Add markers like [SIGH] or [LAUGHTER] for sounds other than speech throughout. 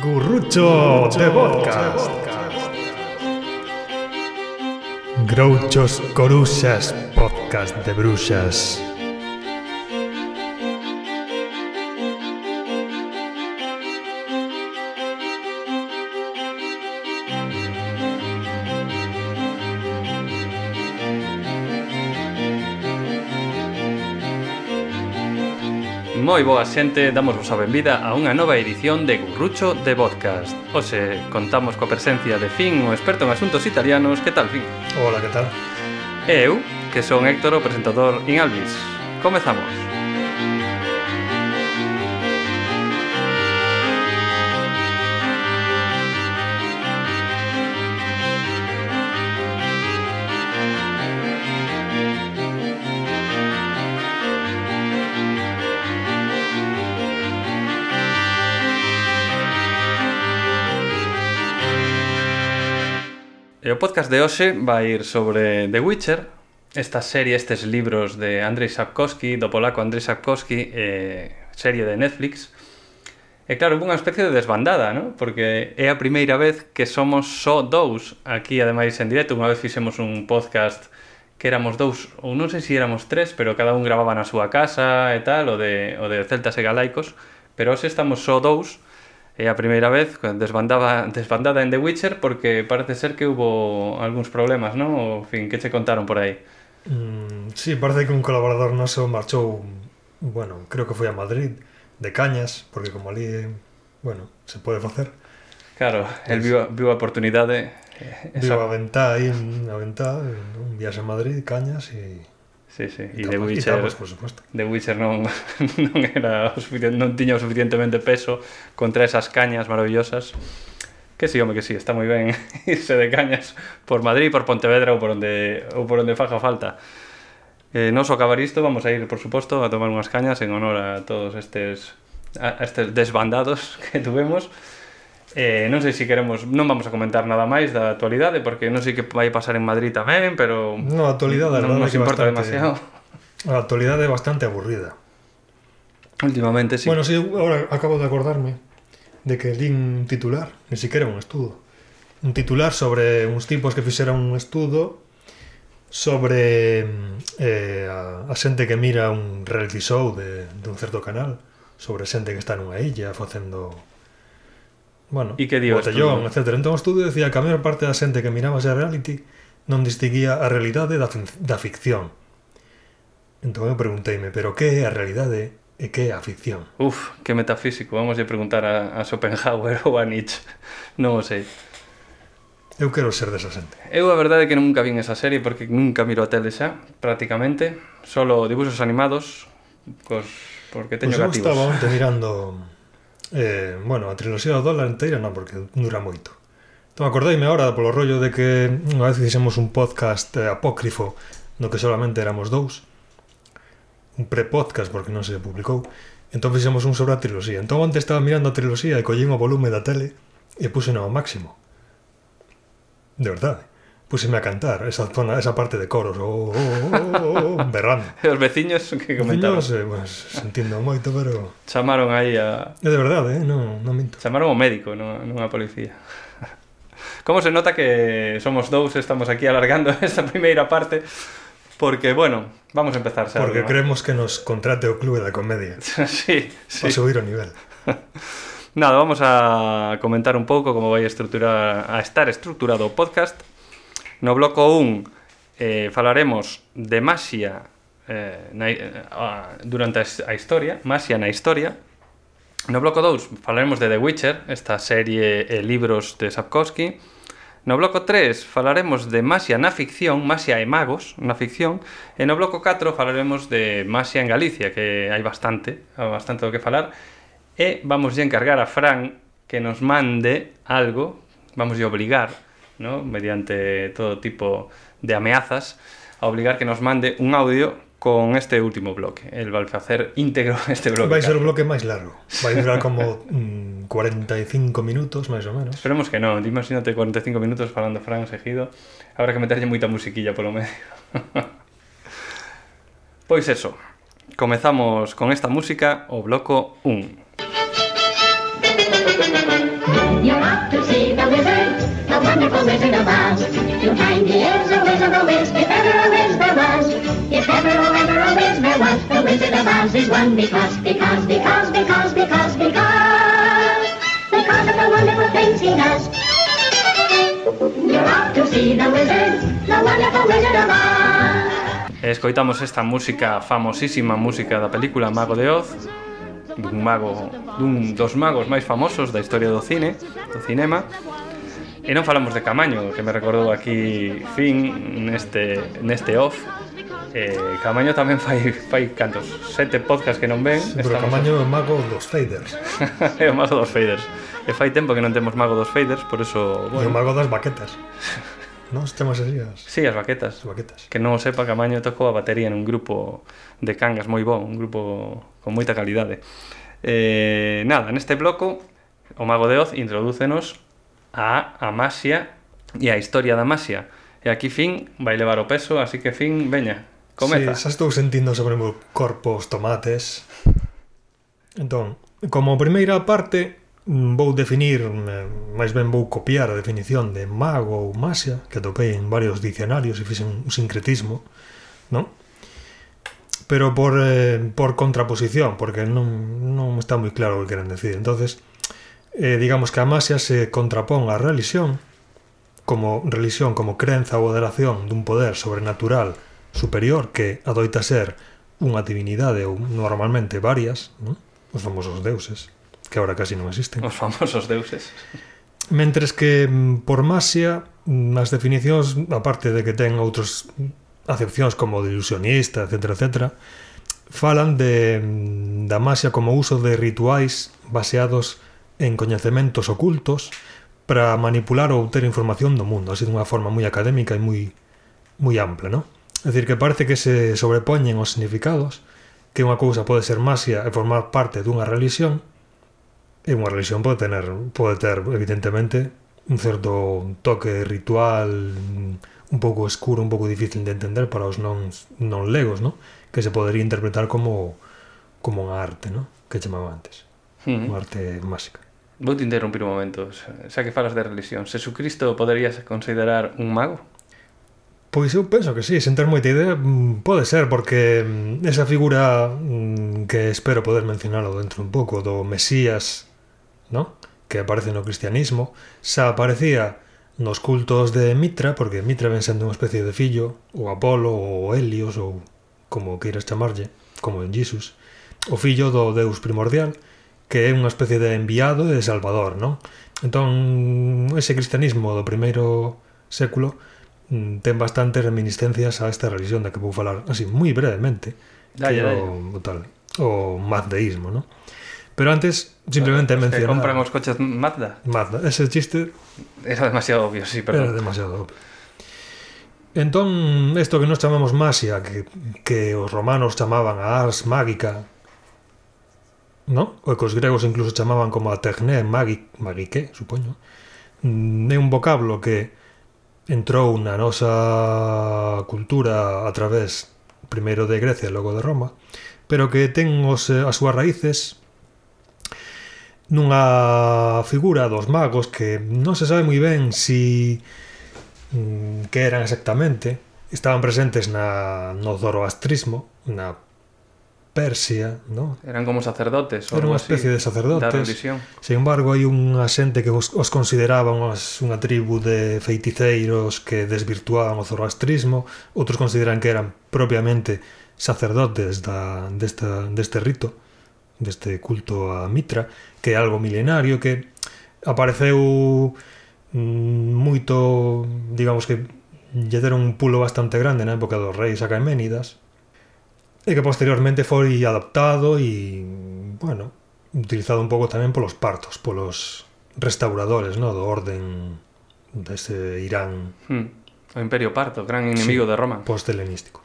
Gurrucho de podcast. Grouchos Coruxas, podcast de bruxas. Moi boa xente, damos vos a benvida a unha nova edición de Gurrucho de Podcast Oxe, contamos coa presencia de Fin, o experto en asuntos italianos Que tal, Fin? Hola, que tal? Eu, que son Héctor, o presentador in Alvis Comezamos o podcast de hoxe vai ir sobre The Witcher, esta serie, estes libros de Andrzej Sapkowski, do polaco Andrzej Sapkowski, eh, serie de Netflix. E claro, unha especie de desbandada, ¿no? porque é a primeira vez que somos só dous aquí, ademais, en directo. Unha vez fixemos un podcast que éramos dous, ou non sei se éramos tres, pero cada un gravaba na súa casa e tal, o de, o de celtas e galaicos. Pero hoxe estamos só dous, a primeira vez desbandaba, [LAUGHS] desbandada en The Witcher porque parece ser que hubo algúns problemas, non? O fin, que che contaron por aí? Mm, sí, parece que un colaborador noso marchou, bueno, creo que foi a Madrid, de cañas, porque como ali, bueno, se pode facer. Claro, el viu, viu a oportunidade eh, Viu a ventá aí, a ventá, un viaxe a Madrid, cañas e... Sí, sí. E, e The Witcher, e tapas, por supuesto. The Witcher non, [LAUGHS] non era o suficiente, non tiña o suficientemente peso contra esas cañas maravillosas. Que sí, home, que sí, está moi ben [LAUGHS] irse de cañas por Madrid, por Pontevedra ou por onde, ou por onde faja falta. Eh, non só acabar isto, vamos a ir, por suposto, a tomar unhas cañas en honor a todos estes, a estes desbandados [LAUGHS] que tuvemos. Eh, non sei se queremos, non vamos a comentar nada máis da actualidade porque non sei que vai pasar en Madrid tamén, pero No, a actualidade non nos importa bastante, demasiado. A actualidade é bastante aburrida. Últimamente sí. Bueno, sí, ahora acabo de acordarme de que li un titular, ni siquiera un estudo. Un titular sobre uns tipos que fixeran un estudo sobre eh, a, a xente que mira un reality show de, de un certo canal sobre xente que está nunha illa facendo bueno, e que dio botellón, etc. Entón o estudio decía que a maior parte da xente que miraba ese reality non distinguía a realidade da, da ficción. Entón eu pregunteime, pero que é a realidade e que é a ficción? Uf, que metafísico, vamos a preguntar a, a Schopenhauer [LAUGHS] ou a Nietzsche, non o sei. Eu quero ser desa xente. Eu a verdade é que nunca vin esa serie porque nunca miro a tele xa, prácticamente. Solo dibuxos animados, cos... porque teño pues gativos. Eu estaba onte mirando Eh, bueno, a triloxía do dólar inteira non, porque dura moito. Entón, acordeime agora polo rollo de que unha vez fixemos un podcast eh, apócrifo no que solamente éramos dous. Un prepodcast, porque non se publicou. Entón fixemos un sobre a triloxía. Entón, onte estaba mirando a triloxía e collín o volume da tele e puse ao máximo. De verdade puseme a cantar esa zona, esa parte de coros, oh, oh, oh, berrando. [LAUGHS] e os veciños que comentaron. Veciños, eh, pues, sentindo moito, pero... Chamaron aí a... É de verdade, eh? non, non minto. Chamaron o médico, non, non a policía. [LAUGHS] Como se nota que somos dous, estamos aquí alargando [LAUGHS] esta primeira parte, porque, bueno, vamos a empezar. Xa, porque ¿no? creemos que nos contrate o Clube da Comedia. sí, sí. Para subir o nivel. Nada, vamos a comentar un pouco como vai estruturar a estar estruturado o podcast No bloco 1 eh, falaremos de Masia eh, na, eh, durante a historia, Masia na historia. No bloco 2 falaremos de The Witcher, esta serie e libros de Sapkowski. No bloco 3 falaremos de Masia na ficción, Masia e magos na ficción, e no bloco 4 falaremos de Masia en Galicia, que hai bastante, bastante do que falar, e vamos a encargar a Fran que nos mande algo, vamos a obligar ¿no? mediante todo tipo de ameazas, a obligar que nos mande un audio con este último bloque. Él va a hacer íntegro [LAUGHS] este bloque. Vai ser o bloque máis largo. Vai durar como mm, 45 minutos, máis ou menos. Esperemos que non. Imagínate 45 minutos falando Fran seguido. Habrá que meterlle moita musiquilla polo medio. [LAUGHS] pois eso. Comezamos con esta música, o bloco 1 wonderful Wizard of Oz. To find he is a wizard of Oz, if ever a Wiz there was. If ever, oh, ever a Wiz there was, the Wizard of Oz is one because, because, because, because, because, because, because of the wonderful things he does. You're off to see the wizard, the wonderful Wizard of Oz. Escoitamos esta música, famosísima música da película Mago de Oz, dun mago, dun dos magos máis famosos da historia do cine, do cinema, E non falamos de Camaño, que me recordou aquí Fin neste, neste off. Eh, Camaño tamén fai, fai cantos sete podcasts que non ven sí, Pero Camaño é o mago dos faders [LAUGHS] É o mago dos faders E fai tempo que non temos mago dos faders Por eso... Bueno. E o mago das baquetas Non, temos así as... Sí, as baquetas. As baquetas. Que non o sepa, Camaño tocou a batería nun grupo de cangas moi bon, un grupo con moita calidade. Eh, nada, neste bloco, o Mago de Oz introdúcenos a Amasia e a historia da Amasia. E aquí fin vai levar o peso, así que fin, veña, comeza. Sí, xa estou sentindo sobre o meu corpo os tomates. Entón, como primeira parte, mm, vou definir, mm, máis ben vou copiar a definición de mago ou masia, que topei en varios dicionarios e fixen un sincretismo, non? pero por, eh, por contraposición, porque non, non está moi claro o que queren decir. Entonces, eh, digamos que a masia se contrapón á religión como religión como crenza ou adoración dun poder sobrenatural superior que adoita ser unha divinidade ou normalmente varias, non? os famosos deuses, que agora casi non existen. Os famosos deuses. Mentres que mm, por masia mm, as definicións, aparte de que ten outros acepcións como de ilusionista, etc, etc, falan de, mm, da masia como uso de rituais baseados en coñecementos ocultos para manipular ou obter información do mundo, así dunha forma moi académica e moi moi ampla, non? É dicir, que parece que se sobrepoñen os significados, que unha cousa pode ser masia e formar parte dunha religión, e unha religión pode tener, pode ter, evidentemente, un certo toque ritual un pouco escuro, un pouco difícil de entender para os non, non legos, ¿no? que se podería interpretar como, como unha arte, ¿no? que chamaba antes, mm unha arte máxica. Vou te interrumpir un momento, xa que falas de religión. Jesucristo poderías considerar un mago? Pois eu penso que sí, sen ter moita idea, mm, pode ser, porque mm, esa figura mm, que espero poder mencionalo dentro un pouco, do Mesías, ¿no? que aparece no cristianismo, xa aparecía nos cultos de Mitra, porque Mitra ven sendo unha especie de fillo, ou Apolo, ou Helios, ou como queiras chamarlle, como en Jesus, o fillo do deus primordial, que é unha especie de enviado de Salvador, non? Entón, ese cristianismo do primeiro século mm, ten bastantes reminiscencias a esta religión da que vou falar así moi brevemente, da, que da, o, o tal, o mazdeísmo, non? Pero antes, simplemente pero, mencionar... Compran os coches Mazda. Mazda. Ese chiste... Era demasiado obvio, sí, perdón. Era demasiado obvio. Entón, isto que nos chamamos Masia, que, que os romanos chamaban a Ars Mágica, non? O que os gregos incluso chamaban como a terné magi, magique, supoño. Mm, é un vocablo que entrou na nosa cultura a través primeiro de Grecia e logo de Roma, pero que ten os, as súas raíces nunha figura dos magos que non se sabe moi ben si mm, que eran exactamente, estaban presentes na, no zoroastrismo, na Persia, ¿no? Eran como sacerdotes. Era unha especie así, de sacerdotes. Sin embargo, hai unha xente que os, os consideraba unha tribu de feiticeiros que desvirtuaban o zoroastrismo, outros consideran que eran propiamente sacerdotes da, desta, deste rito, deste culto a Mitra, que é algo milenario que apareceu mm, moito, digamos que lle deron un pulo bastante grande na época dos reis acaeménidas, e que posteriormente foi adaptado e, bueno, utilizado un pouco tamén polos partos, polos restauradores, no, do orden dese Irán. Hmm. O Imperio Parto, gran inimigo sí, de Roma. Post-helenístico.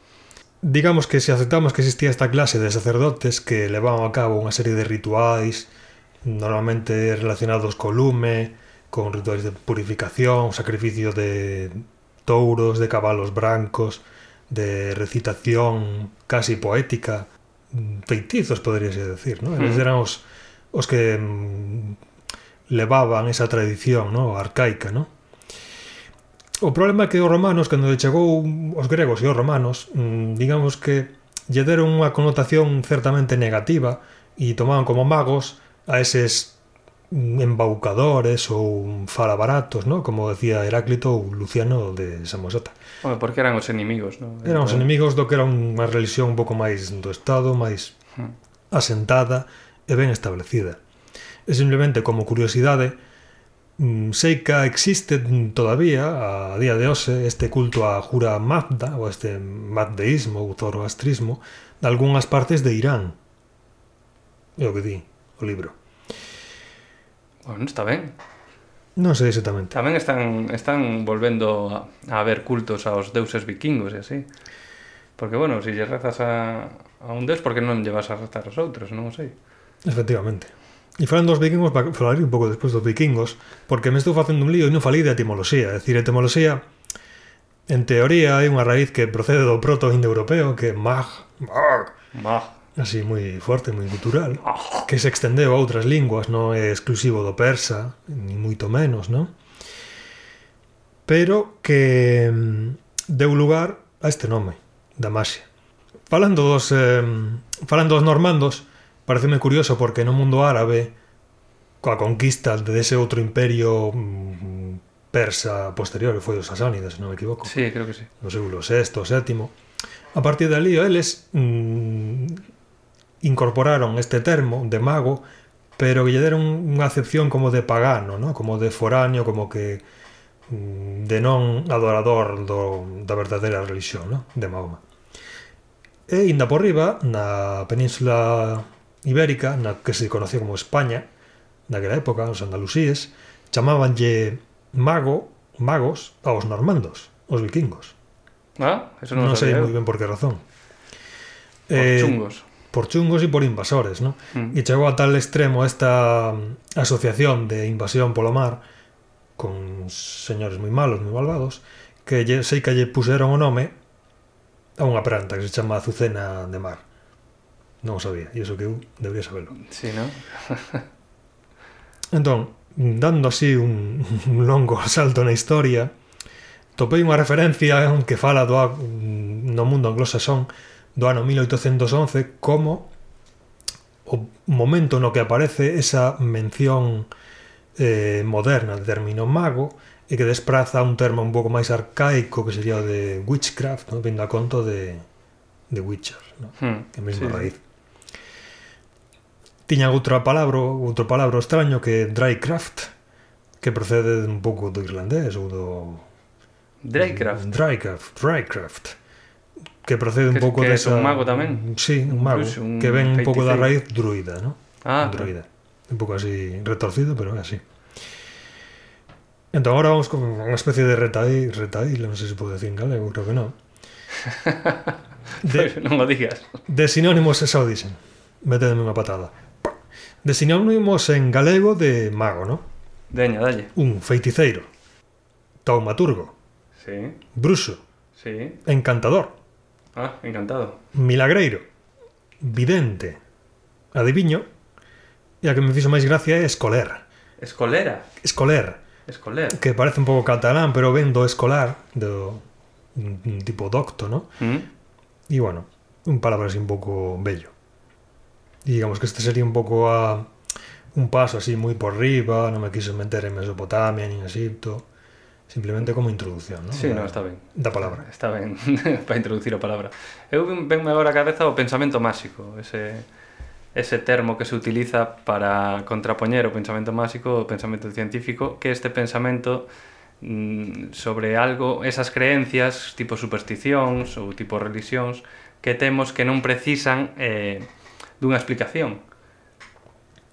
Digamos que se aceptamos que existía esta clase de sacerdotes que levaban a cabo unha serie de rituais normalmente relacionados co lume, con rituais de purificación, sacrificio de touros, de cabalos brancos, de recitación casi poética, mm, feitizos, poderíase decir, ¿no? Eles mm. eran os, os que mm, levaban esa tradición ¿no? arcaica, ¿no? O problema é que os romanos, cando chegou os gregos e os romanos, digamos que lle deron unha connotación certamente negativa e tomaban como magos a eses embaucadores ou falabaratos, ¿no? como decía Heráclito ou Luciano de Samosata. Bueno, porque eran os enemigos, non? Eran os entón- enemigos do que era unha religión un pouco máis do Estado, máis hmm. asentada e ben establecida. E simplemente como curiosidade, mm, sei que existe todavía a día de hoxe este culto a Jura Mazda ou este mazdeísmo ou zoroastrismo de algunhas partes de Irán. É o que di o libro. Bueno, está ben. Non sei exactamente. Tamén están están volvendo a, a ver cultos aos deuses vikingos e así. Porque, bueno, se si lle rezas a, a un deus, por que non lle vas a rezar aos outros? Non sei. Efectivamente. E falando dos vikingos, falaré un pouco despois dos vikingos, porque me estou facendo un lío e non falei de etimoloxía. É dicir, etimoloxía, en teoría, hai unha raíz que procede do proto indoeuropeo, que mag, mag, mag, así moi forte, moi cultural, que se extendeu a outras linguas, non é exclusivo do persa, ni moito menos, non? Pero que mm, deu lugar a este nome, Damasia. Falando dos, eh, falando dos normandos, pareceme curioso porque no mundo árabe, coa conquista de ese outro imperio mm, persa posterior, que foi os sasánidas, se non me equivoco. Sí, creo que sí. No século VI, VII. A partir dali, eles mm, incorporaron este termo de mago, pero que lle deron unha acepción como de pagano, ¿no? como de foráneo, como que mm, de non adorador do, da verdadeira religión ¿no? de Mahoma. E inda por riba, na península ibérica, na que se conocía como España, naquela época, os andalusíes, chamábanlle mago, magos aos normandos, os vikingos. Ah, eso non, non sei moi ben por que razón. Os eh, chungos por chungos e por invasores, ¿no? Mm. E chegou a tal extremo esta asociación de invasión polo mar con señores moi malos, moi malvados, que lle, sei que lle puseron o nome a unha planta que se chama azucena de mar. Non o sabía, e iso que eu debería sabelo. Sí, non? [LAUGHS] entón, dando así un, un longo [LAUGHS] salto na historia, topei unha referencia que fala do, no mundo anglosaxón do ano 1811 como o momento no que aparece esa mención eh, moderna de término mago e que despraza un termo un pouco máis arcaico que sería o de witchcraft, ¿no? vindo a conto de, de Witcher, ¿no? hmm, que mesma sí. raíz. Tiña outra palabra, outro palabra extraño que drycraft, que procede un pouco do irlandés ou do Drycraft. Drycraft, drycraft que procede un pouco que desa... Que é un mago tamén. Sí, un mago, Incluso, un que ven un pouco da raíz druida, ¿no? Ah, druida. Un pouco así retorcido, pero así. Entón, agora vamos con unha especie de retadí, retaí, non sei se pode decir en galego, creo que non. [LAUGHS] De, pois non o digas. De sinónimos, esa o dixen. Métedeme unha patada. De sinónimos en galego de mago, ¿no? Deña, dalle. Un feiticeiro. Taumaturgo. Sí. Bruxo. Sí. Encantador. Ah, encantado. milagreiro, vidente, adiviño, e a que me fixo máis gracia é escoler. Escolera. Escoler, Escoler. que parece un pouco catalán, pero ven do escolar, do tipo docto, ¿no? Mm? E bueno, un palabra así un pouco bello. E digamos que este sería un pouco a un paso así moi por riba, non me quiso meter en Mesopotamia ni en Egipto, simplemente como introducción, non? Sí, da, no, está ben. Da palabra. Está ben, [LAUGHS] para introducir a palabra. Eu venme agora a cabeza o pensamento máxico, ese ese termo que se utiliza para contrapoñer o pensamento máxico o pensamento científico, que este pensamento mm, sobre algo, esas creencias tipo supersticións ou tipo religións que temos que non precisan eh, dunha explicación.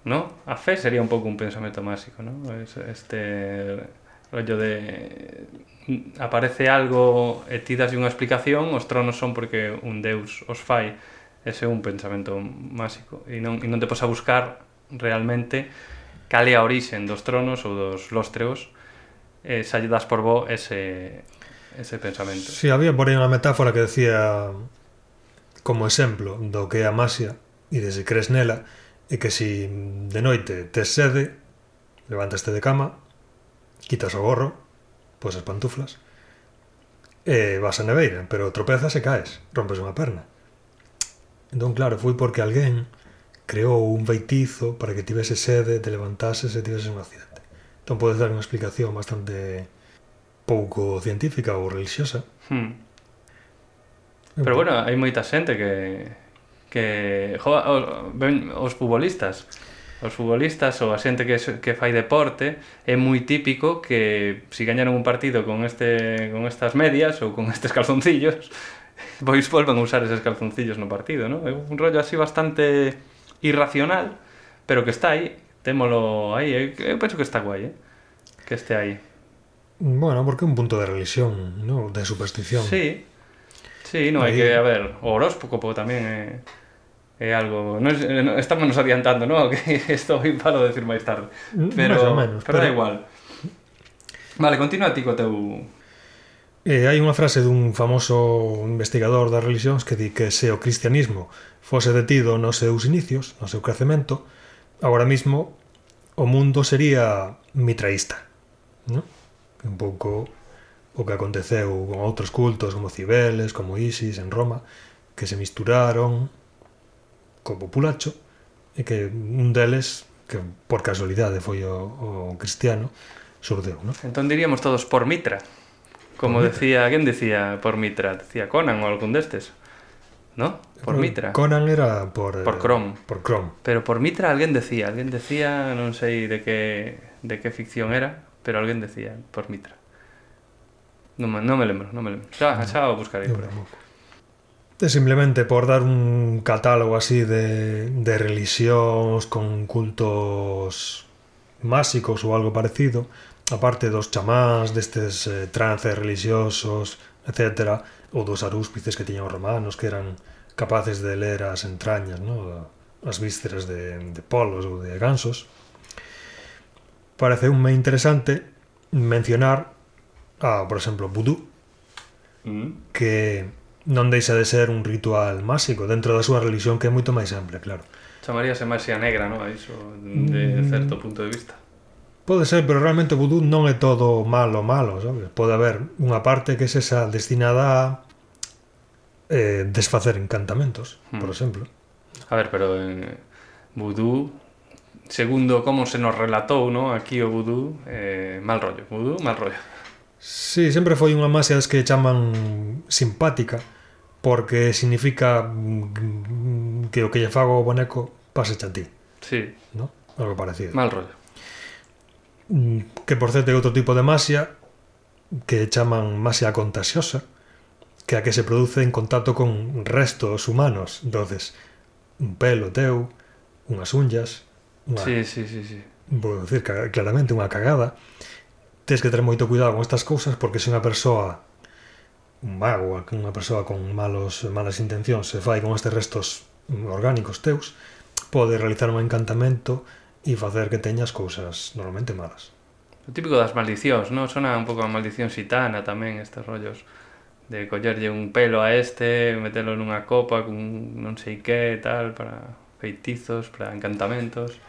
¿No? A fe sería un pouco un pensamento máxico, ¿no? Este rollo de mm, aparece algo e ti das unha explicación, os tronos son porque un deus os fai. Ese é un pensamento máxico. E non, e non te posa buscar realmente cal é a orixen dos tronos ou dos lóstreos e xa lle das por bo ese, ese pensamento. Si, sí, había por aí unha metáfora que decía como exemplo do que é a masia e de se crees nela e que si de noite tes sede levantaste de cama quitas o gorro, pois as pantuflas, e vas a neveira, pero tropezas e caes, rompes unha perna. Entón, claro, foi porque alguén creou un feitizo para que tivese sede, te levantases e tiveses un accidente. Entón podes dar unha explicación bastante pouco científica ou religiosa. Hmm. Pero bueno, hai moita xente que que jo, os, ben, os futbolistas os futbolistas ou a xente que, que fai deporte é moi típico que si gañaron un partido con este con estas medias ou con estes calzoncillos [LAUGHS] pois volven a usar eses calzoncillos no partido, ¿no? É un rollo así bastante irracional, pero que está aí, témolo aí, eh? eu penso que está guai, eh? Que este aí. Bueno, porque é un punto de religión, ¿no? de superstición. Sí, sí, no hai Aí- que, a ver, o horóscopo tamén é, é algo, non, estamos nos adiantando, non? [LAUGHS] Que isto vai palo de decir máis tarde. Pero, o menos, pero, pero da igual. Vale, continúa ti co teu Eh, hai unha frase dun famoso investigador das religións que di que se o cristianismo fose detido nos seus inicios, no seu crecemento, agora mismo o mundo sería mitraísta. ¿no? Un pouco o que aconteceu con outros cultos como Cibeles, como Isis en Roma, que se misturaron como Pulacho e que un deles que por casualidade foi o, o cristiano surdeu, non? Entón diríamos todos por Mitra. Como por decía, quen decía por Mitra? Decía Conan ou algún destes. ¿No? Por Mitra. Conan era por por eh, Crom. Por Crom. Pero por Mitra alguén decía, alguén decía, non sei de que de que ficción era, pero alguén decía por Mitra. Non, non me lembro, non me lembro. Xa, xa o buscarei Eu por aí simplemente por dar un catálogo así de, de religións con cultos másicos ou algo parecido, aparte dos chamás, destes eh, trances religiosos, etc., ou dos arúspices que tiñan os romanos que eran capaces de ler as entrañas, no? as vísceras de, de polos ou de gansos. parece unme interesante mencionar a, por exemplo, vudú, mm. que non deixa de ser un ritual máxico dentro da súa religión que é moito máis ampla, claro. Chamaríase máxia negra, non? Iso de mm. certo punto de vista. Pode ser, pero realmente o vudú non é todo malo malo, sabes? Pode haber unha parte que é esa destinada a eh, desfacer encantamentos, hmm. por exemplo. A ver, pero en vudú segundo como se nos relatou, ¿no? Aquí o vudú, eh, mal rollo, vudú, mal rollo. Sí, sempre foi unha masia das que chaman simpática, porque significa que o que lle fago ao boneco pase a ti. Sí. ¿No? Algo parecido. Mal rollo. Mm, que por certo é outro tipo de masia que chaman masia contagiosa, que a que se produce en contacto con restos humanos. entonces un pelo teu, unhas unhas... unha... Sí, sí, sí, sí. Vou dicir claramente unha cagada tens que ter moito cuidado con estas cousas porque se unha persoa un mago, unha persoa con malos malas intencións se fai con estes restos orgánicos teus, pode realizar un encantamento e facer que teñas cousas normalmente malas. O típico das maldicións, non? Sona un pouco a maldición xitana tamén estes rollos de collerlle un pelo a este, metelo nunha copa cun non sei que tal para feitizos, para encantamentos.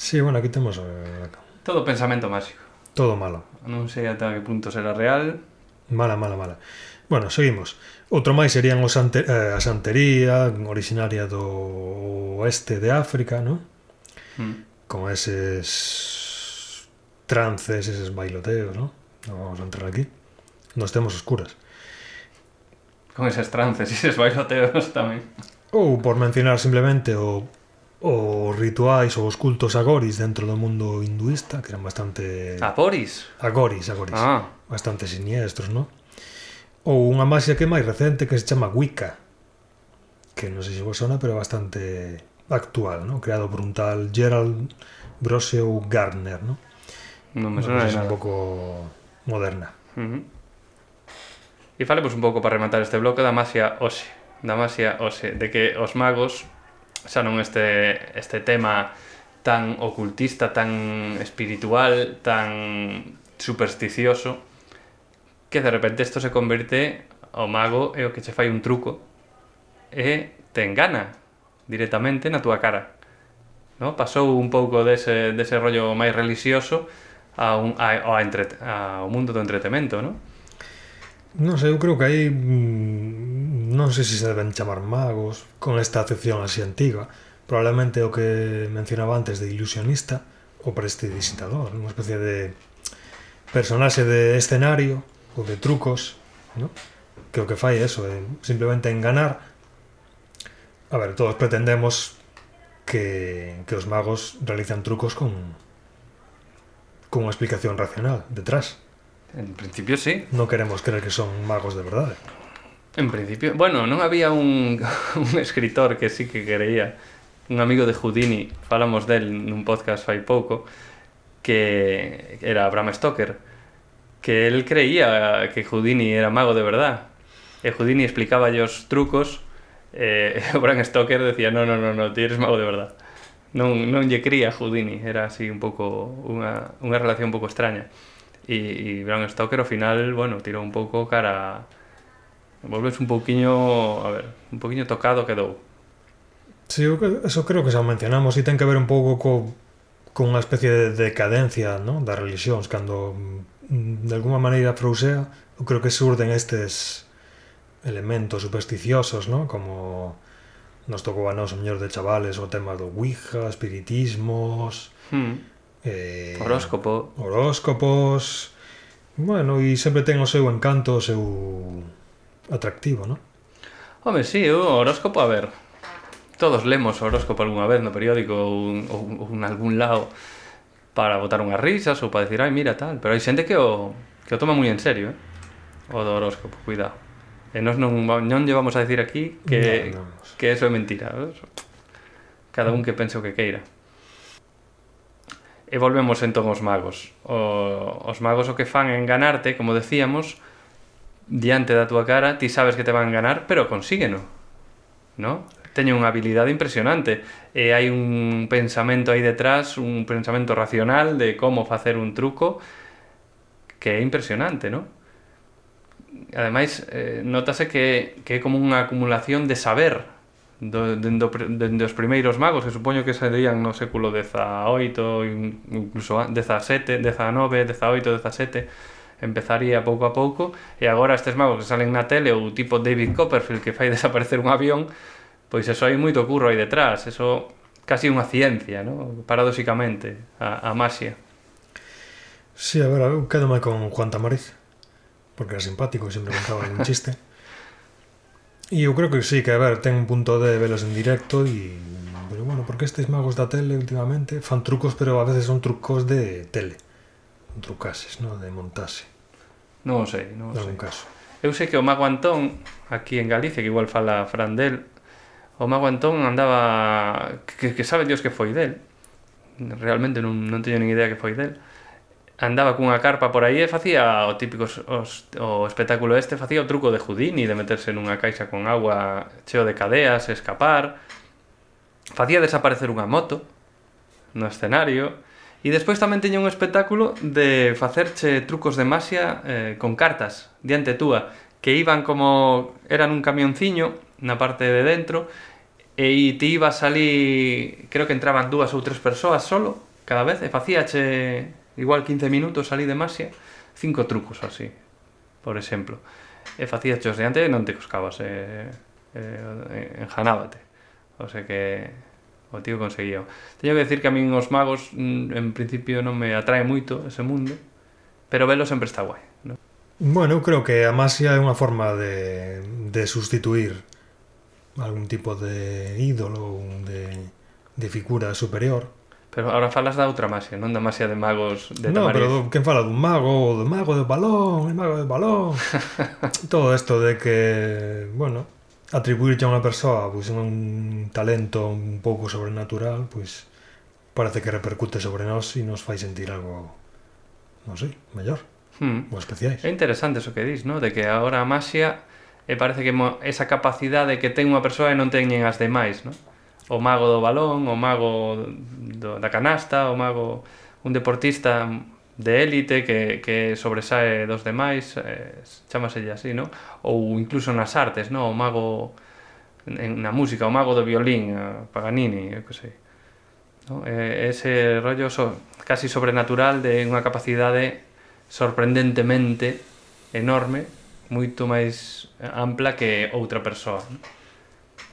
Sí, bueno, aquí temos eh, todo pensamento máxico. Todo malo. Non sei ata que punto será real. Mala, mala, mala. Bueno, seguimos. Outro máis serían os ante, eh, a santería, originaria do oeste de África, non? Mm. Con eses trances, eses bailoteos, non? Non vamos a entrar aquí. Nos temos oscuras. Con eses trances, e eses bailoteos tamén. Ou por mencionar simplemente o os rituais ou os cultos agoris dentro do mundo hinduista, que eran bastante... Aporis? Agoris, agoris. Ah. Bastante siniestros, non? Ou unha máxia que é máis recente que se chama Wicca, que non sei se vos sona, pero bastante actual, ¿no? creado por un tal Gerald Broseu Gardner. ¿no? non me sona nada. un pouco moderna. Uh -huh. E falemos un pouco para rematar este bloque da masia hoxe. Da masia hoxe, de que os magos xa non este, este tema tan ocultista, tan espiritual, tan supersticioso, que de repente isto se converte o mago é o que che fai un truco e te engana directamente na túa cara. No? Pasou un pouco dese, dese rollo máis religioso a un, a, a entre, ao mundo do entretemento, non? Non sei, eu creo que hai mm, non sei se se deben chamar magos, con esta acepción así antiga, probablemente o que mencionaba antes de ilusionista, ou prestidigitador, unha especie de personaxe de escenario ou de trucos, ¿no? que o que fai eso, é simplemente enganar. A ver, todos pretendemos que, que os magos realizan trucos con con unha explicación racional detrás. En principio sí. Non queremos creer que son magos de verdade. En principio, bueno, non había un, [LAUGHS] un escritor que sí que creía, un amigo de Houdini, falamos del nun podcast fai pouco, que era Bram Stoker, que él creía que Houdini era mago de verdad. E Houdini explicaba os trucos eh, [LAUGHS] Bram Stoker decía, no, no, no, no, ti eres mago de verdad. Non, non lle cría Houdini, era así un pouco unha, unha relación un pouco extraña. E, e Bram Stoker ao final, bueno, tirou un pouco cara volves un pouquiño, a ver, un pouquiño tocado quedou. Si, sí, eso creo que xa mencionamos e ten que ver un pouco co con unha especie de decadencia ¿no? das religións cando mm, de alguma maneira Frousea eu creo que surden estes elementos supersticiosos ¿no? como nos tocou a nós o mellor de chavales o tema do Ouija, espiritismos hmm. eh, horóscopo horóscopos bueno, e sempre ten o seu encanto o seu atractivo, non? Home, sí, o horóscopo, a ver, todos lemos o horóscopo algunha vez no periódico ou, ou, ou en algún lado para botar unhas risas ou para decir, ai, mira, tal, pero hai xente que o, que o toma moi en serio, eh? o do horóscopo, cuidado. E nós non, non llevamos a decir aquí que, no, no. que eso é mentira. Eh, cada un que pense o que queira. E volvemos entón aos magos. O, os magos o que fan é enganarte, como decíamos, diante da túa cara, ti sabes que te van ganar, pero consígueno. ¿No? Teñen unha habilidade impresionante. E hai un pensamento aí detrás, un pensamento racional de como facer un truco que é impresionante, ¿no? Ademais, eh, notase que, que é como unha acumulación de saber do, dendo, dendo os primeiros magos que supoño que serían no século 18 incluso 17, 19, 18, 17 empezaría pouco a pouco e agora estes magos que salen na tele ou tipo David Copperfield que fai [LAUGHS] desaparecer un avión pois eso hai moito curro aí detrás eso casi unha ciencia ¿no? paradoxicamente a, a maxia Si, sí, a ver, eu quedo máis con Juan Tamariz porque era simpático e sempre contaba algún chiste [LAUGHS] E eu creo que sí, que a ver, ten un punto de velos en directo e pero bueno, porque estes magos da tele últimamente fan trucos, pero a veces son trucos de tele trucases, no? de montase. Non o sei, non o sei. caso. Eu sei que o Mago Antón, aquí en Galicia, que igual fala Fran del, o Mago Antón andaba... Que, que sabe Dios que foi del. Realmente non, non teño nin idea que foi del. Andaba cunha carpa por aí e facía o típico os, o espectáculo este, facía o truco de Houdini de meterse nunha caixa con agua cheo de cadeas, escapar. Facía desaparecer unha moto no escenario E despois tamén teño un espectáculo de facerche trucos de masia eh, con cartas diante túa que iban como eran un camionciño na parte de dentro e ti ibas ali, creo que entraban dúas ou tres persoas solo cada vez e facíache igual 15 minutos ali de masia cinco trucos así, por exemplo. E facíache os diante e non te coscabas, eh, eh, enjanábate. O sea que o tío conseguía. Teño que decir que a min os magos mm, en principio non me atrae moito ese mundo, pero velo sempre está guai. ¿no? Bueno, eu creo que a masia é unha forma de, de sustituir algún tipo de ídolo ou de, de figura superior. Pero agora falas da outra masia, non da masia de magos de Tamariz. Non, pero quen fala dun mago, do mago do balón, el mago do balón... [LAUGHS] Todo isto de que, bueno, atribuirlle a unha persoa pois, un talento un pouco sobrenatural, pois parece que repercute sobre nós e nos fai sentir algo, non sei, mellor. Hmm. Ou especiais. É interesante eso que dis, ¿no? de que agora a maxia e parece que esa capacidade que ten unha persoa e non teñen as demais, ¿no? o mago do balón, o mago do, da canasta, o mago un deportista de élite que, que sobresae dos demais, eh, chámaselle así, non? Ou incluso nas artes, non? O mago en, na música, o mago do violín, eh, Paganini, eu que sei. No? Eh, ese rollo so, casi sobrenatural de unha capacidade sorprendentemente enorme, moito máis ampla que outra persoa. Non?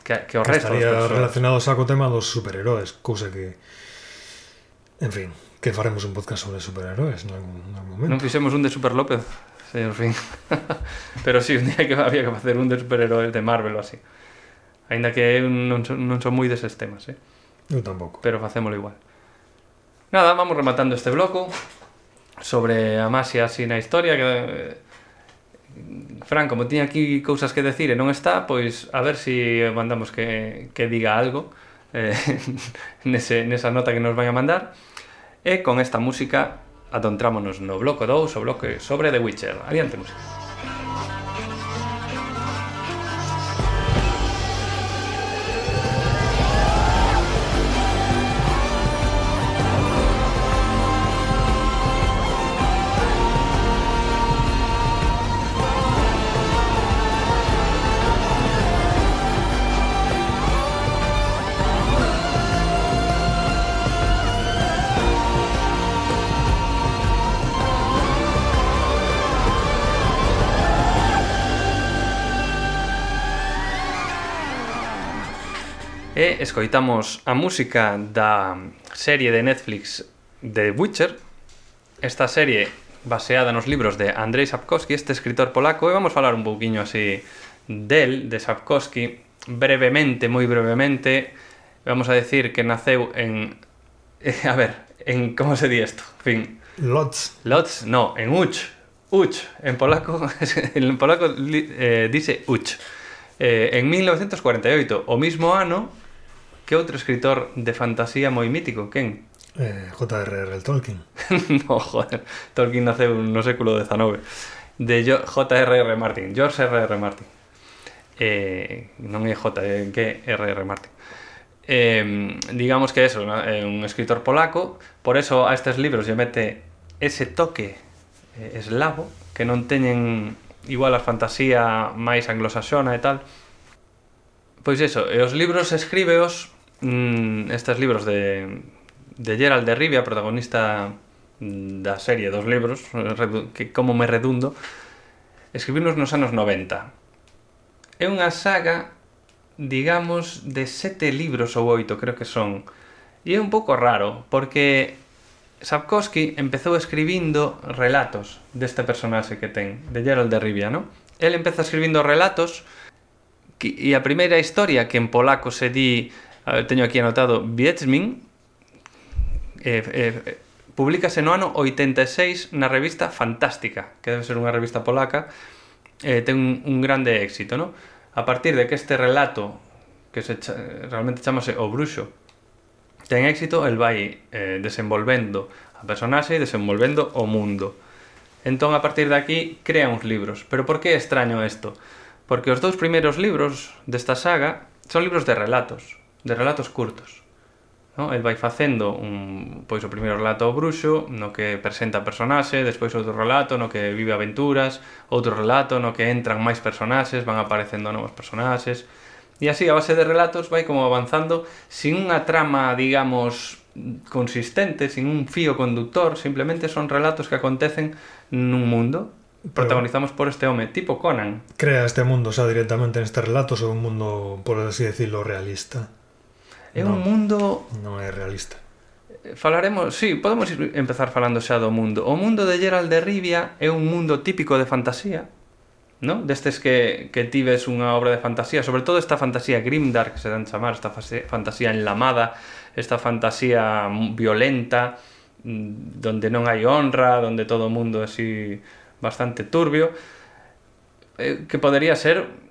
Que, que o que resto estaría relacionado xa co tema dos superheróis, cousa que en fin, que faremos un podcast sobre superheróis en algún, en algún momento. Non fixemos un de Super López, señor Fin. [LAUGHS] Pero sí, un día que había que facer un de superheróis de Marvel ou así. Ainda que non, son, non son moi deses temas, eh? Eu tampouco. Pero facémolo igual. Nada, vamos rematando este bloco sobre a Masia así na historia que eh, Fran, como tiña aquí cousas que decir e non está, pois a ver se si mandamos que, que diga algo eh, [LAUGHS] nese, nesa nota que nos van a mandar. E con esta música adontrámonos no bloco 2 o bloque sobre The Witcher. Adiante música. Escoitamos a música da serie de Netflix The Witcher Esta serie baseada nos libros de Andrzej Sapkowski, este escritor polaco E vamos falar un pouquiño así del, de Sapkowski Brevemente, moi brevemente Vamos a decir que naceu en... [LAUGHS] A ver, en... Como se di isto? Fin, Lots, Lodz, no, en Uch. Uch, en polaco, [LAUGHS] en polaco eh, dice Uch. Eh, en 1948, o mismo ano que outro escritor de fantasía moi mítico, quen? eh, J.R.R. Tolkien. [LAUGHS] no, joder, Tolkien naceu no século. De Jo- J.R.R. Martin, George R.R. Martin. Eh, non é J, é que R.R. Martin. Eh, digamos que eso, ¿no? é un escritor polaco, por eso a estes libros lle mete ese toque eh, eslavo que non teñen igual a fantasía máis anglosaxona e tal. Pois eso, e os libros escríbeos mm, estes libros de, de Gerald de Rivia, protagonista da serie dos libros, que como me redundo, escribimos nos anos 90. É unha saga, digamos, de sete libros ou oito, creo que son. E é un pouco raro, porque Sapkowski empezou escribindo relatos deste personaxe que ten, de Gerald de Rivia, non? El empeza escribindo relatos, que, e a primeira historia, que en polaco se di a ver, teño aquí anotado Wiedźmin, eh, eh, publicase no ano 86 na revista Fantástica que debe ser unha revista polaca eh, ten un, un grande éxito no? a partir de que este relato que se cha, realmente chamase O Bruxo ten éxito el vai eh, desenvolvendo a personaxe e desenvolvendo o mundo entón a partir de aquí crea uns libros pero por que é extraño isto? porque os dous primeiros libros desta saga son libros de relatos de relatos curtos. No? El vai facendo un, pois o primeiro relato ao bruxo, no que presenta personaxe, despois outro relato no que vive aventuras, outro relato no que entran máis personaxes, van aparecendo novos personaxes, e así a base de relatos vai como avanzando sin unha trama, digamos, consistente, sin un fío conductor, simplemente son relatos que acontecen nun mundo protagonizados por este home, tipo Conan. Crea este mundo xa directamente nestes relatos ou un mundo, por así decirlo, realista. É no, un mundo... Non é realista. Falaremos, sí, podemos ir, empezar falando xa do mundo. O mundo de Gerald de Rivia é un mundo típico de fantasía, ¿no? Destes que, que tives unha obra de fantasía, sobre todo esta fantasía grimdark que se dan chamar, esta fase, fantasía enlamada, esta fantasía violenta, mm, donde non hai honra, donde todo o mundo é así bastante turbio, eh, que podería ser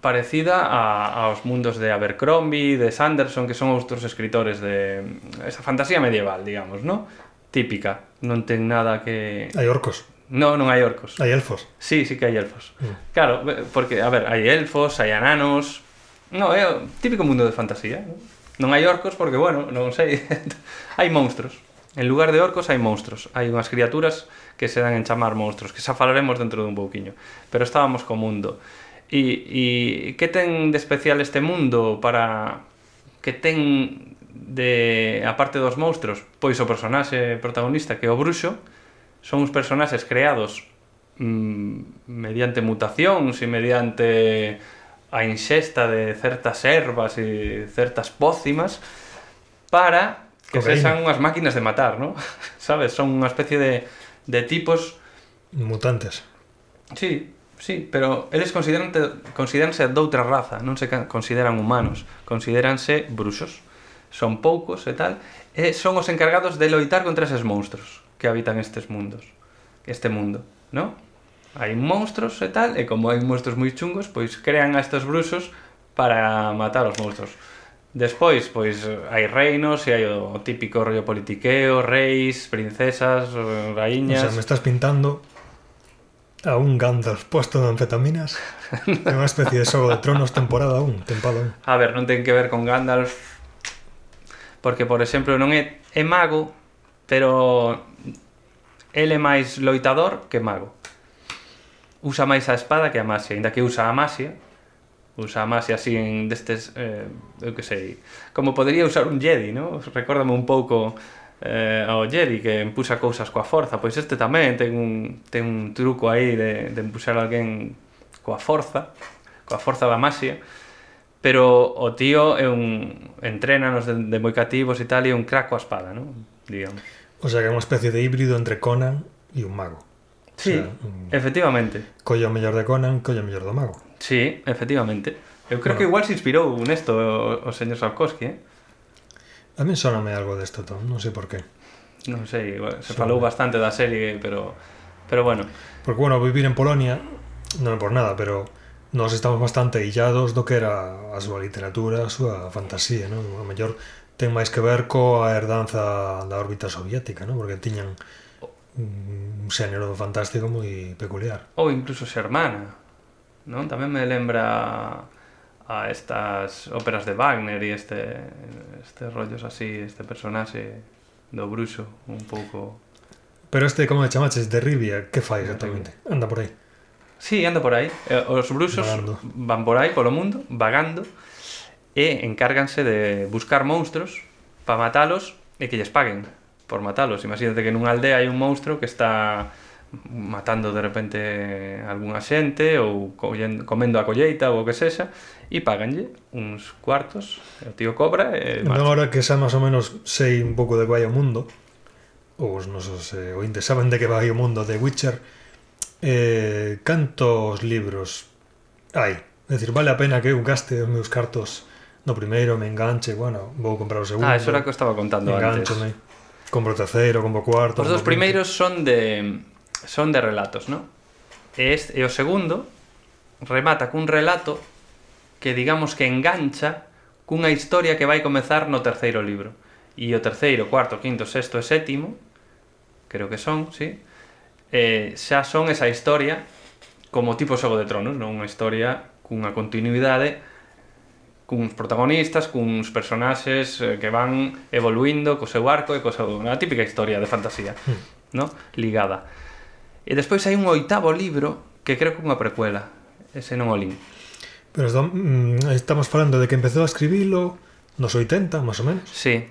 parecida a, aos mundos de Abercrombie, de Sanderson, que son outros escritores de esa fantasía medieval, digamos, ¿no? Típica, non ten nada que Hai orcos. No, non hai orcos. Hai elfos. Sí, sí que hai elfos. Mm. Claro, porque, a ver, hai elfos, hai ananos... No, é o típico mundo de fantasía. Non, hai orcos porque, bueno, non sei, [LAUGHS] hai monstruos. En lugar de orcos hai monstruos. Hai unhas criaturas que se dan en chamar monstruos, que xa falaremos dentro dun pouquiño. Pero estábamos co mundo. E, e que ten de especial este mundo para que ten de a parte dos monstruos, pois o personaxe protagonista que é o bruxo son uns personaxes creados mm, mediante mutacións e mediante a inxesta de certas ervas e certas pócimas para que Cocaína. sexan unhas máquinas de matar, ¿no? [LAUGHS] Sabes, son unha especie de, de tipos mutantes. Sí, Sí, pero eles consideran consideranse doutra raza, non se consideran humanos, consideranse bruxos. Son poucos e tal, e son os encargados de loitar contra eses monstros que habitan estes mundos, este mundo, ¿no? Hai monstros e tal, e como hai monstros moi chungos, pois crean a estes bruxos para matar os monstros. Despois, pois, hai reinos e hai o típico rollo politiqueo, reis, princesas, raíñas... O sea, me estás pintando A un Gandalf posto de anfetaminas [LAUGHS] É unha especie de xogo de tronos temporada 1 Tempada 1 A ver, non ten que ver con Gandalf Porque, por exemplo, non é, é mago Pero Ele é máis loitador que mago Usa máis a espada que a masia Ainda que usa a masia Usa a masia así en destes eh, Eu que sei Como podería usar un Jedi, non? Recórdame un pouco eh, ao Jerry que empuxa cousas coa forza, pois este tamén ten un, ten un truco aí de, de empuxar alguén coa forza, coa forza da masia, pero o tío é un entrénanos de, de moi cativos e tal e un crack coa espada, non? Digamos. O sea, que é unha especie de híbrido entre Conan e un mago. Sí, o sea, un... efectivamente. Colla o mellor de Conan, colla o mellor do mago. Sí, efectivamente. Eu creo bueno. que igual se inspirou nesto o, o señor Sapkowski, eh? A mí soname algo desto Tom, non sei por qué. Non sei, igual, se falou bastante da serie, pero pero bueno. Porque, bueno, vivir en Polonia, non é por nada, pero nós estamos bastante illados do que era a súa literatura, a súa fantasía, non? A mellor ten máis que ver coa herdanza da órbita soviética, non? Porque tiñan un xénero fantástico moi peculiar. Ou incluso xermana, non? Tamén me lembra a estas óperas de Wagner e este, este rollos así, este personaxe do bruxo, un pouco... Pero este, como chamaches, de Rivia, que fai exactamente? Anda por aí. Sí, anda por aí. Eh, os bruxos vagando. van por aí, polo mundo, vagando, e encárganse de buscar monstruos para matalos e que lles paguen por matalos. Imagínate que nunha aldea hai un monstro que está matando de repente algunha xente ou collendo, comendo a colleita ou o que sexa e paganlle uns cuartos o tío cobra e marcha. Agora que xa máis ou menos sei un pouco de que vai o mundo ou os nosos eh, ointes saben de que vai o mundo de Witcher eh, cantos libros hai? É dicir, vale a pena que eu gaste os meus cartos no primeiro, me enganche, bueno, vou comprar o segundo. Ah, eso era que eu estaba contando me antes. Enganchome, compro o terceiro, compro o cuarto. Os dos primeiros son de son de relatos, ¿no? E, este, e o segundo remata cun relato que digamos que engancha cunha historia que vai comezar no terceiro libro. E o terceiro, cuarto, quinto, sexto e sétimo, creo que son, sí, eh, xa son esa historia como tipo Xogo de Tronos, non unha historia cunha continuidade cuns protagonistas, cuns personaxes eh, que van evoluindo co seu arco e co seu... unha típica historia de fantasía, mm. no? ligada. E despois hai un oitavo libro que creo que é unha precuela. Ese non o lín. Pero mm, estamos falando de que empezou a escribilo nos 80, máis ou menos. Sí,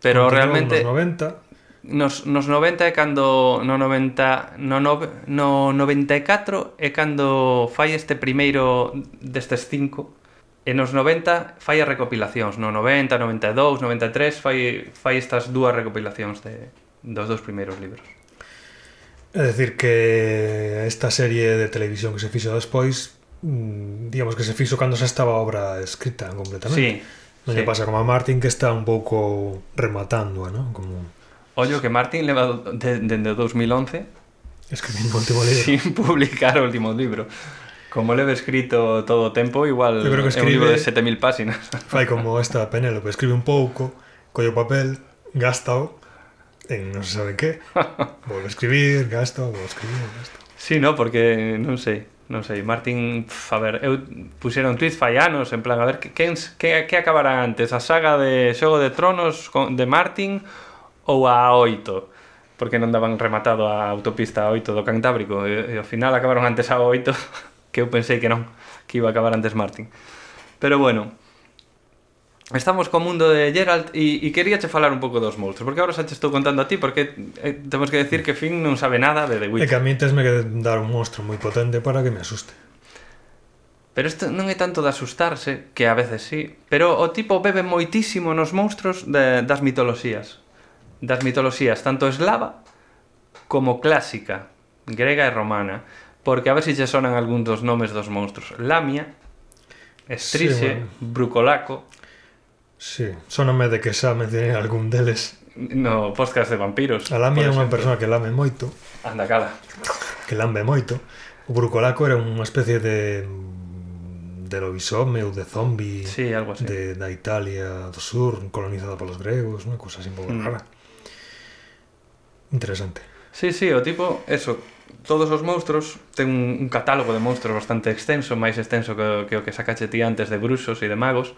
pero Continuou realmente... Nos 90. Nos, nos 90 é cando... No 90... No, no, no 94 é cando fai este primeiro destes cinco. E nos 90 fai as recopilacións. No 90, 92, 93 fai, fai estas dúas recopilacións de, dos dos primeiros libros. É dicir que esta serie de televisión que se fixo despois mm, digamos que se fixo cando xa estaba a obra escrita completamente. Sí. Non sí. pasa como a Martin que está un pouco rematando, ¿no? Como Ollo que Martin leva dende de, de 2011 escribindo o último libro. Sin [LAUGHS] publicar o último libro. Como leve escrito todo o tempo, igual Eu creo que escribe, é un libro de 7000 páxinas. Fai como esta Penélope, escribe un pouco, colle o papel, gástao en non se sabe que [LAUGHS] volvo a escribir, gasto, volvo a escribir, gasto Sí, no, porque non sei non sei, Martin, pf, a ver, eu puxera un tweet fai anos, en plan, a ver, que, que, que acabará antes, a saga de Xogo de Tronos con, de Martin ou a 8? Porque non daban rematado a autopista 8 do Cantábrico, e, e ao final acabaron antes a 8, [LAUGHS] que eu pensei que non, que iba a acabar antes Martin. Pero bueno, Estamos co mundo de Geralt e, e quería che falar un pouco dos monstros Porque agora xa te estou contando a ti Porque eh, temos que decir que Finn non sabe nada de The Witcher E que a mí tesme que dar un monstro moi potente para que me asuste. Pero isto non é tanto de asustarse Que a veces sí Pero o tipo bebe moitísimo nos monstros de, das mitoloxías. Das mitoloxías tanto eslava como clásica Grega e romana Porque a ver se che sonan algúns dos nomes dos monstros. Lamia, Estrixe, sí, bueno. Brucolaco Sí, soname de que xa mencionei algún deles. No podcast de vampiros. A Lamia é unha persona que lame moito. Anda, cala. Que lambe moito. O brucolaco era unha especie de de lobisome ou de zombi sí, algo así. De, da Italia do sur, colonizada polos gregos, unha cousa así un pouco mm. rara. Interesante. Sí, sí, o tipo, eso, todos os monstros ten un, un catálogo de monstros bastante extenso, máis extenso que, que o que sacache ti antes de bruxos e de magos,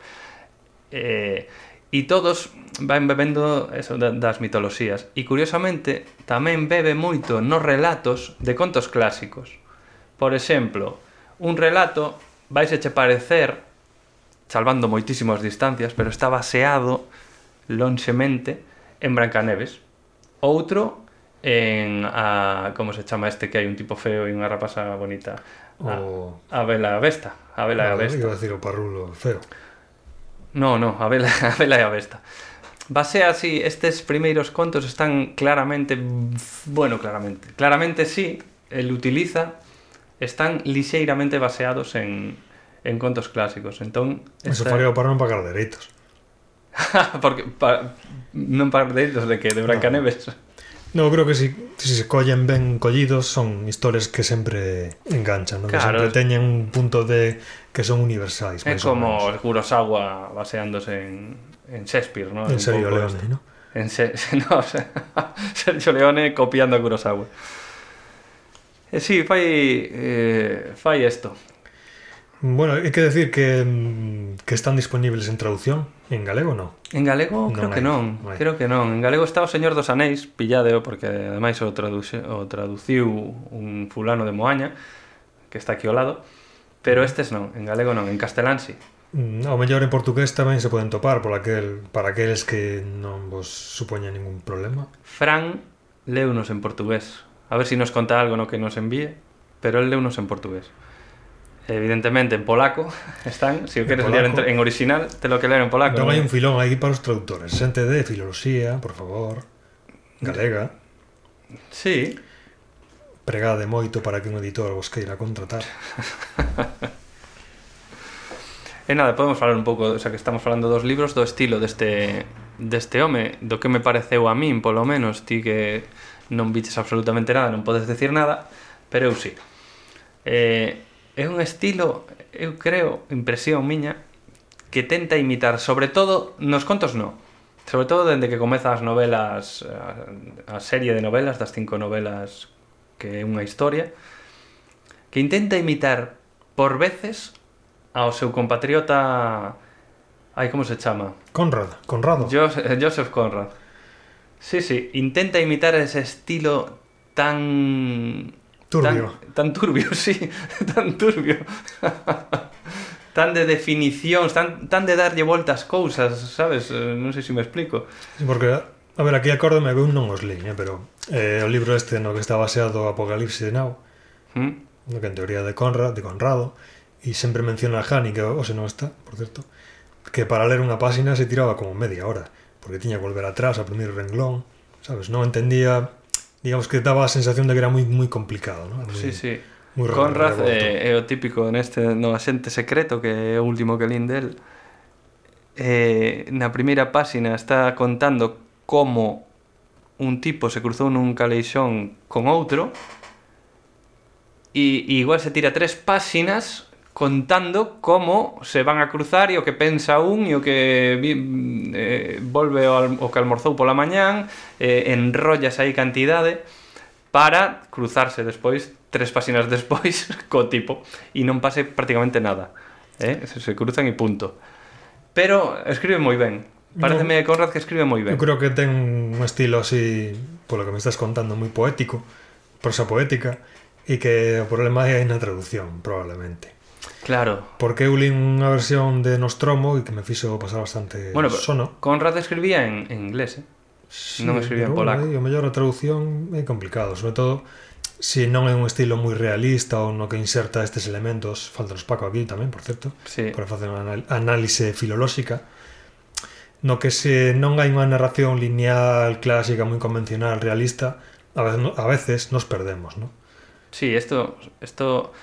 eh, e todos van bebendo eso da, das mitoloxías. E curiosamente tamén bebe moito nos relatos de contos clásicos. Por exemplo un relato vais che parecer salvando moitísimas distancias pero está baseado lonxemente en Brancaneves. Outro en a como se chama este que hai un tipo feo e unha rapaza bonita? A, o... a Bela Vesta a Bela no, ah, Vesta iba a decir o parrulo feo. No, no, a vela, [LAUGHS] a vela e a besta. Basea así, estes primeiros contos están claramente, bueno, claramente, claramente sí, el utiliza, están lixeiramente baseados en, en contos clásicos. Entón, esta... Eso faría para non pagar dereitos. [LAUGHS] Porque pa, non pagar dereitos de que de Brancaneves. No. No, creo que si, si se collen ben collidos son historias que sempre enganchan, ¿no? claro. que sempre teñen un punto de que son universais. É como Kurosawa baseándose en, en Shakespeare, ¿no? En, en Sergio Leone, este. ¿no? En se, [LAUGHS] no, [LAUGHS] Sergio Leone copiando a Kurosawa. E eh, si, sí, fai, eh, fai esto. Bueno, hai que decir que, mm, que están disponibles en traducción en galego, non? En galego non creo hai, que non, hai. creo que non. En galego está o Señor dos Anéis, pilladeo porque ademais o, traduce, o traduciu un fulano de Moaña que está aquí ao lado, pero estes non, en galego non, en castelán sí. Sí. Ao mellor en portugués tamén se poden topar por aquel, para aqueles que non vos supoña ningún problema. Fran leunos en portugués. A ver se si nos conta algo no que nos envíe, pero el leunos en portugués evidentemente en polaco [LAUGHS] están, se si o queres ler en, en original, te lo que ler en polaco. Non hai un filón aí para os traductores. Xente de filoloxía, por favor, galega. Sí. Pregade moito para que un editor vos queira contratar. [LAUGHS] e nada, podemos falar un pouco, o sea, que estamos falando dos libros, do estilo deste deste home, do que me pareceu a min, polo menos, ti que non viches absolutamente nada, non podes decir nada, pero eu sí. Eh, é un estilo, eu creo, impresión miña, que tenta imitar, sobre todo nos contos no, sobre todo dende que comeza as novelas, a, a serie de novelas, das cinco novelas que é unha historia, que intenta imitar por veces ao seu compatriota Ai, como se chama? Conrad, Conrado. Joseph, eh, Joseph Conrad. Sí, sí, intenta imitar ese estilo tan Turbio. Tan, tan turbio, [LAUGHS] sí, tan turbio. tan de definicións, tan, tan de darlle voltas cousas, sabes? Eh, non sei se me explico. Sí, porque, a ver, aquí acórdame que un non os leña, eh, pero eh, o libro este no que está baseado Apocalipse de Now, ¿Mm? no que en teoría de Conrad, de Conrado, e sempre menciona a Hani, que o se non está, por certo, que para ler unha páxina se tiraba como media hora, porque tiña que volver atrás, a primeiro renglón, sabes? Non entendía digamos que daba a sensación de que era moi moi complicado, ¿no? Muy, sí, sí. Muy Conrad é, eh, é o típico neste no Asente Secreto, que é o último que lin del. Eh, na primeira páxina está contando como un tipo se cruzou nun caleixón con outro e, e igual se tira tres páxinas contando como se van a cruzar e o que pensa un e o que eh, volve ao, o que almorzou pola mañán, eh, enrollas aí cantidade para cruzarse despois, tres páxinas despois, [LAUGHS] co tipo, e non pase prácticamente nada. Eh? Se, se cruzan e punto. Pero escribe moi ben. Pareceme, Conrad, que escribe moi ben. Eu creo que ten un estilo así, polo que me estás contando, moi poético, prosa poética, e que o problema é na traducción, probablemente. Claro. Porque eu lin unha versión de Nostromo e que me fixo pasar bastante bueno, sono. Conrad escribía en, en inglés, eh? Sí, non escribía en polaco. Aí, o mellor a traducción é complicado, sobre todo se si non é un estilo moi realista ou no que inserta estes elementos, faltanos Paco aquí tamén, por certo, sí. para facer unha análise filolóxica, no que se non hai unha narración lineal, clásica, moi convencional, realista, a veces, a veces nos perdemos, ¿no? Sí, esto, esto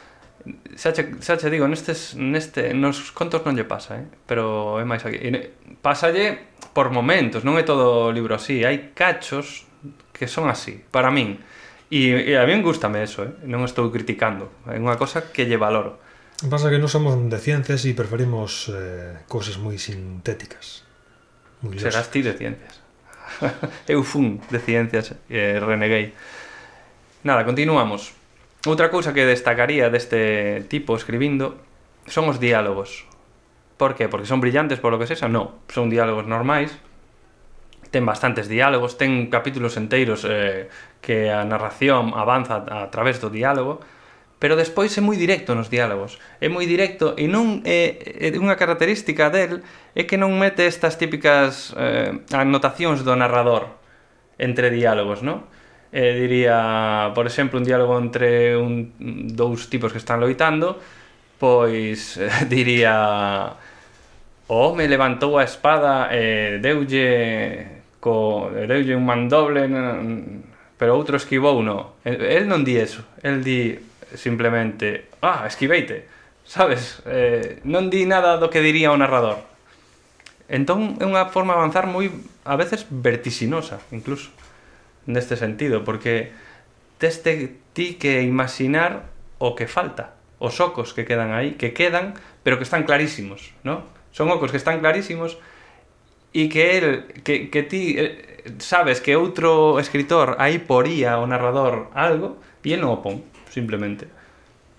xa che, xa che digo, nestes, neste, nos contos non lle pasa, eh? pero é máis aquí. E pásalle por momentos, non é todo o libro así, hai cachos que son así, para min. E, e a min gustame eso, eh? non estou criticando, é unha cosa que lle valoro. Pasa que non somos de ciencias e preferimos eh, cosas moi sintéticas. Muy Serás ti de ciencias. [LAUGHS] Eu fun de ciencias e eh, reneguei. Nada, continuamos. Outra cousa que destacaría deste tipo escribindo son os diálogos. Por que? Porque son brillantes por lo que sexa? Non, son diálogos normais. Ten bastantes diálogos, ten capítulos enteiros eh, que a narración avanza a través do diálogo, pero despois é moi directo nos diálogos. É moi directo e non é, é unha característica del é que non mete estas típicas eh, anotacións do narrador entre diálogos, non? eh, diría, por exemplo, un diálogo entre un, dous tipos que están loitando, pois [LAUGHS] eh, diría o home levantou a espada e eh, deulle co deulle un mandoble pero outro esquivou no. El non di eso, el di simplemente, ah, esquiveite, sabes? Eh, non di nada do que diría o narrador. Entón é unha forma de avanzar moi a veces vertixinosa, incluso. Neste sentido, porque teste ti que imaginar o que falta, os ocos que quedan aí, que quedan, pero que están clarísimos, ¿no? Son ocos que están clarísimos e que el que, que ti eh, sabes que outro escritor aí poría o narrador algo e el non o pon, simplemente.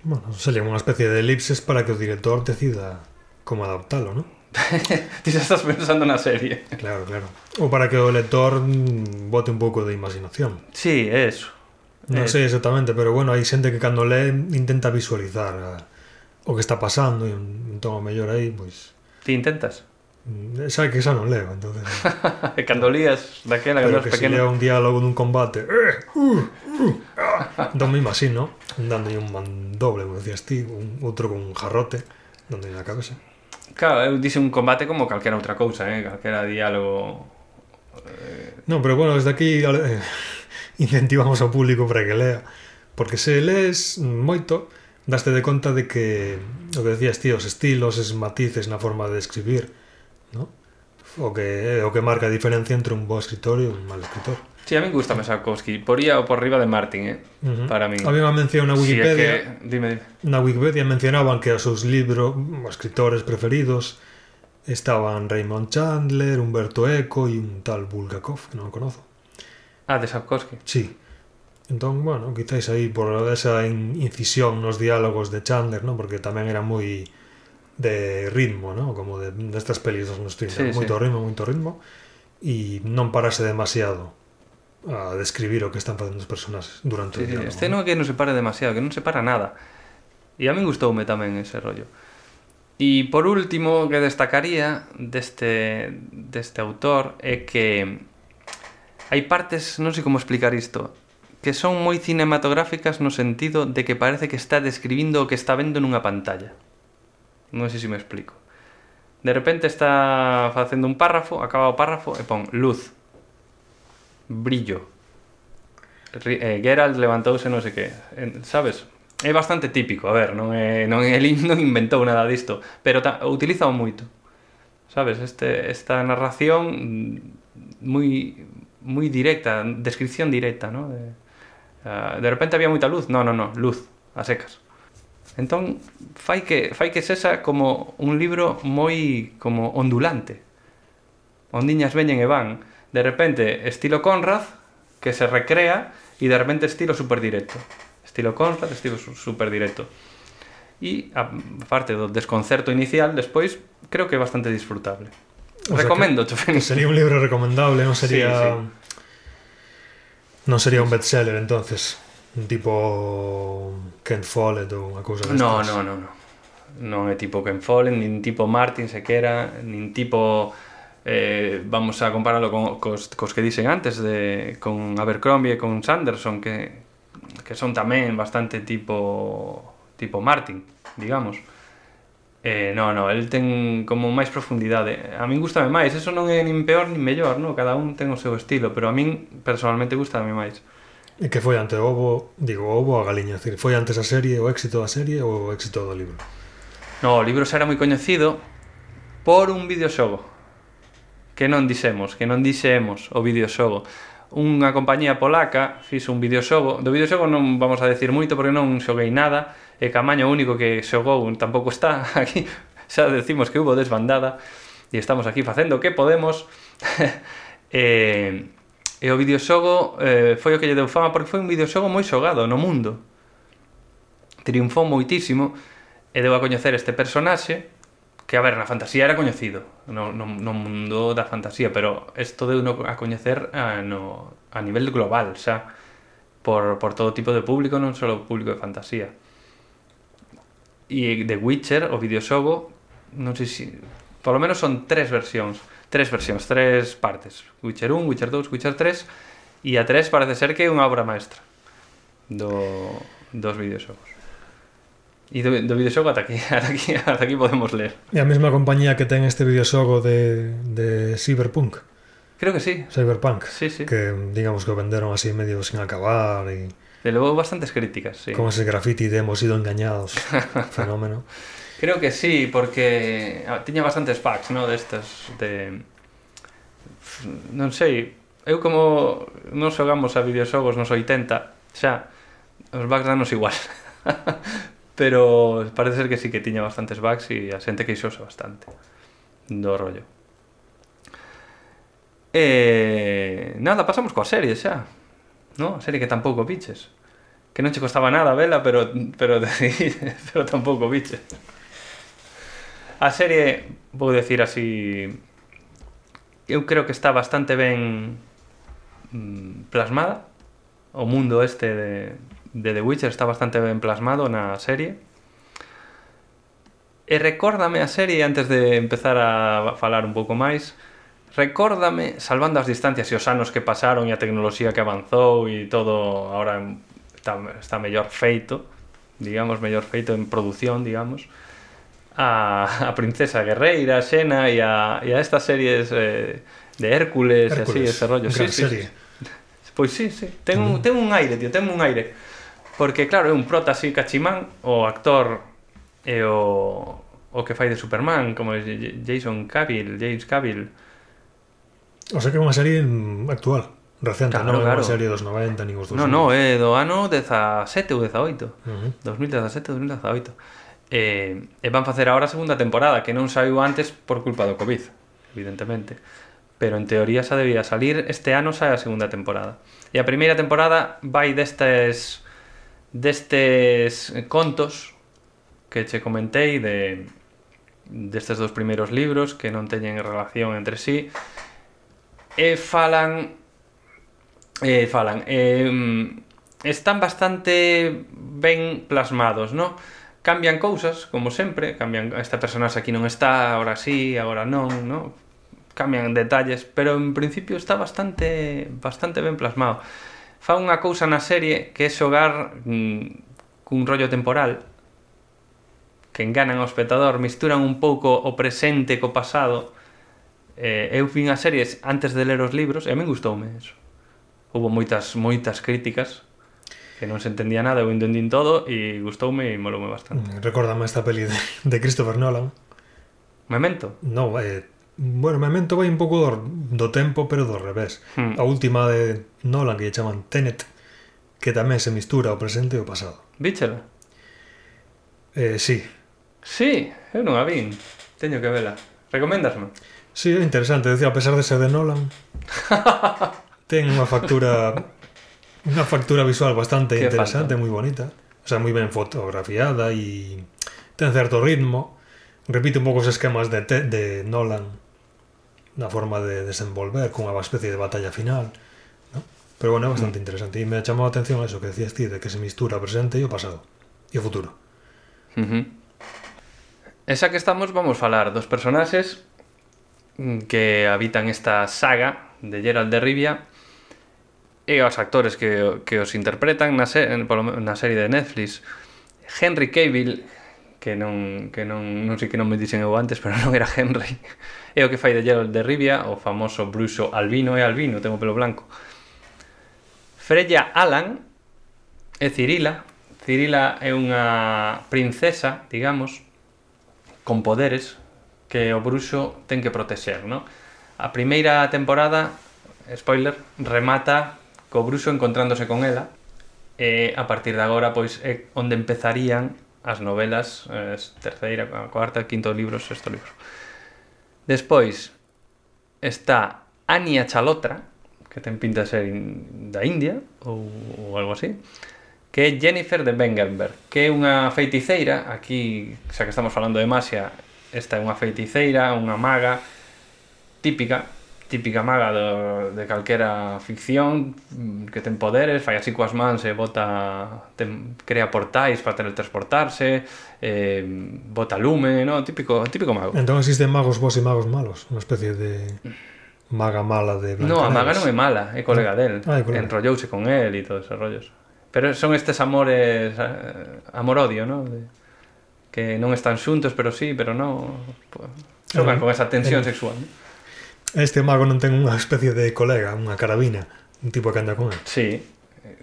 Bueno, sería unha especie de elipses para que o director decida como adaptalo, ¿no? [LAUGHS] Tú ya estás pensando en una serie. Claro, claro. O para que el lector mm, bote un poco de imaginación. Sí, eso. No eso. sé exactamente, pero bueno, hay gente que cuando lee intenta visualizar a, o qué está pasando y un, un tono mayor ahí, pues... ¿Te intentas? Mm, Sabe que esa no leo, entonces... [LAUGHS] cuando lías de aquella pero que, que si leo un diálogo de un combate... ¡Eh! ¡Uh! ¡Uh! ¡Ah! Don ¿no? Dando un mandoble, como decías ti, un, otro con un jarrote, dando en la cabeza. Claro, eu dixe un combate como calquera outra cousa, eh? calquera diálogo... Eh. Non, pero bueno, desde aquí eh, [LAUGHS] incentivamos ao público para que lea. Porque se lees moito, daste de conta de que, o que decías ti, os estilos, es matices na forma de escribir, ¿no? o que, eh, o que marca a diferencia entre un bo escritor e un mal escritor. Sí, a mí me gusta Mesakowski, por IA o por arriba de Martin, ¿eh? Uh -huh. para mí. Había una mención en Wikipedia. Es que... dime. En Wikipedia mencionaban que a sus libros, escritores preferidos, estaban Raymond Chandler, Humberto Eco y un tal Bulgakov, que no lo conozco. Ah, de Sapkowski. Sí. Entonces, bueno, quizás ahí por esa incisión en los diálogos de Chandler, ¿no? Porque también era muy de ritmo, ¿no? Como de, de estas pelis no estoy sí, sí. Muy ritmo, muy ritmo. E y no parase demasiado. a describir o que están facendo as persoas durante sí, o diálogo. Este non é que non se para demasiado, que non se para nada. E a min gustoume tamén ese rollo. E por último, que destacaría deste, deste autor é que hai partes, non sei como explicar isto, que son moi cinematográficas no sentido de que parece que está describindo o que está vendo nunha pantalla. Non sei se me explico. De repente está facendo un párrafo, acaba o párrafo e pon luz, brillo. Eh, Geralt levantouse non sei que, en, sabes? É bastante típico, a ver, non é non é [LAUGHS] non inventou nada disto, pero ta, utilizao moito. Sabes, este esta narración moi moi directa, descripción directa, ¿no? De, uh, de repente había moita luz. No, no, no, luz a secas. Entón fai que fai que sexa como un libro moi como ondulante. Ondiñas veñen e van de repente estilo Conrad, que se recrea, y de repente estilo super directo. Estilo Conrad, estilo super directo. E, aparte do desconcerto inicial, despois, creo que é bastante disfrutable. O Recomendo, sea que, que Sería un libro recomendable, non sería... Sí, sí. Non sería un bestseller, entonces tipo Ken Follett ou unha cousa destas. No, no, no, no. Non é tipo Ken Follett, nin tipo Martin sequera, nin tipo eh, vamos a compararlo con, cos, cos que dixen antes de, con Abercrombie e con Sanderson que, que son tamén bastante tipo tipo Martin digamos eh, no, no, el ten como máis profundidade a min gustame máis, eso non é nin peor nin mellor no? cada un ten o seu estilo pero a min personalmente gustame máis E que foi ante o ovo, digo o ovo a galiña, decir, foi antes a serie, o éxito da serie ou o éxito do libro? No, o libro xa era moi coñecido por un videoxogo que non dixemos, que non dixemos o videoxogo. Unha compañía polaca fixo un videoxogo, do videoxogo non vamos a decir moito porque non xoguei nada, e Camaño único que xogou tampouco está [LAUGHS] aquí, xa decimos que hubo desbandada, e estamos aquí facendo o que podemos. [LAUGHS] e, e o videoxogo eh, foi o que lle deu fama porque foi un videoxogo moi xogado no mundo. Triunfou moitísimo e deu a coñecer este personaxe que a ver, na fantasía era coñecido no, no, no mundo da fantasía pero isto de uno a coñecer a, eh, no, a nivel global xa por, por todo tipo de público non só público de fantasía. E The Witcher o videoxogo non sei se polo menos son tres versións tres versións, tres partes. Witcher 1, Witcher 2, Witcher 3 e a 3 parece ser que é unha obra maestra do, dos videoxogos E do, do videoxogo ata aquí, [LAUGHS] ata aquí, ata aquí podemos ler. E a mesma compañía que ten este videoxogo de, de Cyberpunk. Creo que sí. Cyberpunk. Sí, sí. Que digamos que o venderon así medio sin acabar e... De levou bastantes críticas, sí. Como ese graffiti de hemos sido engañados. [LAUGHS] fenómeno. Creo que sí, porque ah, tiña bastantes packs, ¿no? Destas de, de non sei, eu como non xogamos a videoxogos nos 80, xa os bugs danos igual. [LAUGHS] pero parece ser que sí que tiña bastantes bugs e a xente queixosa bastante do rollo. E nada, pasamos coa serie xa. No, a serie que tampouco biches. Que non che costaba nada vela, pero pero [LAUGHS] pero tampouco biches. A serie, vou decir así, eu creo que está bastante ben mm, plasmada o mundo este de de The Witcher está bastante ben plasmado na serie. E recórdame a serie antes de empezar a falar un pouco máis. Recórdame, salvando as distancias e os anos que pasaron e a tecnoloxía que avanzou e todo ahora está, está mellor feito, digamos, mellor feito en produción, digamos, a, a Princesa Guerreira, a Xena e a, e a estas series eh, de Hércules, Hércules, así, ese rollo. Gran sí, serie. Sí. Pois sí, sí. Ten un, mm. ten un aire, tío, ten un aire. Porque claro, é un prota así cachimán, o actor e o, o que fai de Superman, como Jason Cavill, James Cavill. O sea que é unha serie actual, recente, claro, non é claro. unha serie dos 90 nin os 2000. Non, non, é do ano 17 ou 18, uh -huh. 2017, 2018. E, e van facer agora a segunda temporada, que non saiu antes por culpa do Covid, evidentemente. Pero en teoría xa debía salir, este ano sai a segunda temporada. E a primeira temporada vai destes destes contos que che comentei de destes dos primeiros libros que non teñen relación entre sí e falan eh, falan eh, están bastante ben plasmados, no? Cambian cousas, como sempre, cambian esta personaxe aquí non está, agora sí, agora non, no? Cambian detalles, pero en principio está bastante bastante ben plasmado fa unha cousa na serie que é xogar mm, cun rollo temporal que enganan ao espectador, misturan un pouco o presente co pasado. Eh, eu vin as series antes de ler os libros e a min gustoume eso. Houbo moitas moitas críticas que non se entendía nada, eu entendín todo e gustoume e moloume bastante. Mm, Recordame esta peli de, de Christopher Nolan. Memento? No, eh, bueno, Memento vai un pouco do, do tempo, pero do revés. Hmm. A última de Nolan que lle chaman Tenet, que tamén se mistura o presente e o pasado. Víchela? Eh, sí. Sí, eu non a vin. Teño que vela. Recomendasme? Sí, é interesante. Decía, a pesar de ser de Nolan, [LAUGHS] ten unha factura unha factura visual bastante Qué interesante, moi bonita. O sea, moi ben fotografiada e ten certo ritmo. Repite un pouco os esquemas de, te, de Nolan na forma de desenvolver cunha especie de batalla final ¿no? pero bueno, é bastante mm. interesante e me chamou a atención eso que decías ti de que se mistura o presente e o pasado e o futuro uh -huh. Esa que estamos vamos falar dos personaxes que habitan esta saga de Gerald de Rivia e os actores que, que os interpretan na, se, polo, na serie de Netflix Henry Cavill que non, que non, non sei que non me dixen eu antes, [LAUGHS] pero non era Henry. É o que fai de Gerald de Rivia, o famoso bruxo albino é albino, ten o pelo blanco. Freya Alan é Cirila. Cirila é unha princesa, digamos, con poderes que o bruxo ten que protexer, non? A primeira temporada, spoiler, remata co bruxo encontrándose con ela e a partir de agora pois é onde empezarían as novelas, eh, terceira, a cuarta, quinto libro, sexto libro. Despois está Ania Chalotra, que ten pinta de ser in, da India ou, ou algo así, que é Jennifer de Bengenberg, que é unha feiticeira, aquí, xa que estamos falando de Masia, esta é unha feiticeira, unha maga típica típica maga do, de calquera ficción mm, que ten poderes, fai así coas mans e bota ten, crea portais para teletransportarse, eh, bota lume, no, típico típico mago. Entón existen magos bons e magos malos, unha especie de maga mala de No, a maga non é mala, é colega no. del. Ah, colega. Enrollouse con el e todos esos rollos. Pero son estes amores amor-odio, no? De, que non están xuntos, pero sí, pero non. Pues, xogan con esa tensión eh. sexual. ¿no? Este mago non ten unha especie de colega, unha carabina, un tipo que anda con él. Sí.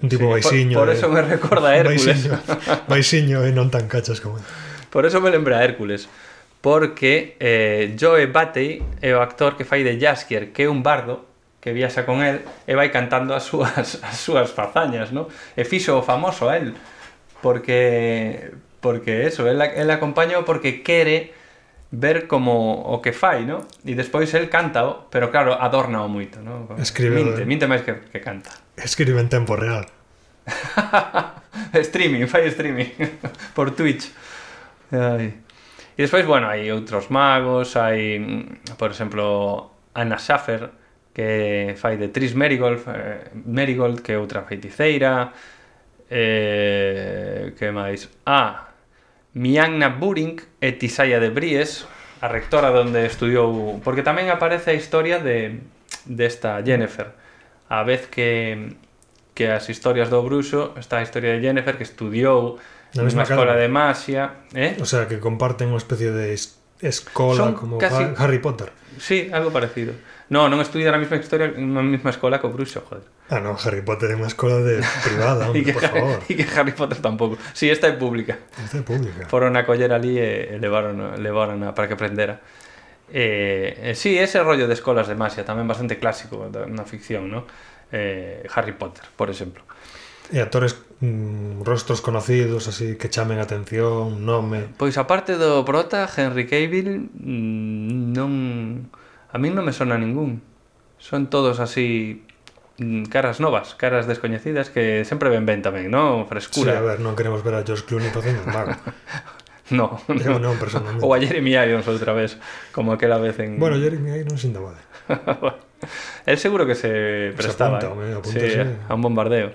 Un tipo sí, baixiño. Por, por eso me recorda a [LAUGHS] Hércules. Baixiño, [LAUGHS] baixiño e non tan cachas como él. Por eso me lembra a Hércules. Porque eh, Joe Batey é o actor que fai de Jaskier, que é un bardo que viaxa con el e vai cantando as súas, [LAUGHS] as súas fazañas, ¿no? E fixo o famoso a él. Porque, porque eso, el, el acompaña porque quere ver como o que fai, no? E despois el cántao, pero claro, adornao moito, no? Escribe, minte, eh. minte máis que, que canta. Escribe en tempo real. [LAUGHS] streaming, fai streaming [LAUGHS] por Twitch. Ai. E despois, bueno, hai outros magos, hai, por exemplo, Anna Schaffer, que fai de Tris Merigold, eh, Merigold que é outra feiticeira, eh, que máis? Ah, Mianna Buring e Tisaya de Bries, a rectora onde estudiou, porque tamén aparece a historia de desta de Jennifer, a vez que que as historias do bruxo, está a historia de Jennifer que estudiou na mesma escola de magia, eh? O sea, que comparten unha especie de escola Son como casi... Harry Potter. Sí, algo parecido. No, non estudia na mesma historia na mesma escola co bruxo, joder. Ah, no, Harry Potter é unha escola de privada, [LAUGHS] hombre, que, por favor. [LAUGHS] E que Harry Potter tampouco. Si, sí, esta é pública. Esta é pública. Foron a coller ali e eh, levaron, levaron a, para que aprendera. Eh, eh, sí, ese rollo de escolas de magia tamén bastante clásico na ficción, ¿no? Eh, Harry Potter, por exemplo. E actores mm, rostros conocidos, así que chamen atención, nome. Pois aparte do prota Henry Cavill mm, non a min non me sona ningún. Son todos así caras novas, caras descoñecidas que sempre ven ben tamén, non? Sí, Frescura. a ver, non queremos ver a George Clooney facendo un mago. [LAUGHS] No, Eu non, personalmente. Ou a Jeremy Irons outra vez, como aquela vez en... Bueno, Jeremy Irons sin vale. Él seguro que se prestaba. apunta, eh. sí, a un bombardeo.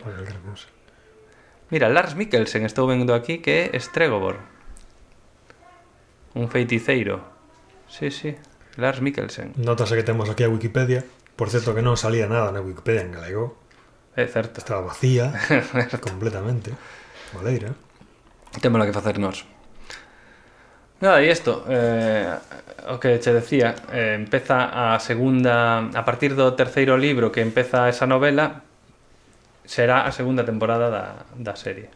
Mira, Lars Mikkelsen estou vendo aquí que é Stregobor. Un feiticeiro. Sí, sí, Lars Mikkelsen. Notase que temos aquí a Wikipedia. Por certo que non salía nada na Wikipedia en galego. É certo. Estaba vacía [LAUGHS] completamente. Valeira. Temos que facer nós. Nada, e isto, eh, o que che decía, eh, empeza a segunda, a partir do terceiro libro que empeza esa novela, será a segunda temporada da, da serie.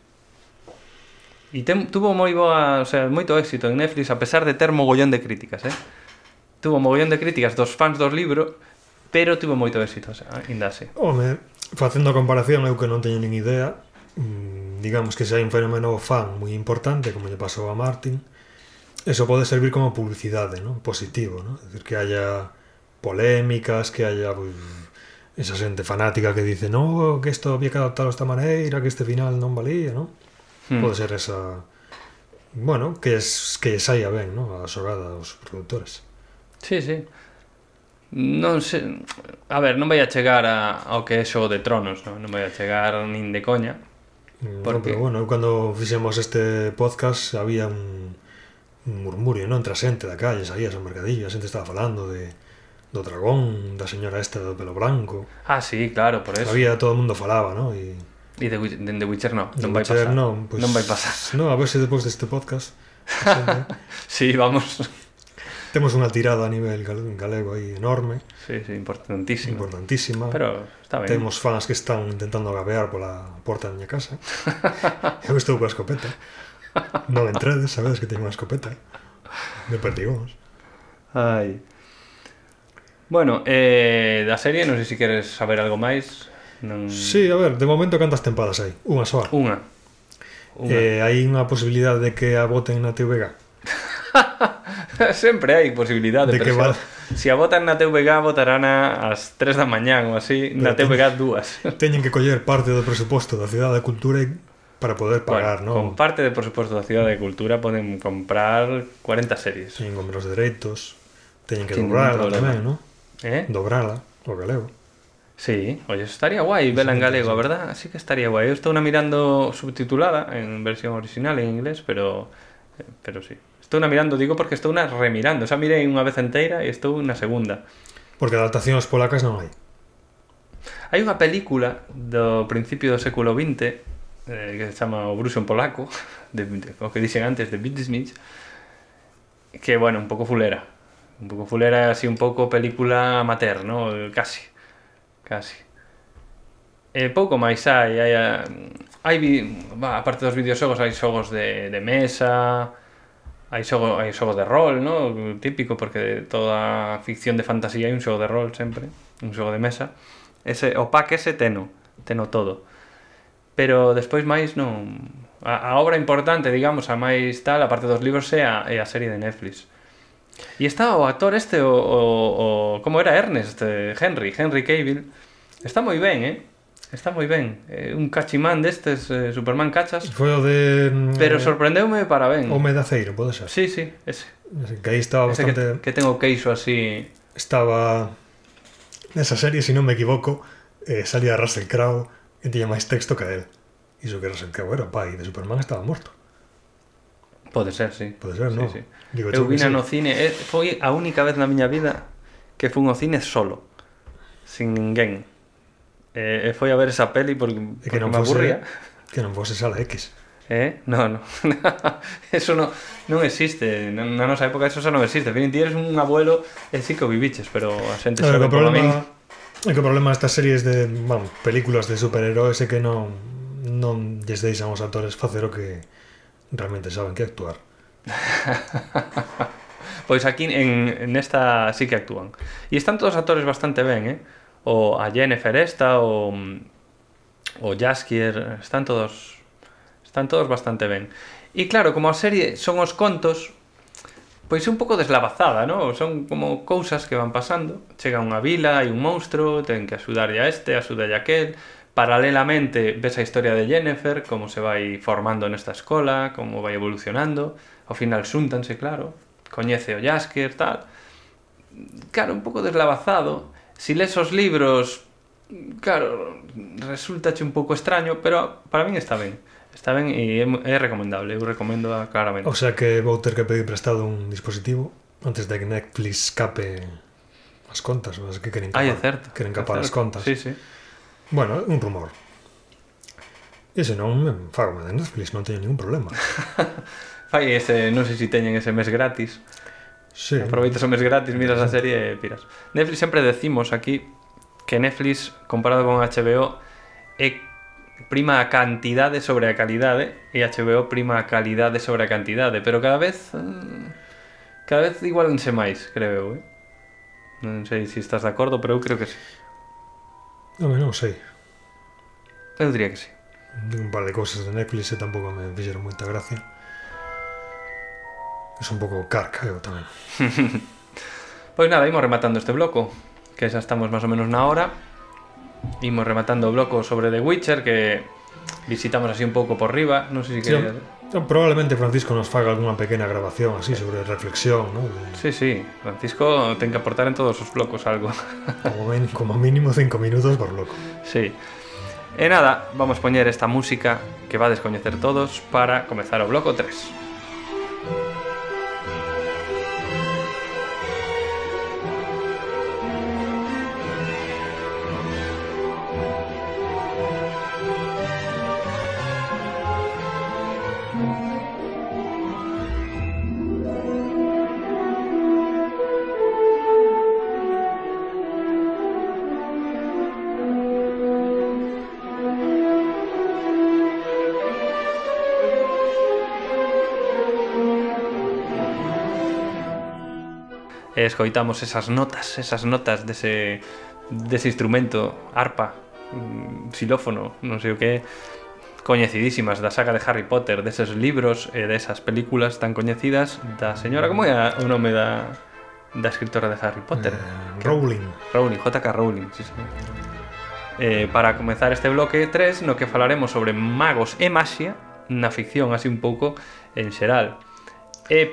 E tem, tuvo moi boa, o sea, moito éxito en Netflix a pesar de ter mogollón de críticas, eh? Tuvo mogollón de críticas dos fans dos libros, pero tuvo moito éxito, ainda así. Home, facendo a comparación, eu que non teño nin idea, mm, digamos que se hai un fenómeno fan moi importante, como lle pasou a Martin, eso pode servir como publicidade, ¿no? positivo, ¿no? Es decir, que haya polémicas, que haya pues, esa xente fanática que dice no, que isto había que adaptarlo esta maneira, que este final non valía, ¿no? Hmm. Pode ser esa... Bueno, que es que saia ben, ¿no? A xogada aos produtores. Sí, sí. Non sei... A ver, non vai a chegar a, ao que é Xogo de Tronos, non, non vai a chegar nin de coña. Mm, porque... No, pero bueno, cando fixemos este podcast había un, un murmurio, non? Entre a xente da calle, saías ao mercadillo, a xente estaba falando de do dragón, da señora esta do pelo branco. Ah, sí, claro, por eso. Había todo o mundo falaba, non? E E de, de, de Witcher no, non vai pasar. Non, pues, non vai pasar. No, a ver se depois deste podcast. Xente... [LAUGHS] sí, vamos. Temos unha tirada a nivel galego aí enorme. Sí, sí, importantísima. Importantísima. Pero está ben. Temos fans que están intentando gabear pola porta da miña casa. [LAUGHS] Eu estou coa escopeta. Non entrades, sabedes que teño unha escopeta. De perdigóns. Ai. Bueno, eh, da serie, non sei se queres saber algo máis. Non... Sí, a ver, de momento cantas tempadas hai? Unha soa. Unha. unha. Eh, hai unha posibilidade de que a voten na TVG. [LAUGHS] [LAUGHS] Sempre hai posibilidade de que va... Se a votan na TVG votarán ás 3 da mañán ou así, Pero na TVG dúas. [LAUGHS] Teñen que coller parte do presuposto da Cidade da Cultura e para poder pagar, bueno, ¿no? Con parte de presuposto da Cidade de Cultura poden comprar 40 series. Teñen con menos dereitos, teñen que Sin dobrala tamén, non? Eh? Dobrala, o galego. Sí, oye, estaría guai vela en galego, a verdad? Así que estaría guai. Eu estou na mirando subtitulada en versión original en inglés, pero eh, pero sí. Estou na mirando, digo porque estou na remirando. Xa mirei unha vez inteira e estou na segunda. Porque adaptacións polacas non hai. Hai unha película do principio do século XX eh, que se chama O Bruxo en Polaco, [LAUGHS] de, de, o que dixen antes, de Bittismich, que, bueno, un pouco fulera. Un pouco fulera, así un pouco película amateur, ¿no? Casi. Casi. E pouco máis hai, hai, hai, hai, hai aparte dos videoxogos, hai xogos de, de mesa, hai xogo, hai xogo de rol, no? típico, porque toda ficción de fantasía hai un xogo de rol sempre, un xogo de mesa. Ese, o pack ese teno, teno todo. Pero despois máis non... A, a obra importante, digamos, a máis tal, a parte dos libros, é a, é a serie de Netflix. E está o actor este, o, o, o como era Ernest, eh, Henry, Henry Cavill. Está moi ben, eh? Está moi ben, eh, un cachimán destes eh, Superman cachas. Foi o de mm, Pero eh, sorprendeume para ben. O medaceiro, pode ser. Sí, sí, ese. ese que aí estaba ese bastante que, que ten o queixo así. Estaba nesa serie, se si non me equivoco, eh, salía Russell Crowe e tiña máis texto que él. Iso que Russell Crowe era pai de Superman estaba morto. Pode ser, sí. Pode ser, non? Sí, sí. Digo, Eu vina sí. no cine, eh, foi a única vez na miña vida que fun ao cine solo, sin ninguén E, e foi a ver esa peli porque, e que non me aburría. Que non fose sala X. Eh? No, no. [LAUGHS] eso no, non existe. Na, na nosa época eso xa non existe. Fin, ti eres un abuelo e sí que o viviches, pero a xente sabe que problema, min... É que o problema estas series de, bueno, películas de superheróis é que non non lles deixan aos actores facer o que realmente saben que actuar. [LAUGHS] pois aquí en nesta sí que actúan. E están todos os actores bastante ben, eh? O a Jennifer esta, o o Jaskier, están todos están todos bastante ben. E claro, como a serie son os contos, pois un pouco deslavazada, ¿no? Son como cousas que van pasando. Chega unha vila, hai un monstro, ten que axudarlle a este, axudarlle a aquel. Paralelamente ves a historia de Jennifer, como se vai formando nesta escola, como vai evolucionando. Ao final xúntanse, claro. Coñece o Jaskier, tal. Claro, un pouco deslavazado. si lees os libros, claro, resultache un pouco extraño, pero para min está ben. Está ben e é, é recomendable, eu recomendo a claramente. O sea que vou ter que pedir prestado un dispositivo antes de que Netflix cape as contas, mas que queren ah, capar, Ay, certo, queren capar as contas. Sí, sí. Bueno, un rumor. E se non me fago de Netflix, non teño ningún problema. [LAUGHS] Fai ese, non sei se si teñen ese mes gratis. Sí. Aproveitas o mes gratis, miras a serie e piras. Netflix sempre decimos aquí que Netflix, comparado con HBO, é prima a cantidade sobre a calidade e HBO prima a calidade sobre a cantidade, pero cada vez mm, cada vez igualanse máis, creo eu, eh? Non sei se estás de acordo, pero eu creo que sí. Non, non sei. Eu diría que sí. Un par de cousas de Netflix e tampouco me fixeron moita gracia. Es un pouco carca eu tamén. pois [LAUGHS] nada, imos rematando este bloco, que xa estamos máis ou menos na hora. Imos rematando o bloco sobre The Witcher, que visitamos así un pouco por riba, non sei se si sí. Probablemente Francisco nos faga algunha pequena grabación así sobre reflexión, ¿no? De... Sí, sí, Francisco ten que aportar en todos os blocos algo. [LAUGHS] Como, ben, como mínimo cinco minutos por bloco. Sí. E nada, vamos poñer esta música que va a descoñecer todos para comezar o bloco 3. e escoitamos esas notas, esas notas dese, dese instrumento, arpa, mm, xilófono, non sei o que coñecidísimas da saga de Harry Potter, deses libros e desas películas tan coñecidas da señora, como é o nome da, da escritora de Harry Potter? Eh, que, Rowling. Rowling, J.K. Rowling, sí, sí. Eh, para comezar este bloque 3 no que falaremos sobre magos e maxia na ficción así un pouco en xeral. E eh,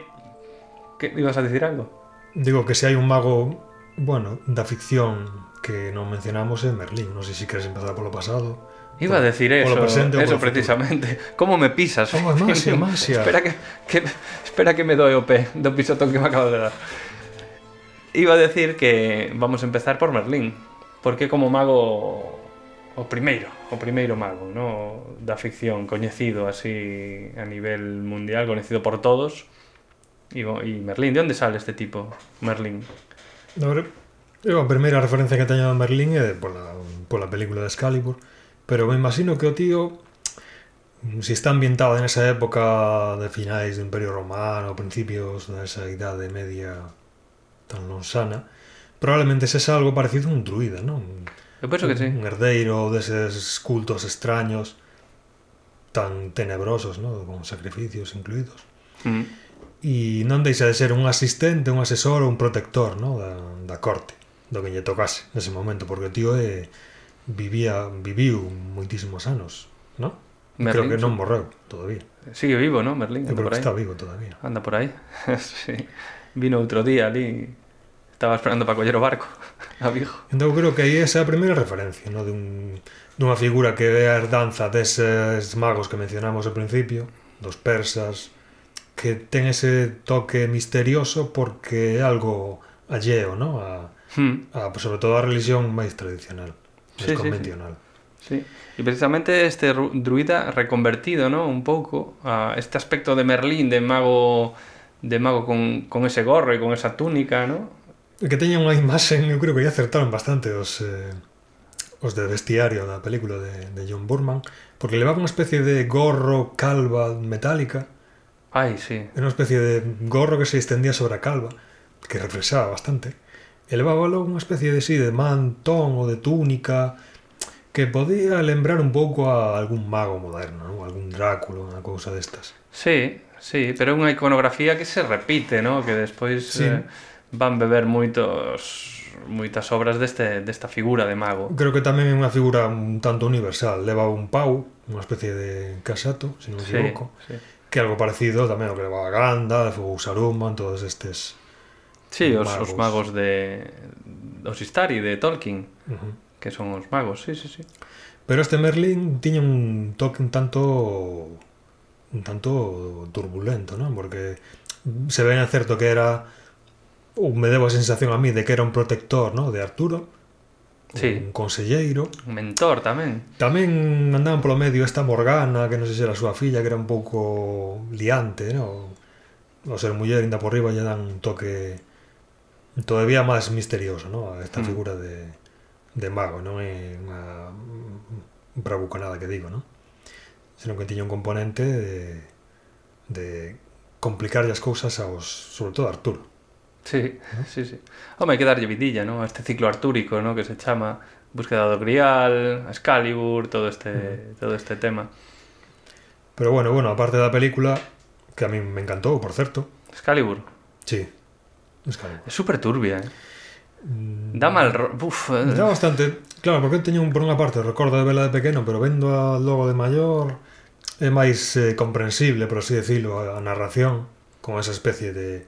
que ibas a dicir algo? digo que se hai un mago, bueno, da ficción que non mencionamos é Merlín. Non sei se queres empezar polo pasado. Iba a decir eso, presente eso precisamente. Como me pisas? Oh, é masia, [LAUGHS] masia. espera, que, que, espera que me doe o pé do pisotón que me acabo de dar. Iba a decir que vamos a empezar por Merlín, porque como mago o primeiro, o primeiro mago, no, da ficción coñecido así a nivel mundial, coñecido por todos, E, bon, e Merlín, de onde sale este tipo, Merlín? No, eu a primeira referencia que teño a Merlín é pola, pola película de Excalibur, pero me imagino que o tío si está ambientado en esa época de finais do Imperio Romano, principios desa idade media tan lonsana, probablemente sexa algo parecido a un druida, non? Eu penso que sí. Un herdeiro deses cultos extraños tan tenebrosos, non? Con sacrificios incluídos. Mm e non deixa de ser un asistente, un asesor ou un protector no? da, da corte, do que lle tocase nese momento, porque o tío é, vivía, viviu moitísimos anos, no? Merlín, Creo que non morreu todavía. Sigue vivo, ¿no? Merlín. Anda por ahí. Está vivo todavía. Anda por aí. [LAUGHS] sí. Vino outro día ali estaba esperando para coller o barco [LAUGHS] a Vigo. Entón creo que aí esa é a primeira referencia, ¿no? Dun, dunha figura que é a herdanza deses magos que mencionamos ao principio, dos persas, que ten ese toque misterioso porque é algo alleo, ¿no? A, hmm. a sobre todo a religión máis tradicional, sí, convencional. Sí, sí. sí. Y precisamente este druida reconvertido, ¿no? Un pouco a este aspecto de Merlín, de mago de mago con, con ese gorro e con esa túnica, ¿no? Que teña unha imaxe, eu creo que aí acertaron bastante os eh, os de vestiario da película de, de John Burman, porque levaba unha especie de gorro calva metálica, Ay, sí. Era una especie de gorro que se extendía sobre a calva, que reflexaba bastante. Elevábalo unha especie de sí, de mantón ou de túnica que podía lembrar un pouco a algún mago moderno, ¿no? algún Dráculo, unha cousa destas. Sí, sí, pero é unha iconografía que se repite, ¿no? que despois sí. eh, van beber moitos moitas obras deste, desta figura de mago. Creo que tamén é unha figura un tanto universal. Leva un pau, unha especie de casato, se non me equivoco. Sí, sí que algo parecido tamén o que levaba Gandalf ou Saruman, todos estes Sí, os magos, os magos de os Istari de Tolkien, uh -huh. que son os magos, sí, sí, sí. Pero este Merlín tiña un toque un tanto un tanto turbulento, ¿no? Porque se ven é certo que era ou me debo a sensación a mí de que era un protector, ¿no? de Arturo, sí. un conselleiro. Un mentor tamén. Tamén andaban polo medio esta Morgana, que non sei se era a súa filla, que era un pouco liante, no? o ser muller ainda por riba lle dan un toque todavía máis misterioso, no? esta mm. figura de, de mago, non é unha bravuconada que digo, non? senón que tiña un componente de, de complicarlle as cousas aos, sobre todo a Arturo. Sí, sí, sí. Home, hai que darlle vidilla, ¿no? A este ciclo artúrico, ¿no? Que se chama Búsqueda do Grial, Excalibur, todo este, todo este tema. Pero bueno, bueno, aparte da película, que a mí me encantou, por certo. Excalibur. Sí, Excalibur. É super turbia, eh? Dá mal... Uf, eh, Dá bastante... Claro, porque eu teño un, por unha parte o recordo de vela de pequeno, pero vendo a logo de maior é máis eh, comprensible, por así decirlo, a, a narración con esa especie de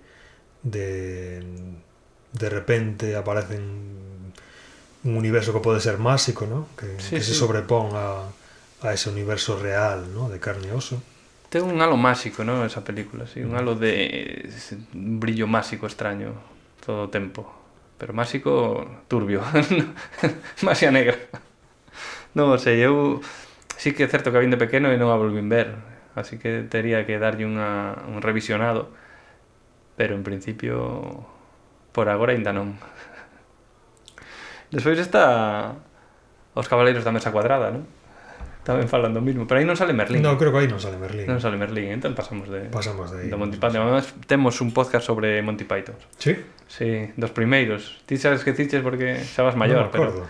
de, de repente aparecen un universo que pode ser máxico, ¿no? que, sí, que sí. se sobrepón a, a ese universo real ¿no? de carne e oso. Ten un halo máxico, ¿no? Esa película, sí, un mm. halo de un brillo máxico extraño todo o tempo. Pero máxico turbio, [LAUGHS] masia negra. Non sei, eu sí que é certo que a vin de pequeno e non a volvín ver, así que teria que darlle unha, un revisionado pero en principio por agora ainda non. Despois está Os Cabaleiros da Mesa Cuadrada, non? Tamén falan do mismo, pero aí non sale Merlín. Non, creo que aí non sale Merlín. Non sale Merlín, entón pasamos de Pasamos de aí. Do Monty Python. Además, temos un podcast sobre Monty Python. Sí? Sí, dos primeiros. Ti sabes que tiches porque xa vas maior, pero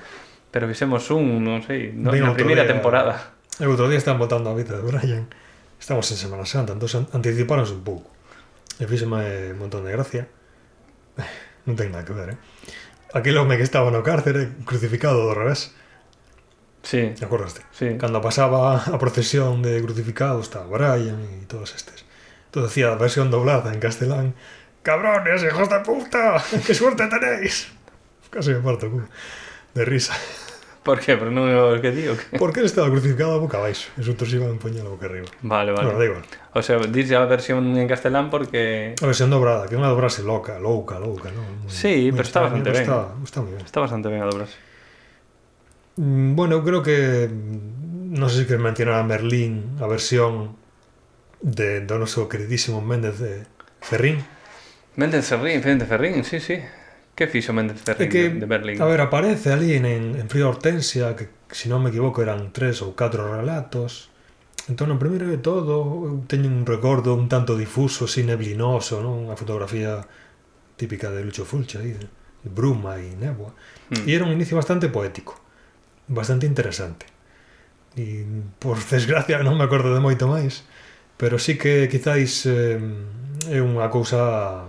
pero fixemos un, non sei, no, na primeira día, temporada. E outro día están votando a vida de Brian. Estamos en Semana Santa, entón anticiparonse un pouco. E fíxeme un montón de gracia. [LAUGHS] Non ten nada que ver, eh? Aquel home que estaba no cárcere crucificado do revés. Sí. ¿Te acordaste? Sí. Cando pasaba a procesión de crucificados estaba Brian e todos estes. Todo decía a versión doblada en castelán ¡Cabrones, hijos de puta! que suerte tenéis! [LAUGHS] Casi me parto de risa. Por que? Por non é o que digo que... Porque ele estaba crucificado boca abaixo E os outros iban poñendo boca arriba Vale, vale bueno, da igual. O sea, dice a versión en castelán porque... A versión dobrada, que é unha dobrase loca, louca, louca ¿no? Muy, Sí, muy pero está bastante ben está, está, moi ben. está bastante ben a dobrase mm, Bueno, eu creo que mm, Non sei se que mencionar a Merlín A versión de, do noso queridísimo Méndez de Ferrín Méndez Ferrín, Méndez Ferrín, sí, sí Que fixo Méndez Ferrín que, de Berlín? A ver, aparece ali en, en Frío Hortensia, que se non me equivoco eran tres ou catro relatos. Entón, no primeiro de todo, eu teño un recordo un tanto difuso, así neblinoso, non? Unha fotografía típica de Lucho Fulci, aí, de bruma e néboa. Mm. E era un inicio bastante poético, bastante interesante. E, por [LAUGHS] desgracia, non me acordo de moito máis, pero sí que quizáis eh, é unha cousa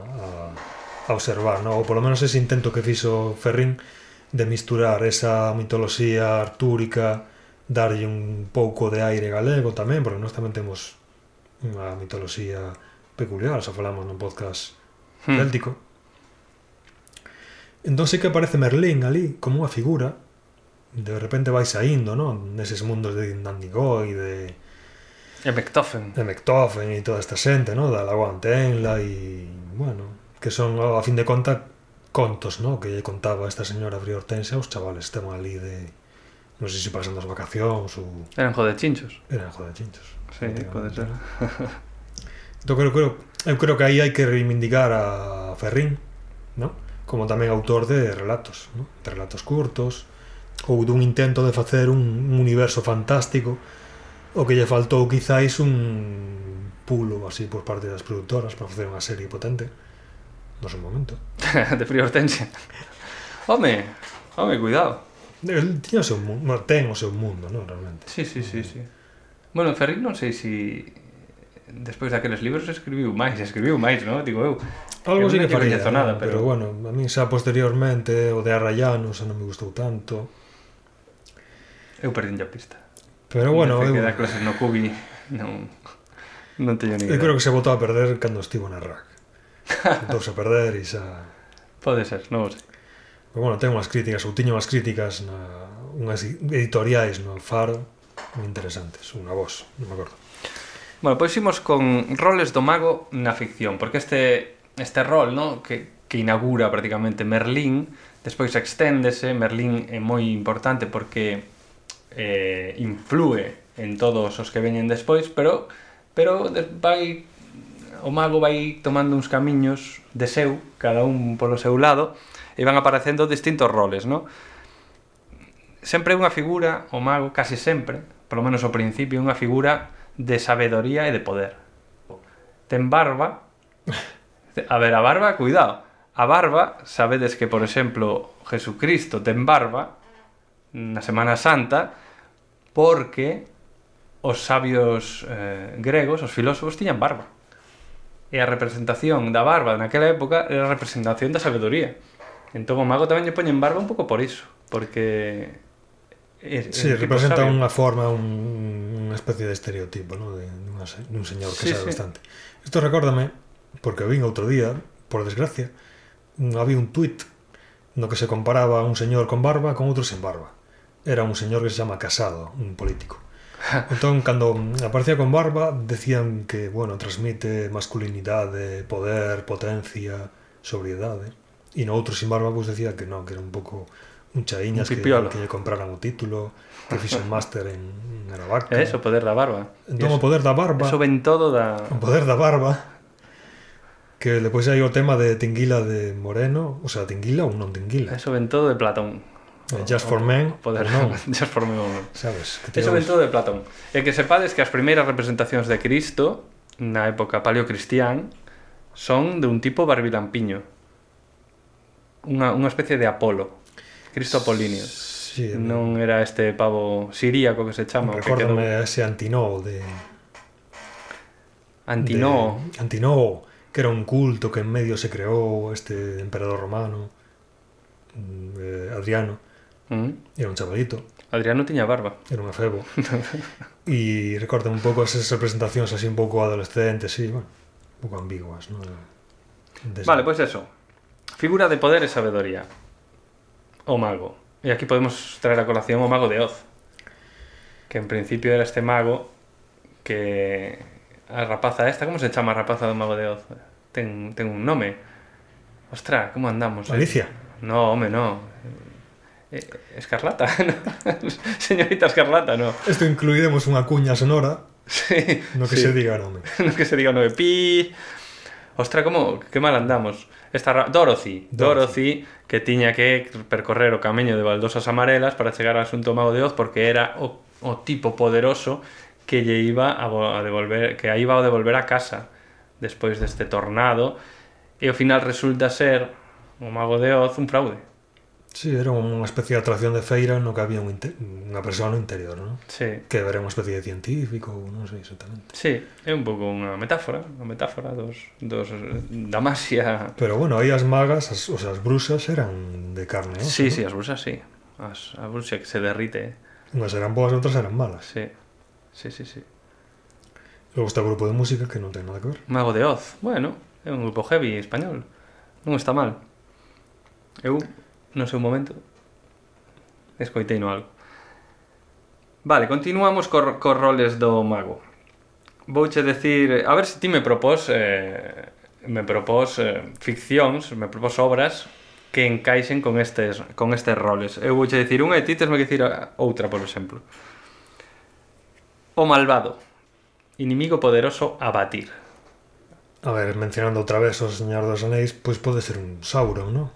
a observar, no? ou polo menos ese intento que fixo Ferrín de misturar esa mitoloxía artúrica, darlle un pouco de aire galego tamén, porque nós tamén temos unha mitoloxía peculiar, xa falamos nun podcast hmm. céltico. Entón sí que aparece Merlín ali como unha figura, de repente vai saindo, non? Neses mundos de Nandigó e de... E Mectofen. E Mectofen e toda esta xente, non? Da Lagoa Antenla e... Bueno, que son, a fin de conta, contos, ¿no? Que lle contaba esta señora Briortense aos chavales estaban ali de... Non sei se pasan das vacacións ou... Eran jode chinchos. Eran jode chinchos. Sí, pode ser. [LAUGHS] eu entón, creo, creo, eu creo que aí hai que reivindicar a Ferrín, ¿no? como tamén autor de relatos, ¿no? de relatos curtos, ou dun intento de facer un, un universo fantástico, o que lle faltou quizáis un pulo así por parte das produtoras para facer unha serie potente. Uh No seu momento. [LAUGHS] de Frío Hortense. Home, home, cuidado. El tiña o seu mundo, ten o seu mundo, non, realmente. Sí, sí, sí, eh, sí. Bueno, Ferrín non sei se si despois daqueles libros escribiu máis, escribiu máis, non? Digo eu. Algo sí que faría, nada, pero... pero... bueno, a min xa posteriormente o de Arrayano xa non me gustou tanto. Eu perdín a pista. Pero bueno, eu... Que da clases no Cubi non, non teño ni idea. Eu creo que se botou a perder cando estivo na RAC. [LAUGHS] dous a perder e xa... Pode ser, non sei. Pero, bueno, ten unhas críticas, ou tiño unhas críticas na, unhas editoriais no Faro moi interesantes, unha voz, non me acordo. Bueno, pois imos con roles do mago na ficción, porque este este rol, no, que que inaugura prácticamente Merlín, despois exténdese, Merlín é moi importante porque eh inflúe en todos os que veñen despois, pero pero vai o mago vai tomando uns camiños de seu, cada un polo seu lado, e van aparecendo distintos roles, no? Sempre é unha figura, o mago, casi sempre, polo menos ao principio, unha figura de sabedoría e de poder. Ten barba, [LAUGHS] a ver, a barba, cuidado, a barba, sabedes que, por exemplo, Jesucristo ten barba na Semana Santa porque os sabios eh, gregos, os filósofos, tiñan barba. E a representación da barba naquela época era a representación da sabedoría. Entón o mago tamén lle poñen barba un pouco por iso, porque É, sí, representa sabio. unha forma, un, unha especie de estereotipo, ¿no? de, dunha, dun señor que sí, sabe sí. bastante. Isto recórdame, porque o vin outro día, por desgracia, había un tuit no que se comparaba un señor con barba con outro sen barba. Era un señor que se chama Casado, un político. Entón, cando aparecía con barba, decían que, bueno, transmite masculinidade, poder, potencia, sobriedade. E no outro sin barba, pois, pues, decía que non, que era un pouco un chaiñas un que, que lle compraran o título, que fixo un máster en, en Aravaca. É eso, poder da barba. Entón, o poder da barba... Eso ven todo da... O poder da barba que depois hai o tema de tinguila de Moreno, o sea, tinguila ou non tinguila. Eso ven todo de Platón. Just for Men. poder non. [LAUGHS] Just for Men. Sabes que eso todo de Platón. E que sepades que as primeiras representacións de Cristo na época paleocristián son de un tipo barbilampiño. Unha, unha especie de Apolo. Cristo Apolinio. Sí, non era este pavo siríaco que se chama recórdame que quedou... ese Antinoo de Antinoo de... Antinoo. Que era un culto que en medio se creou este emperador romano mm, eh, Adriano. Mm. era un chavalito, Adriano tiña barba. era un efebo. [LAUGHS] e recorda un pouco esas representacións así un pouco adolescentes, sí, bueno, un pouco ambiguas, ¿no? De- Vale, pois eso. Figura de poder e sabedoría. O mago. E aquí podemos traer a colación o mago de Oz. Que en principio era este mago que a rapaza esta, como se chama a rapaza do mago de Oz? Ten, ten un nome. Ostra, como andamos? eh? Alicia. No, home, no. eh, Escarlata, [LAUGHS] ¿no? [LAUGHS] Señorita Escarlata, no. Isto incluiremos unha cuña sonora sí, no que sí. se diga o nome. [LAUGHS] no que se diga o nome. Pi... Ostra, como que mal andamos. Esta ra... Dorothy. Dorothy, Dorothy que tiña que percorrer o camiño de baldosas amarelas para chegar ao asunto mago de Oz porque era o, o tipo poderoso que lle iba a, a devolver que a iba a devolver a casa despois deste tornado e ao final resulta ser o mago de Oz un fraude. Sí, era unha especie de atracción de feira no que había un unha persoa no interior, non? Sí. Que era unha especie de científico, non sei exactamente. Sí, é un pouco unha metáfora, unha metáfora dos, dos da masia. Pero bueno, aí as magas, as, o sea, as bruxas eran de carne, non? Sí, sí, as bruxas sí. As, a bruxa que se derrite. Unhas eran boas, outras eran malas. Sí, sí, sí, sí. Logo está o grupo de música que non ten nada que ver. Mago de Oz, bueno, é un grupo heavy español. Non está mal. Eu no seu momento escoitei no algo Vale, continuamos cor, cor roles do mago Vouche decir, a ver se ti me propós eh, me propós eh, ficcións, me propós obras que encaixen con estes con estes roles. Eu vouche decir unha e ti tesme que decir outra, por exemplo. O malvado, inimigo poderoso a batir. A ver, mencionando outra vez o Señor dos Anéis, pois pode ser un Sauron, non?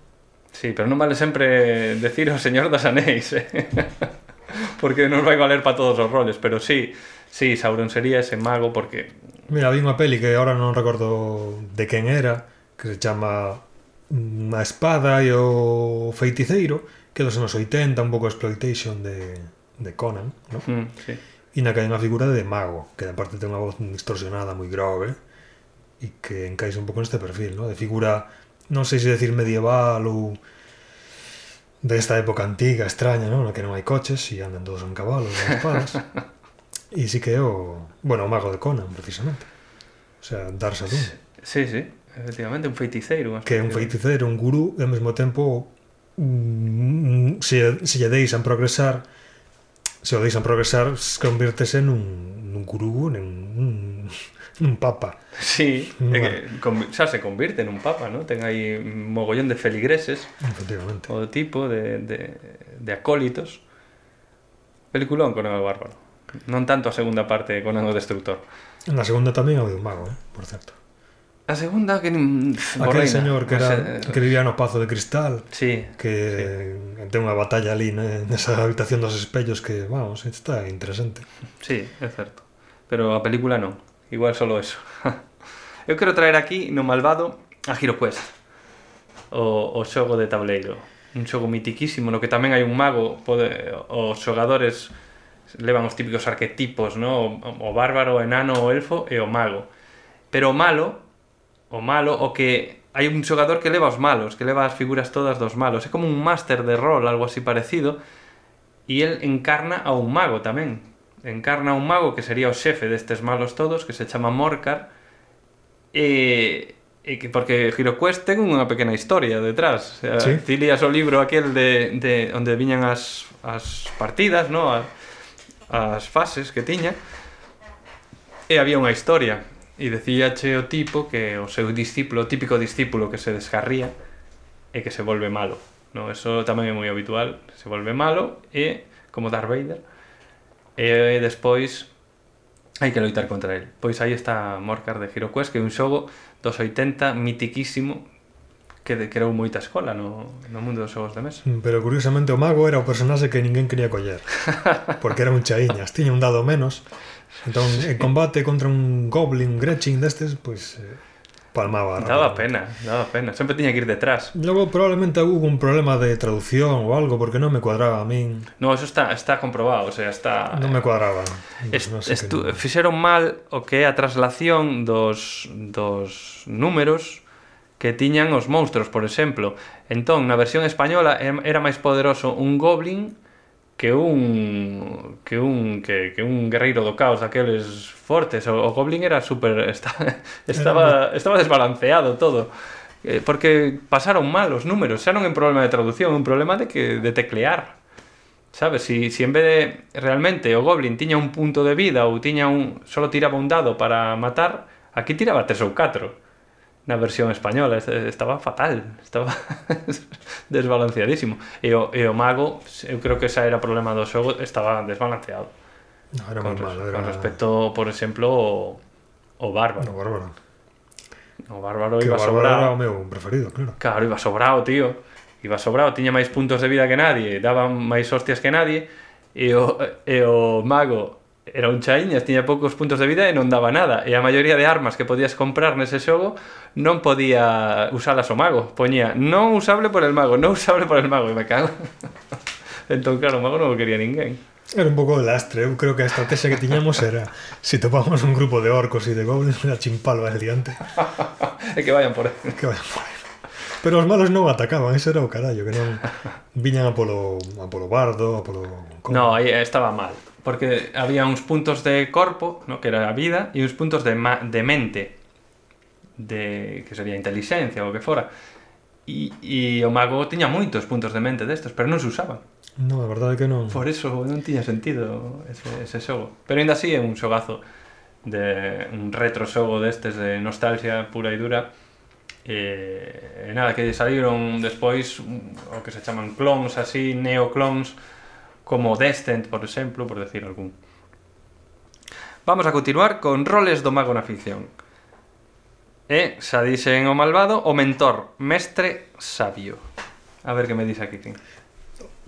Sí, pero non vale sempre decir o señor das anéis, eh? [LAUGHS] porque non vai valer para todos os roles, pero sí, sí, Sauron sería ese mago porque... Mira, vi unha peli que ahora non recordo de quen era, que se chama A espada e o feiticeiro, que dos anos 80, un pouco exploitation de, de Conan, ¿no? Mm, sí. E na que hai unha figura de mago, que aparte ten unha voz distorsionada, moi grove, e que encaixa un pouco neste perfil, ¿no? De figura non sei se decir medieval ou desta época antiga, extraña, non? Na que non hai coches e andan todos en cabalos e espadas. [LAUGHS] e si que é o... Bueno, o mago de Conan, precisamente. O sea, Dar Sadun. Sí, sí, efectivamente, un feiticeiro. Que é un feiticeiro, un gurú, e ao mesmo tempo mm, se, se lle deixan progresar se o deixan progresar convirtese nun, nun gurú, nun, nun un papa. Sí, o sea, se convierte en un papa, ¿no? Tenga ahí un mogollón de feligreses. Efectivamente. Todo tipo de, de, acólitos. Peliculón con el bárbaro. No tanto a segunda parte con el destructor. En la segunda también había un mago, ¿eh? por cierto. La segunda que... Aquel señor que, era, no sé. que vivía en pazos de cristal. Sí. Que sí. tiene una batalla allí en esa habitación dos espellos que, vamos, está interesante. Sí, es cierto. Pero la película no. Igual solo eso. [LAUGHS] Eu quero traer aquí no malvado a HeroQuest. O, o xogo de tableiro. un xogo mitiquísimo no que tamén hai un mago pode, os xogadores levan os típicos arquetipos no? o, o bárbaro, o enano, o elfo e o mago pero o malo o malo, o que hai un xogador que leva os malos, que leva as figuras todas dos malos. É como un máster de rol, algo así parecido, e el encarna a un mago tamén. encarna un mago que sería o xefe destes malos todos, que se chama Morcar, e, e que porque HeroQuest ten unha pequena historia detrás. O sea, sí. Ti lías o libro aquel de, de onde viñan as, as partidas, no? as, as fases que tiña, e había unha historia. E decíache o tipo que o seu discípulo, o típico discípulo que se descarría e que se volve malo. No, eso tamén é moi habitual, se volve malo e como Darth Vader e despois hai que loitar contra el. Pois aí está Morcar de Hero Quest, que é un xogo dos 80 mitiquísimo que de, creou moita escola no, no mundo dos xogos de mesa. Mm, pero curiosamente o mago era o personaxe que ninguén quería coller, [LAUGHS] porque era un chaiñas, tiña un dado menos. Entón, en combate contra un goblin, un Gretchen destes, pois pues, eh, palmaba. Daba pena, daba pena. Sempre tiña que ir detrás. Logo probablemente hubo un problema de traducción ou algo porque non me cuadraba a min. No, eso está está comprobado, o sea, está Non me cuadraba. Es, no sé estu... que... fixeron mal o que é a traslación dos dos números que tiñan os monstruos, por exemplo. Entón, na versión española era máis poderoso un goblin que un que un que, que un guerreiro do caos daqueles fortes. O, o goblin era super [LAUGHS] está, estaba estaba desbalanceado todo. Eh, porque pasaron mal os números, xa non é un problema de traducción, é un problema de que de teclear. Sabes, si, si en vez de realmente o Goblin tiña un punto de vida ou tiña un solo tiraba un dado para matar, aquí tiraba tres ou catro na versión española, estaba fatal, estaba [LAUGHS] desbalanceadísimo. E o, e o mago, eu creo que xa era problema do xogo, estaba desbalanceado. No, era con, malo, era... con respecto, por exemplo, o, o bárbaro. O bárbaro. O bárbaro que iba o bárbaro sobrado. era o meu preferido, claro. Claro, iba sobrado, tío. Iba sobrado, tiña máis puntos de vida que nadie, daba máis hostias que nadie. E o, e o mago era un chaiñas, tiña poucos puntos de vida e non daba nada. E a maioría de armas que podías comprar nese xogo non podía usalas o mago. Poñía non usable por el mago, non usable por el mago, e me cago. [LAUGHS] entón, claro, o mago non o quería ninguén. Era un pouco lastre. Eu creo que a estrategia que tiñamos era se topamos un grupo de orcos e de goblins [LAUGHS] era chimpalo al diante [LAUGHS] e que vayan por aí. que vayan por aí. Pero os malos non atacaban, ese era o carallo, que non viñan a polo, a polo bardo, a polo... Como? No, aí eh, estaba mal. Porque había uns puntos de corpo, no, que era a vida, e uns puntos de, ma de mente, de que sería inteligencia ou que fora. E, e o mago tiña moitos puntos de mente destes, pero non se usaban. No, a verdade é que non. Por eso non tiña sentido ese, ese xogo. Pero ainda así é un xogazo de un retroxogo destes de nostalgia pura e dura e, e nada, que lle saliron despois o que se chaman clones así, neoclones como Descent, por exemplo, por decir algún. Vamos a continuar con roles do mago na ficción. E, xa dixen o malvado, o mentor, mestre sabio. A ver que me dice aquí, King.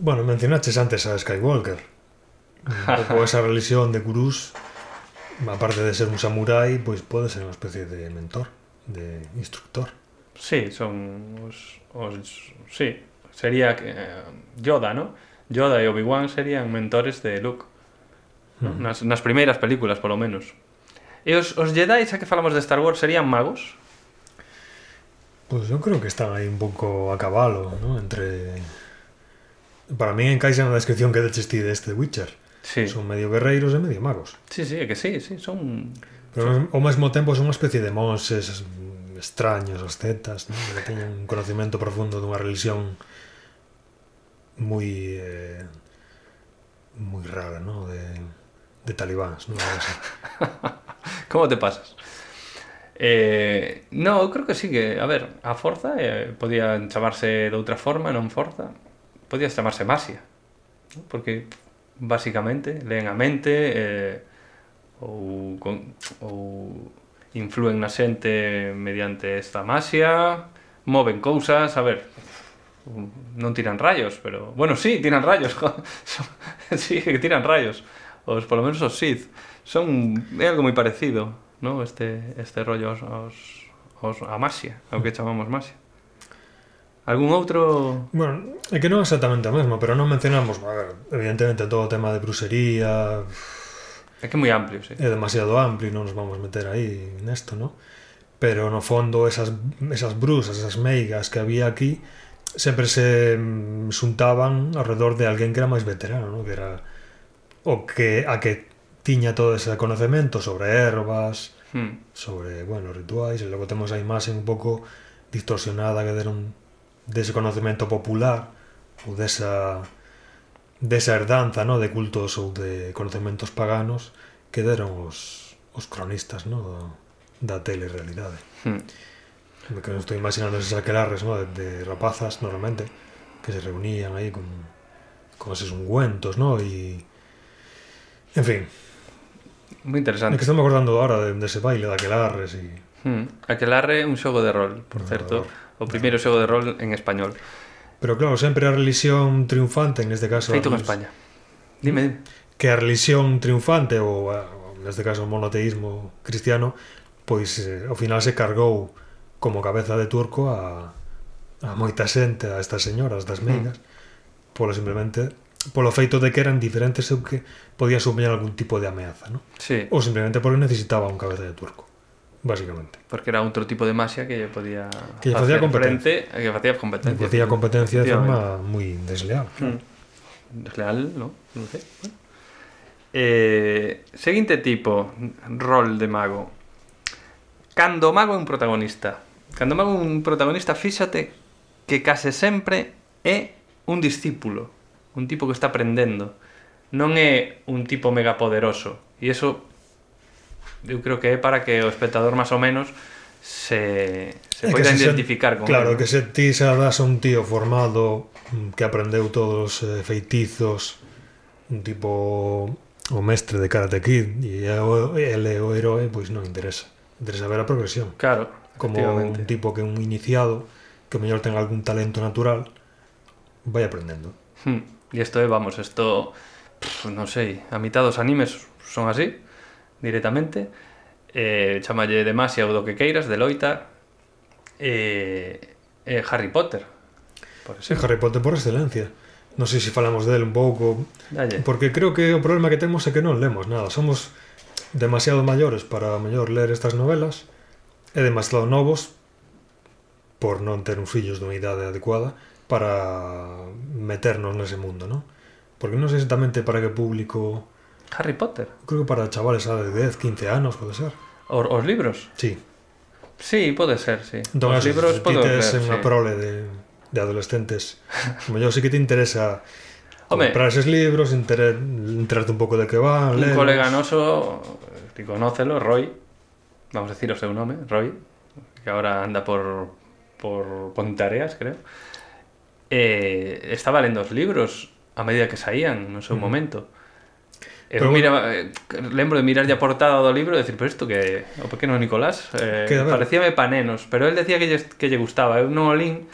Bueno, mencionaches antes a Skywalker. Un [LAUGHS] pouco esa religión de gurús, aparte de ser un samurái, pois pode ser unha especie de mentor, de instructor. Sí, son os... os sí, sería eh, Yoda, ¿no? Yoda e Obi-Wan serían mentores de Luke. ¿no? Mm. Nas, nas primeiras películas, polo menos. E os, os Jedi, xa que falamos de Star Wars, serían magos? Pois pues eu creo que están aí un pouco a cabalo, ¿no? entre... Para mí encaixa na descripción que deches ti deste Witcher. Sí. Son medio guerreiros e medio magos. Sí, sí, é que sí, sí, son... Pero ao mesmo tempo son unha especie de monses extraños, os zetas, ¿no? que teñen un conocimento profundo dunha religión moi eh, moi rara, ¿no? De, de talibáns, ¿no? [LAUGHS] Como te pasas? Eh, no, eu creo que sí que, a ver, a Forza eh, podía chamarse de outra forma, non Forza. Podía chamarse Masia. ¿no? Porque basicamente leen a mente eh, ou, con, ou influen na xente mediante esta masia, moven cousas, a ver, non tiran rayos, pero... Bueno, sí, tiran rayos. [LAUGHS] sí, que tiran rayos. Os, polo menos os Sith. Son é algo moi parecido, ¿no? Este, este rollo aos, aos, aos, a Masia, ao que chamamos Masia. Algún outro... Bueno, é que non é exactamente o mesmo, pero non mencionamos, a ver, evidentemente todo o tema de bruxería... É que é moi amplio, sí. É demasiado amplio e non nos vamos meter aí nesto, non? Pero no fondo esas, esas brusas, esas meigas que había aquí, sempre se mm, xuntaban alrededor de alguén que era máis veterano, ¿no? que era o que a que tiña todo ese conocemento sobre ervas, hmm. sobre, bueno, rituais, e logo temos a imaxe un pouco distorsionada que deron dese conocemento popular ou desa desa herdanza, ¿no? de cultos ou de conocementos paganos que deron os os cronistas, ¿no? da, da. Hmm que estou imaginando esas aquelarres ¿no? de, de rapazas normalmente que se reunían aí con, con eses ungüentos ¿no? y en fin. Moi interesante. É que estamos acordando agora de, de ese baile de aquelarres y... hmm. aquelarre un xogo de rol por, por certo o primeiro xogo de rol en español. Pero claro, sempre a religión triunfante en este caso feito en España. Dime, hmm. dime. Que a religión triunfante ou neste caso o monoteísmo cristiano pois eh, ao final se cargou como cabeza de turco a, a moita xente, a estas señoras das meigas, mm. polo simplemente polo feito de que eran diferentes e que podía supoñer algún tipo de ameaza, ¿no? Sí. Ou simplemente porque necesitaba un cabeza de turco, básicamente Porque era outro tipo de masia que lle podía que lle facía competencia, frente, que facía competencia. Que facía competencia de forma moi desleal. Claro. Mm. Desleal, no, non sei. Bueno. Eh, seguinte tipo, rol de mago. Cando o mago é un protagonista, cando van un protagonista, fíxate que case sempre é un discípulo, un tipo que está aprendendo. Non é un tipo megapoderoso. E iso eu creo que é para que o espectador máis ou menos se, se poida identificar con Claro, él. que se ti se das un tío formado mm, que aprendeu todos os eh, feitizos un tipo o mestre de Karate Kid e ele é o heroe, pois non interesa. Interesa ver a progresión. Claro, como un tipo que é un iniciado que mellor ten algún talento natural vai aprendendo hmm. e isto é, vamos, isto pff, non sei, a mitad dos animes son así directamente eh, chamalle demasiado do que queiras de loita eh, eh, Harry Potter por exemplo. Harry Potter por excelencia non sei se falamos del un pouco Dalle. porque creo que o problema que temos é que non lemos nada somos demasiado maiores para mellor ler estas novelas e demasiado novos por non ter uns fillos dunha idade adecuada para meternos nese mundo, non? Porque non sei exactamente para que público... Harry Potter? Creo que para chavales a de 10, 15 anos, pode ser. Os, os libros? Sí. Sí, pode ser, sí. Entón, os libros se podo tes ver, unha sí. prole de, de adolescentes, [LAUGHS] o mellor sí que te interesa Home, comprar esos libros, enterarte un pouco de que van, Un lelos. colega noso, eh, ti conócelo, Roy, vamos a decir o seu nome, Roy, que agora anda por, por Pontareas, creo, eh, estaba lendo os libros a medida que saían no seu momento. Eu Pero eh, lembro de mirar a portada do libro e decir, pero isto que o pequeno Nicolás eh, parecíame pa nenos, pero él decía que lle, que lle gustaba, eu non o lin,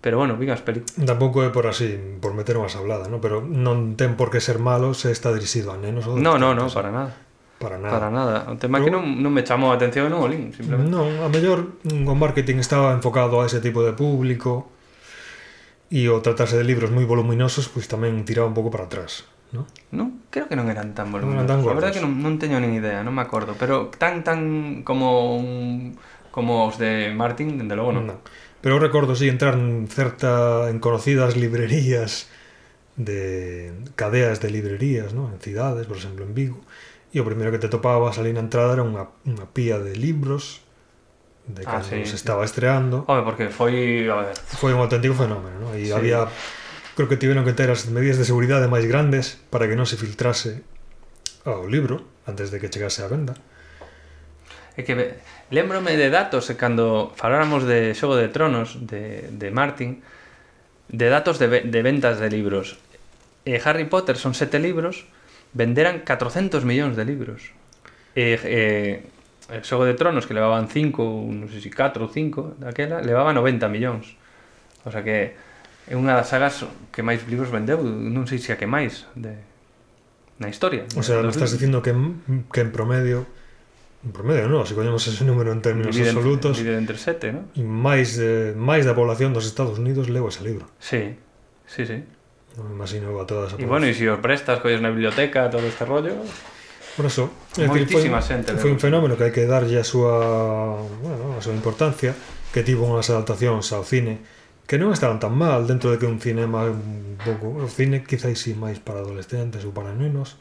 pero bueno, vin as películas. Tampouco é por así, por meter unha sablada, ¿no? pero non ten por que ser malo se está dirixido a nenos ou No, no, no, para nada. Para nada. Para nada. O tema Pero, que non, non me chamou a atención non o link, simplemente. Non, a mellor o marketing estaba enfocado a ese tipo de público e o tratarse de libros moi voluminosos pois tamén tiraba un pouco para atrás. No? non? Creo que non eran tan voluminosos. Non eran tan a verdade que non, non teño nin idea, non me acordo. Pero tan tan como un, como os de Martin, dende logo non. non. Pero eu recordo si sí, entrar en certa en conocidas librerías de cadeas de librerías, ¿no? en cidades, por exemplo, en Vigo, e o primeiro que te topabas ali na entrada era unha, unha pía de libros de ah, cando ah, sí, se estaba estreando. Home, porque foi, a ver, foi un auténtico fenómeno, ¿no? E sí. había creo que tiveron que ter as medidas de seguridade máis grandes para que non se filtrase ao libro antes de que chegase á venda. É que lembrome de datos cando faláramos de Xogo de Tronos de, de Martin de datos de, de ventas de libros. E Harry Potter son sete libros venderan 400 millóns de libros. E, e o Xogo de Tronos, que levaban 5, non sei se 4 ou 5 daquela, levaba 90 millóns. O sea que é unha das sagas que máis libros vendeu, non sei se a que máis de na historia. O sea, me estás dicindo que, que en promedio en promedio, non, se coñemos ese número en términos divide absolutos. Divide entre 7, non? Máis de máis da población dos Estados Unidos leu ese libro. Sí. Sí, sí. Me imagino a todas. E bueno, e se si os prestas, colles na biblioteca, todo este rollo... Por eso, é decir, foi, xente, foi un fenómeno que hai que darlle ah, a súa, bueno, a súa importancia, que tivo unhas adaptacións ao cine que non estaban tan mal dentro de que un cine máis un pouco, o cine quizáis si máis para adolescentes ou para nenos,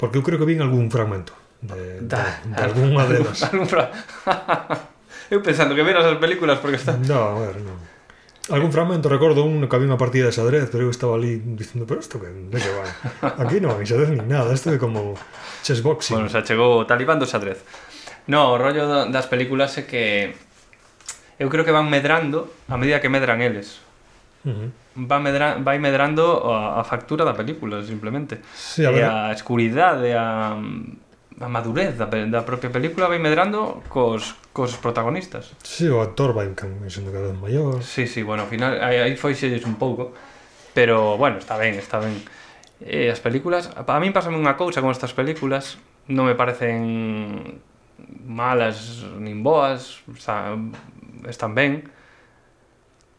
porque eu creo que vin algún fragmento de, da, de, de algunha delas. [LAUGHS] Algún fra... [LAUGHS] eu pensando que veras as películas porque está... No, a ver, non. Algún fragmento, recordo un que había unha partida de xadrez, pero eu estaba ali dicindo, pero isto que, de que vai? Aquí non hai xadrez ni nada, isto é como chessboxing. Bueno, xa chegou o talibán do xadrez. No, o rollo das películas é que eu creo que van medrando a medida que medran eles. Uh -huh. va, medra, vai medrando a, a factura da película, simplemente. Sí, a, e a escuridade, a a madurez da, da propia película vai medrando cos, cos protagonistas. Si, sí, o actor vai sendo cada vez maior. Si, sí, si, sí, bueno, ao final aí, aí foi un pouco, pero bueno, está ben, está ben. Eh, as películas, a min pásame unha cousa con estas películas, non me parecen malas nin boas, está, están ben.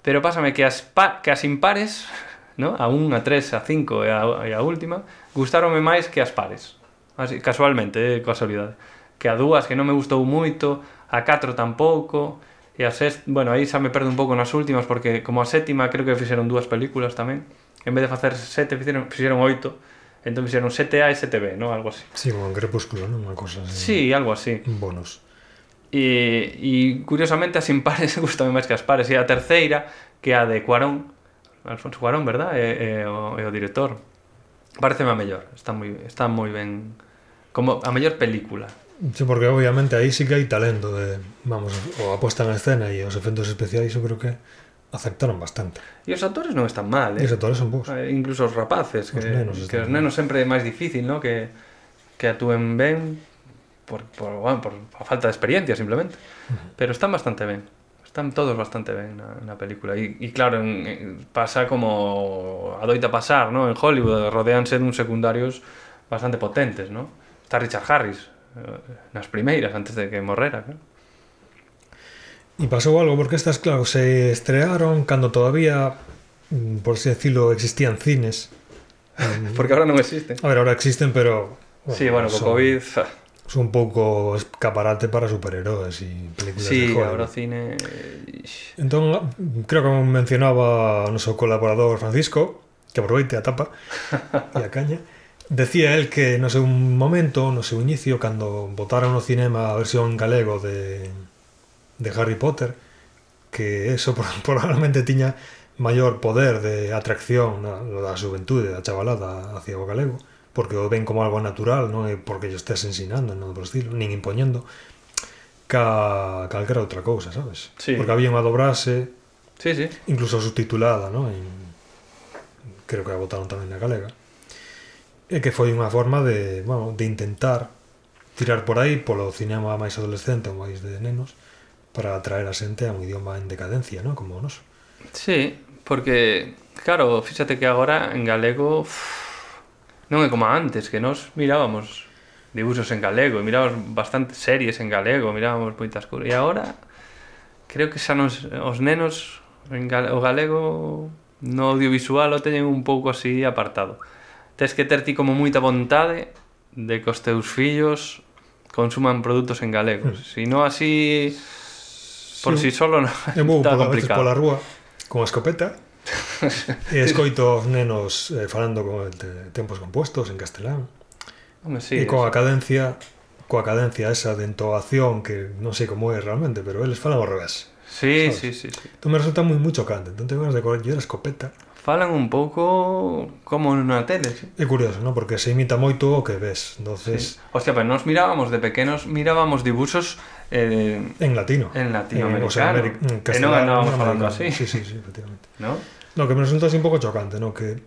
Pero pásame que as pa, que as impares, ¿no? A 1, a 3, a 5 e a, e a última, gustaronme máis que as pares así, casualmente, eh, casualidade. Que a dúas que non me gustou moito, a 4 tampouco, e a sexta, bueno, aí xa me perdo un pouco nas últimas porque como a sétima creo que fixeron dúas películas tamén. En vez de facer sete fixeron, fixeron oito. Entón fixeron 7A e 7B, non? Algo así. Sí, como en Crepúsculo, non? Unha cosa así. Sí, algo así. Bonos. E, e curiosamente as impares [LAUGHS] gustame máis que as pares. E a terceira, que a de Cuarón, Alfonso Cuarón, verdad? É, é, o, é o director. Pareceme a mellor, está moi está moi ben como a mellor película. Sí, porque obviamente aí sí que hai talento de, vamos, o a posta en escena e os efectos especiais, eu creo que aceptaron bastante. E os actores non están mal, eh? E os actores son bons. Eh, incluso os rapaces, que os nenos, que os nenos sempre é máis difícil, ¿no? que, que actúen ben por, por, bueno, por a falta de experiencia, simplemente. Uh -huh. Pero están bastante ben están todos bastante ben na, na película e, e claro, en, en, pasa como adoita pasar, ¿no? en Hollywood rodeanse dun secundarios bastante potentes, ¿no? está Richard Harris eh, nas primeiras antes de que morrera claro. E pasou algo porque estas, claro, se estrearon cando todavía, mm, por así decirlo, existían cines. [LAUGHS] porque ahora non existen. A ver, ahora existen, pero... Bueno, sí, bueno, son... co COVID es un pouco escaparate para superheróes e películas sí, de Hollywood. Sí, o cine... Entón, creo que mencionaba o noso colaborador Francisco, que aproveite a tapa e [LAUGHS] a caña, decía el que no sei un momento, no seu inicio, cando botaron no cinema a versión galego de, de Harry Potter, que eso [LAUGHS] probablemente tiña maior poder de atracción na, da xuventude, da chavalada hacia o galego porque o ven como algo natural, non é porque lle estés ensinando, non por estilo, nin impoñendo ca calquera outra cousa, sabes? Sí. Porque había unha dobrase sí, sí. incluso subtitulada, non? En, creo que a votaron tamén na galega. E que foi unha forma de, bueno, de intentar tirar por aí polo cinema máis adolescente ou máis de nenos para atraer a xente a un idioma en decadencia, non? Como o noso. Sí, porque, claro, fíxate que agora en galego... Uff, Non é como antes, que nós mirábamos dibuxos en galego, e mirábamos bastantes series en galego, mirábamos moitas cousas. E agora creo que xa nos, os nenos en gal, o galego no audiovisual o teñen un pouco así apartado. Tes que ter ti como moita vontade de que os teus fillos consuman produtos en galego. Hmm. Si non así por si sí, sí solo non, [LAUGHS] está complicado. pola rúa con a escopeta [LAUGHS] e escoito os nenos eh, falando con de tempos compuestos en castelán. Home, sí, e coa cadencia coa cadencia esa de entoación que non sei como é realmente, pero eles falan ao revés. Sí, ¿sabes? sí, sí, sí. Tú me resulta moi moi chocante. Entón, tengo ganas de coller a escopeta. Falan un pouco como na tele. Sí. É curioso, ¿no? Porque se imita moito o que ves. Entonces... Sí. Hostia, pero nos mirábamos de pequenos, mirábamos dibuxos... eh, en latino. En latinoamericano. En, o sea, en, en e non andábamos falando así. Sí, sí, sí, efectivamente. ¿No? No, que me resulta así un pouco chocante, no? Que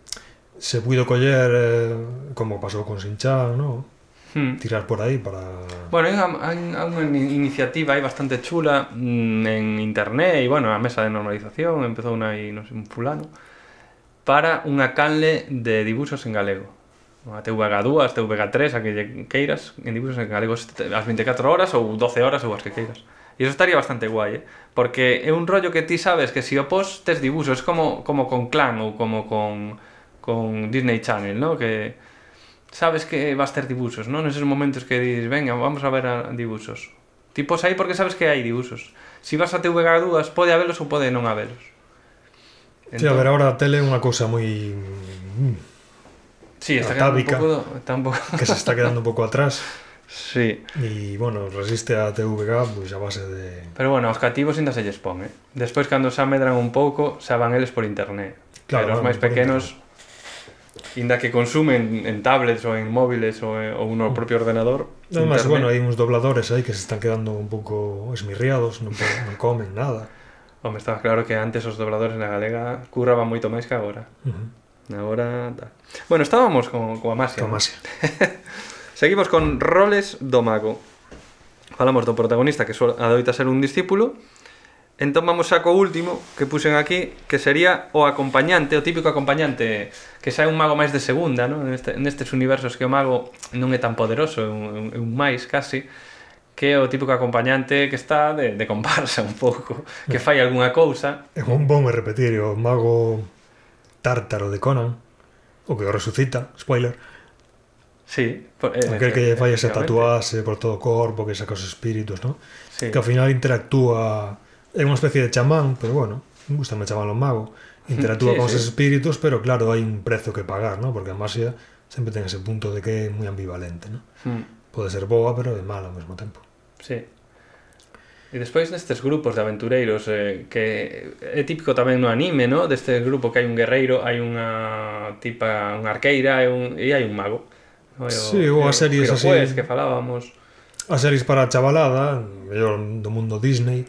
se puido coller eh, como pasou con Sinchan, no? Hmm. tirar por aí para... Bueno, hai, hai unha iniciativa aí bastante chula mm, en internet e, bueno, a mesa de normalización empezou unha aí, non sei, un fulano para unha canle de dibuxos en galego a TVH2, a TVH3, a que queiras en dibuxos en galego as 24 horas ou 12 horas ou as que queiras E iso estaría bastante guai, eh? Porque é un rollo que ti sabes que si o pos tes dibuxos, como, como con Clan ou como con, con Disney Channel, ¿no? Que sabes que vas ter dibuxos, ¿no? Neses momentos que dis, venga, vamos a ver a dibuxos. Ti pos aí porque sabes que hai dibuxos. Si vas a TVG2, pode habelos ou pode non habelos. Entón... Sí, a ver, entón- agora a tele é unha cousa moi... Mm, sí, está atávica, quedando un pouco... Tampoco... que se está quedando un pouco atrás. [LAUGHS] Sí. E, bueno, resiste a TVG pois, a base de... Pero, bueno, aos cativos ainda se lles pon, eh? Despois, cando xa medran un pouco, xa van eles por internet. Claro, Pero os máis pequenos, inda que consumen en tablets ou en móviles ou, en, eh, ou no propio ordenador. Además, internet... bueno, hai uns dobladores aí que se están quedando un pouco esmirriados, non, non comen nada. Home, estaba claro que antes os dobladores na galega curraban moito máis que agora. Uh -huh. Agora, tal. Bueno, estábamos con, con a Masia. Con a ¿no? [LAUGHS] Seguimos con roles do mago. Falamos do protagonista que adoita ser un discípulo. Entón vamos a co último que puxen aquí, que sería o acompañante, o típico acompañante, que xa é un mago máis de segunda, ¿no? Neste, nestes universos que o mago non é tan poderoso, é un, un máis casi, que é o típico acompañante que está de, de comparsa un pouco, que fai algunha cousa. É un bon a repetir, o mago tártaro de Conan, o que o resucita, spoiler, Sí, por, eh, aquel que lle fai esa tatuaxe por todo o corpo, que saca os espíritus, ¿no? Sí. Que ao final interactúa é unha especie de chamán, pero bueno, gusta me chamalo mago, interactúa sí, con sí. os espíritus, pero claro, hai un prezo que pagar, ¿no? Porque a masia sempre ten ese punto de que é moi ambivalente, ¿no? Mm. Pode ser boa, pero é mala ao mesmo tempo. Sí. E despois nestes grupos de aventureiros eh, que é típico tamén no anime, no? Deste grupo que hai un guerreiro, hai unha tipa, unha arqueira e, un, e hai un mago. Oi, sí, ou as series así... Pues, que falábamos... As series para a chavalada, mellor do mundo Disney,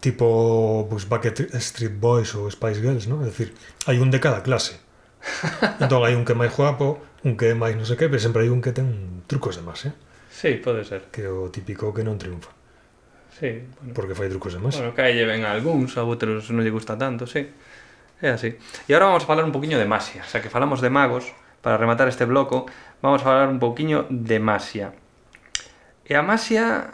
tipo pues, Backstreet Boys ou Spice Girls, non? É dicir, hai un de cada clase. [LAUGHS] entón hai un que é máis guapo, un que é máis non sei que, pero sempre hai un que ten trucos de máis, eh? Sí, pode ser. Que é o típico que non triunfa. Sí, bueno. Porque fai trucos de máis. Bueno, que lleven a algúns, a outros non lle gusta tanto, sí. É así. E agora vamos a falar un poquinho de masia, xa o sea, que falamos de magos, para rematar este bloco, vamos a falar un pouquiño de Masia. E a Masia,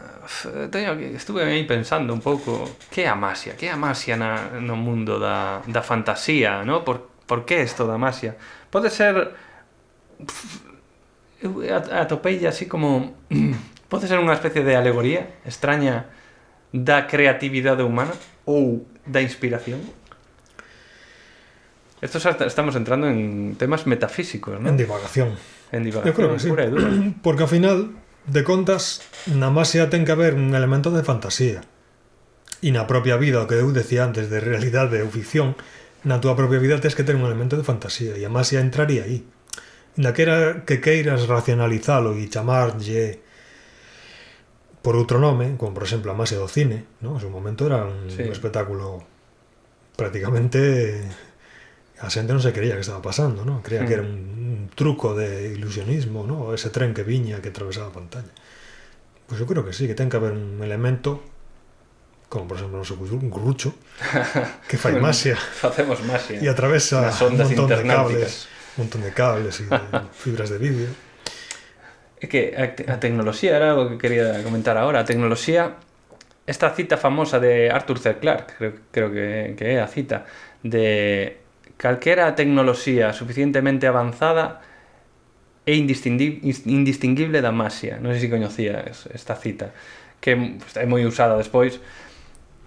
teño que estuve aí pensando un pouco, que é a Masia? Que é a Masia na, no mundo da, da fantasía, no? Por, por que isto da Masia? Pode ser... Eu atopei así como... [CLEARS THROAT] Pode ser unha especie de alegoría extraña da creatividade humana ou da inspiración? Esto estamos entrando en temas metafísicos, ¿no? En divagación. En divagación. Eu creo que sí. Dura. [CLEARS THROAT] Porque ao final, de contas, na máis ten que haber un elemento de fantasía. E na propia vida, o que eu decía antes, de realidade ou ficción, na túa propia vida tens que ter un elemento de fantasía. E a máxia entraría aí. Na que era que queiras racionalizalo e chamarlle por outro nome, como por exemplo a Masia do cine, ¿no? en su momento era un sí. espectáculo prácticamente a xente non se creía que estaba pasando, ¿no? Creía Hmm. que era un, un truco de ilusionismo, ¿no? Ese tren que viña que atravesaba pantalla. Pois eu creo que sí, que ten que haber un elemento como por exemplo, non sei, un grucho [LAUGHS] que fai masia Facemos [LAUGHS] masia. e atravesa un montón de cables, un montón de cables e de [LAUGHS] fibras de vídeo. É que a, te- a tecnoloxía era algo que quería comentar ahora. A tecnoloxía, esta cita famosa de Arthur C. Clarke, creo, creo que, que é a cita, de calquera tecnoloxía suficientemente avanzada é indistinguible da masia. Non sei se coñecía esta cita, que é moi usada despois.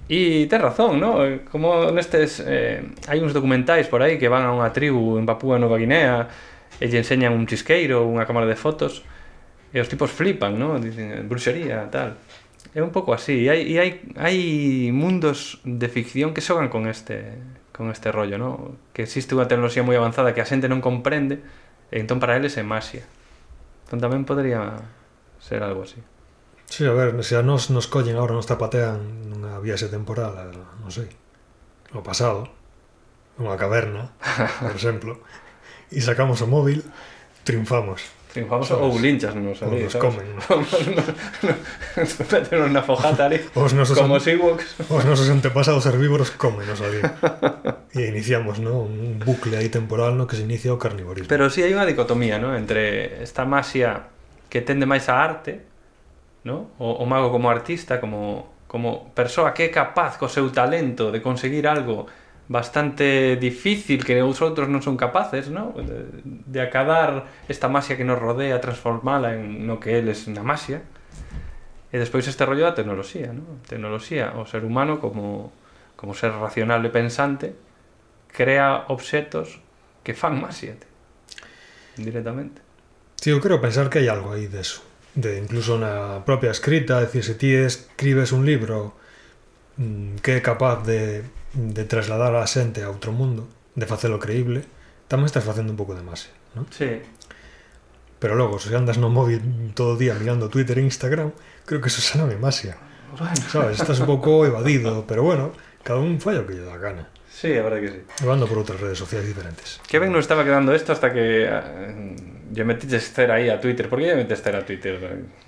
E ten razón, non? Como nestes... Eh, hai uns documentais por aí que van a unha tribu en Papúa Nova Guinea e lle enseñan un chisqueiro, unha cámara de fotos, e os tipos flipan, non? Dicen, eh, bruxería, tal. É un pouco así. E hai, e hai, hai mundos de ficción que xogan con este con este rollo, ¿no? Que existe unha tecnoloxía moi avanzada que a xente non comprende, e entón para eles é masia. Entón tamén podría ser algo así. Sí, a ver, se a nos nos collen agora, nos tapatean nunha viaxe temporal, eh, non sei, o pasado, nunha caverna, por [LAUGHS] exemplo, e sacamos o móvil, triunfamos triunfamos Somos... ou linchas non nos [LAUGHS] ali, nos comen. nos meteron na fogata ali. Os nosos como an... Ewoks. Os nosos antepasados herbívoros comen ali. e iniciamos, ¿no? un bucle aí temporal no que se inicia o carnivorismo. Pero si sí, hai unha dicotomía, ¿no? entre esta masia que tende máis a arte, ¿no? o, o mago como artista, como como persoa que é capaz co seu talento de conseguir algo bastante difícil que os outros non son capaces, ¿no? De, de esta masia que nos rodea, transformala en no que eles na masia. E despois este rollo da tecnoloxía, ¿no? Tecnoloxía, o ser humano como, como ser racional e pensante crea obxetos que fan masia, directamente. Sí, eu quero pensar que hai algo aí deso. De incluso na propia escrita, é dicir, se ti escribes un libro mm, que capaz de, de trasladar a xente a outro mundo, de facelo creíble, tamén estás facendo un pouco de masia, non? Sí, Pero logo, se andas no móvil todo o día mirando Twitter e Instagram, creo que eso xa non é masia. bueno. Sabes, estás un pouco evadido, pero bueno, cada un falla o que lle dá gana. Sí, a verdade que sí. Levando por outras redes sociais diferentes. Que ben non estaba quedando esto hasta que lle metiches cer aí a Twitter. Por que lle metes cer a Twitter?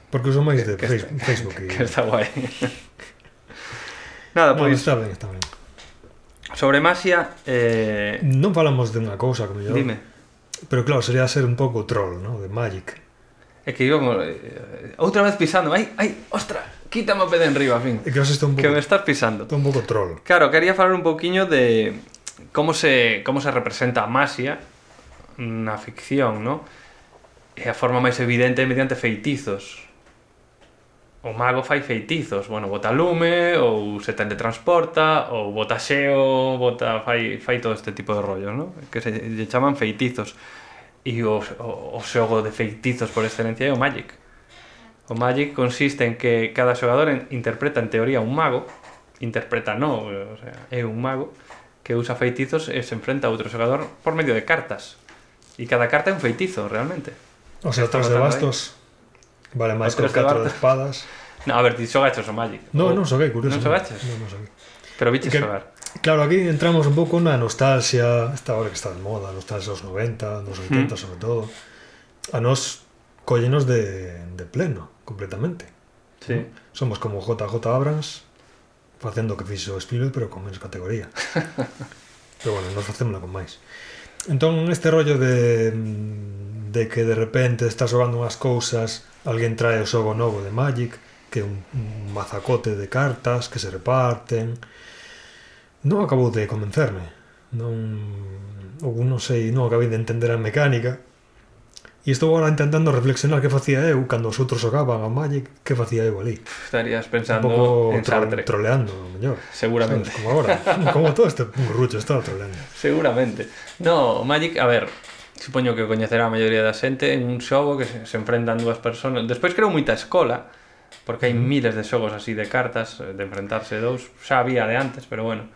Porque uso máis de Que está- Facebook [LAUGHS] e... Que está guai. [LAUGHS] Nada, No, pois, está ben, está ben. Sobre Masia... Eh... Non falamos de unha cousa como yo. Dime. Pero claro, sería ser un pouco troll, ¿no? De Magic. É que íbamos... Eh, outra vez pisando. Ai, ai, ostra, quítame o pé de enriba, fin. É que, un pouco, que me estás pisando. Está un pouco troll. Claro, quería falar un pouquiño de como se, como se representa a Masia na ficción, ¿no? E a forma máis evidente é mediante feitizos o mago fai feitizos, bueno, bota lume, ou se teletransporta, ou bota xeo, bota, fai, fai todo este tipo de rollos, ¿no? que se lle chaman feitizos. E o, o, o xogo de feitizos por excelencia é o Magic. O Magic consiste en que cada xogador en, interpreta en teoría un mago, interpreta no, o sea, é un mago, que usa feitizos e se enfrenta a outro xogador por medio de cartas. E cada carta é un feitizo, realmente. O sea, estás de bastos. Ahí. Vale máis que 4 de espadas. [LAUGHS] No, a ver, ti xogaches o Magic? No, o... non xoguei, curioso. Non xogaches? Non, non xoguei. Pero viches que, xogar. Claro, aquí entramos un pouco na nostalgia, esta hora que está de moda, nostalgia dos 90, dos 80 mm. sobre todo. A nos collenos de, de pleno, completamente. Sí. ¿no? Somos como JJ Abrams, facendo o que fixo Spielberg, pero con menos categoría. [LAUGHS] pero bueno, nos facémola con máis. Entón, este rollo de mm, de que de repente estás xogando unhas cousas, alguén trae o xogo novo de Magic, que é un, un mazacote de cartas que se reparten. Non acabou de convencerme. Non, ou non sei, non acabei de entender a mecánica. E estou agora intentando reflexionar que facía eu cando os outros xogaban a Magic, que facía eu ali. Estarías pensando un pouco en tro Sartre. troleando, mellor. Seguramente. Sabes, como agora. [LAUGHS] como todo este burrucho estaba troleando. Seguramente. No, Magic, a ver, supoño que coñecerá a maioría da xente, en un xogo que se, se enfrentan dúas persoas. Despois creo moita escola, porque hai mm. miles de xogos así de cartas, eh, de enfrentarse dous, xa había de antes, pero bueno.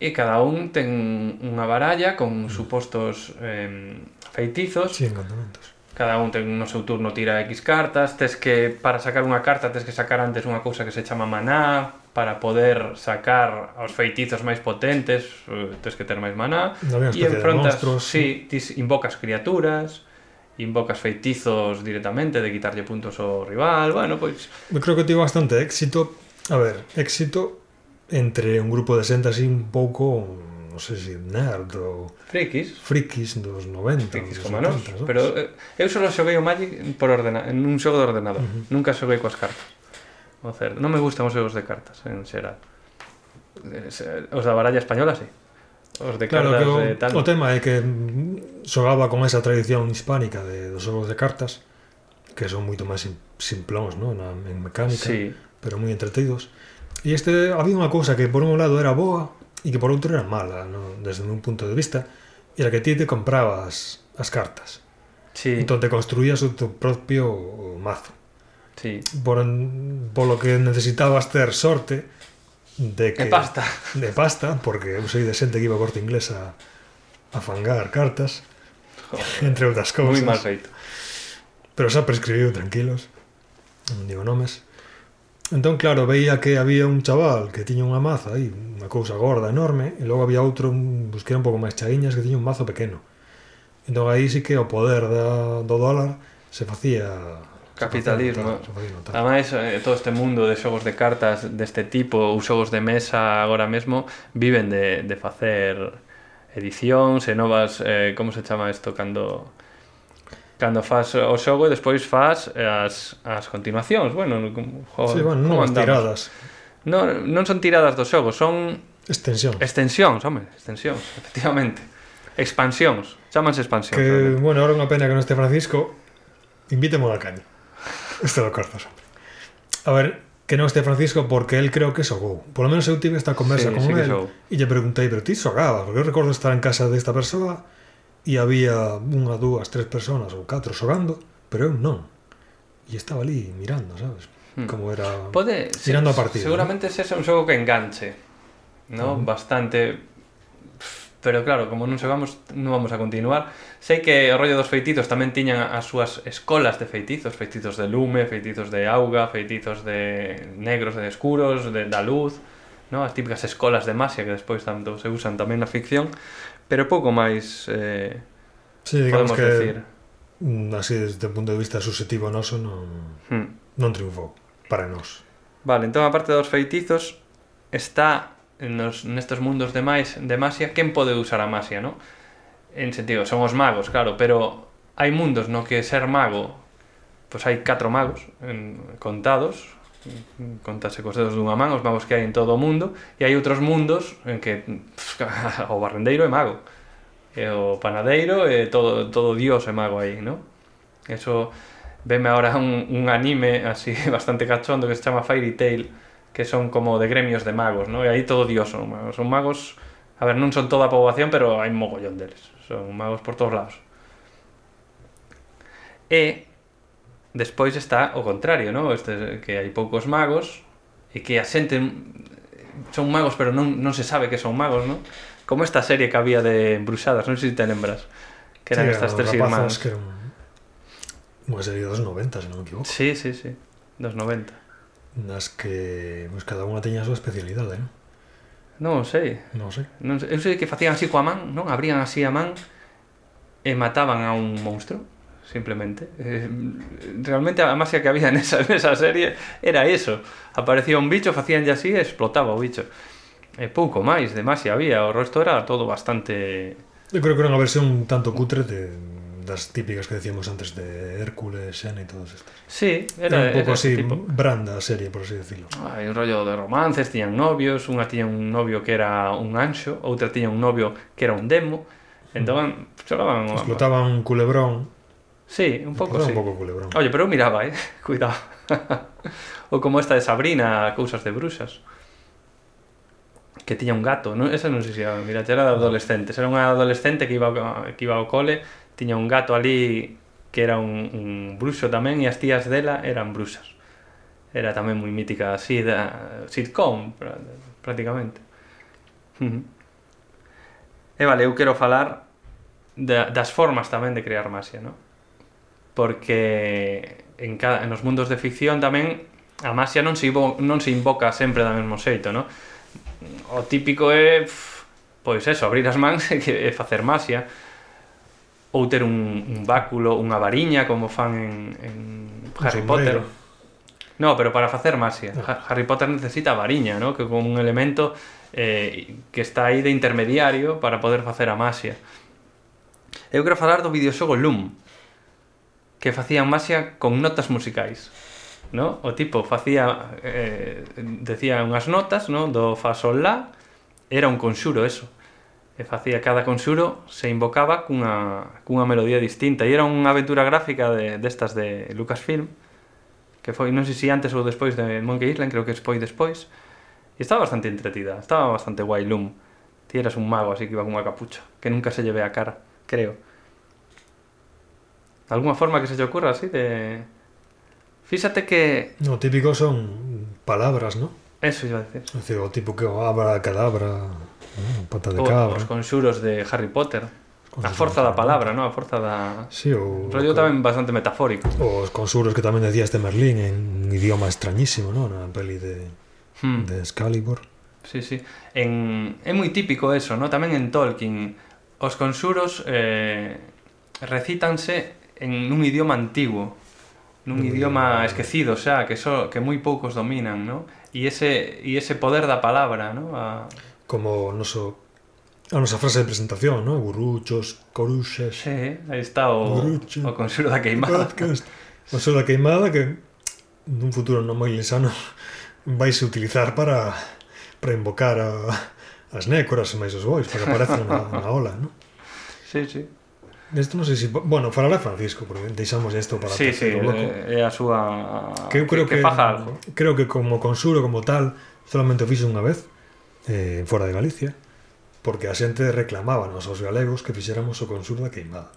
E cada un ten unha baralla con mm. supostos eh, feitizos. Sí, encantamentos. Cada un ten no seu turno tira X cartas, tes que para sacar unha carta tes que sacar antes unha cousa que se chama maná, para poder sacar os feitizos máis potentes, eh, tens que ter máis maná, e enfrontas, si, sí, tis invocas criaturas, invocas feitizos directamente de quitarlle puntos ao rival, bueno, pois... Eu creo que tivo bastante éxito, a ver, éxito entre un grupo de xente así un pouco non sei se nerd ou... Frikis. Frikis dos 90. Frikis dos como nos, ¿no? pero eh, eu só xoguei o Magic por ordena, en un xogo de ordenador. Uh -huh. Nunca xoguei coas cartas o cerdo. Non me gustan os xogos de cartas, en xeral. Eh, os da baralla española, sí. Os de claro, cartas, o, de tal. o tema é que xogaba con esa tradición hispánica de, dos xogos de cartas, que son moito máis simplóns, ¿no? Na, en mecánica, sí. pero moi entretidos. E este había unha cousa que por un lado era boa e que por outro era mala, ¿no? desde un punto de vista, era que ti te comprabas as cartas. Sí. Entón te construías o teu propio mazo. Sí. Por, polo que necesitabas ter sorte de que... De pasta. De pasta, porque eu sei de xente que iba a corte inglesa a fangar cartas, Joder, entre outras cousas. Moi mal feito. Pero xa prescribiu, tranquilos. Non digo nomes. Entón, claro, veía que había un chaval que tiña unha maza aí, unha cousa gorda, enorme, e logo había outro, un, un pouco máis chaiñas, que tiña un mazo pequeno. Entón, aí sí que o poder da, do dólar se facía capitalismo. Ademais, eh, todo este mundo de xogos de cartas deste tipo ou xogos de mesa agora mesmo viven de, de facer edicións e eh, novas eh, como se chama isto cando cando faz o xogo e despois faz as, as continuacións bueno, como, joder, sí, bueno, novas tiradas. Non, non son tiradas do xogo son extensións extensións, home, extensións, [LAUGHS] efectivamente. Expansións, chamanse expansións que, realmente. bueno, ahora unha pena que non este Francisco. Invítemo a caña Isto lo corto sempre A ver, que non este Francisco porque él creo que xogou Por lo menos eu tive esta conversa Sí, con sí él xogou. E lle preguntei, pero ti xogabas Porque eu recordo estar en casa desta persoa E había unha, dúas, tres personas ou catro xogando Pero eu non E estaba ali mirando, sabes? Hmm. Como era Pode, Tirando a partida, Seguramente ese é un xogo que enganche, ¿no? Ujú. Bastante pero claro, como non xogamos, non vamos a continuar. Sei que o rollo dos feititos tamén tiñan as súas escolas de feitizos, feitizos de lume, feitizos de auga, feitizos de negros, de escuros, de da luz, no? as típicas escolas de masia que despois tanto se usan tamén na ficción, pero pouco máis eh, sí, digamos podemos que, decir. Mm, así, desde o punto de vista subjetivo noso, non, hmm. non triunfou para nós. Vale, entón, parte dos feitizos, está nos, nestes mundos de, máis, de masia, quen pode usar a masia, no? En sentido, son os magos, claro, pero hai mundos no que ser mago, pois hai catro magos en, contados, contase cos dedos dunha man os magos que hai en todo o mundo e hai outros mundos en que pff, [LAUGHS] o barrendeiro é mago e o panadeiro e todo, todo dios é mago aí, non? Eso veme agora un, un anime así [LAUGHS] bastante cachondo que se chama Fairy Tail que son como de gremios de magos, ¿no? E aí todo dios son magos. Son magos, a ver, non son toda a poboación, pero hai mogollón deles. Son magos por todos lados. E despois está o contrario, ¿no? Este, que hai poucos magos e que a xente son magos pero non, non se sabe que son magos, ¿no? Como esta serie que había de Embruxadas, non sei se te lembras. Que eran Sí, estas tres irmás. que eran unha serie dos 90, se non me equivoco Sí, sí, sí. Dos 90. nas que pues, cada unha teña a súa especialidade, eh. non? Non sei. Non sei. Non sei. Eu sei que facían así coa man, non? Abrían así a man e mataban a un monstro simplemente. Eh, realmente a magia que había [LAUGHS] nesa, nesa serie era eso. Aparecía un bicho, facían así e explotaba o bicho. E pouco máis de magia había, o resto era todo bastante... Eu creo que era unha versión tanto cutre de das típicas que decíamos antes de Hércules, Xena e todos estas. Sí, era, era un pouco así tipo. branda a serie, por así decirlo. Hai un rollo de romances, tiñan novios, unha tiña un novio que era un anxo, outra tiña un novio que era un demo. Entón, mm. cholaban... Explotaban un culebrón. Sí, un pouco sí. Un pouco culebrón. Oye, pero eu miraba, eh? [LAUGHS] Cuidado. Ou como esta de Sabrina, Cousas de Bruxas que tiña un gato, non? Esa non sei se era, mira, era de adolescentes, era unha adolescente que iba que iba ao cole tiña un gato ali que era un, un bruxo tamén e as tías dela eran bruxas. Era tamén moi mítica así da sitcom, prácticamente. Uh. E vale, eu quero falar da, das formas tamén de crear masia, non? Porque en, cada, nos mundos de ficción tamén a masia non se, invo, non se invoca sempre da mesmo xeito, non? O típico é, pois eso, abrir as mans [LAUGHS] e facer masia ou ter un, un báculo, unha variña como fan en, en Harry Potter. No, pero para facer masia. Ah. Harry Potter necesita variña, ¿no? que como un elemento eh, que está aí de intermediario para poder facer a masia. Eu quero falar do videoxogo Loom, que facían masia con notas musicais. ¿no? O tipo facía eh, decía unhas notas, ¿no? do fa sol la, era un conxuro eso e facía cada conxuro se invocaba cunha, cunha melodía distinta e era unha aventura gráfica de, destas de Lucasfilm que foi, non sei se antes ou despois de Monkey Island creo que foi despois e estaba bastante entretida, estaba bastante guai Loom ti eras un mago así que iba cunha capucha que nunca se lle ve a cara, creo alguna forma que se te ocurra así de... Fíxate que... No, típico son palabras, ¿no? Eso iba a decir. Es decir, o tipo que abra, cadabra bueno, pata de cabra. Os conxuros de Harry Potter. A forza da palabra, non? A forza da... Sí, o... Rollo tamén bastante metafórico. Os consuros que tamén decías de Merlín en idioma extrañísimo, non? Na peli de, hmm. de Excalibur. Sí, sí. En... É moi típico eso, non? Tamén en Tolkien. Os conxuros eh, recítanse en un idioma antigo. Nun eh. idioma esquecido, xa, que, so, que moi poucos dominan, non? E ese, e ese poder da palabra, non? A como o noso a nosa frase de presentación, ¿no? Guruchos, coruxas. Sí, aí está o, Gurucho, o Consuelo da Queimada. Podcast. Consuelo da Queimada que nun futuro non moi lesano vaise utilizar para para invocar a, as nécoras máis os bois para que aparecen na, na ola, ¿no? Sí, sí. Isto non sei se... Si, bueno, falará Francisco, porque deixamos isto para... Sí, sí, loco. é a súa... Que eu creo que, que, que faja algo. Creo que como consuro, como tal, solamente o fixo unha vez eh, fora de Galicia, porque a xente reclamaba nos aos galegos que fixéramos o consumo da queimada.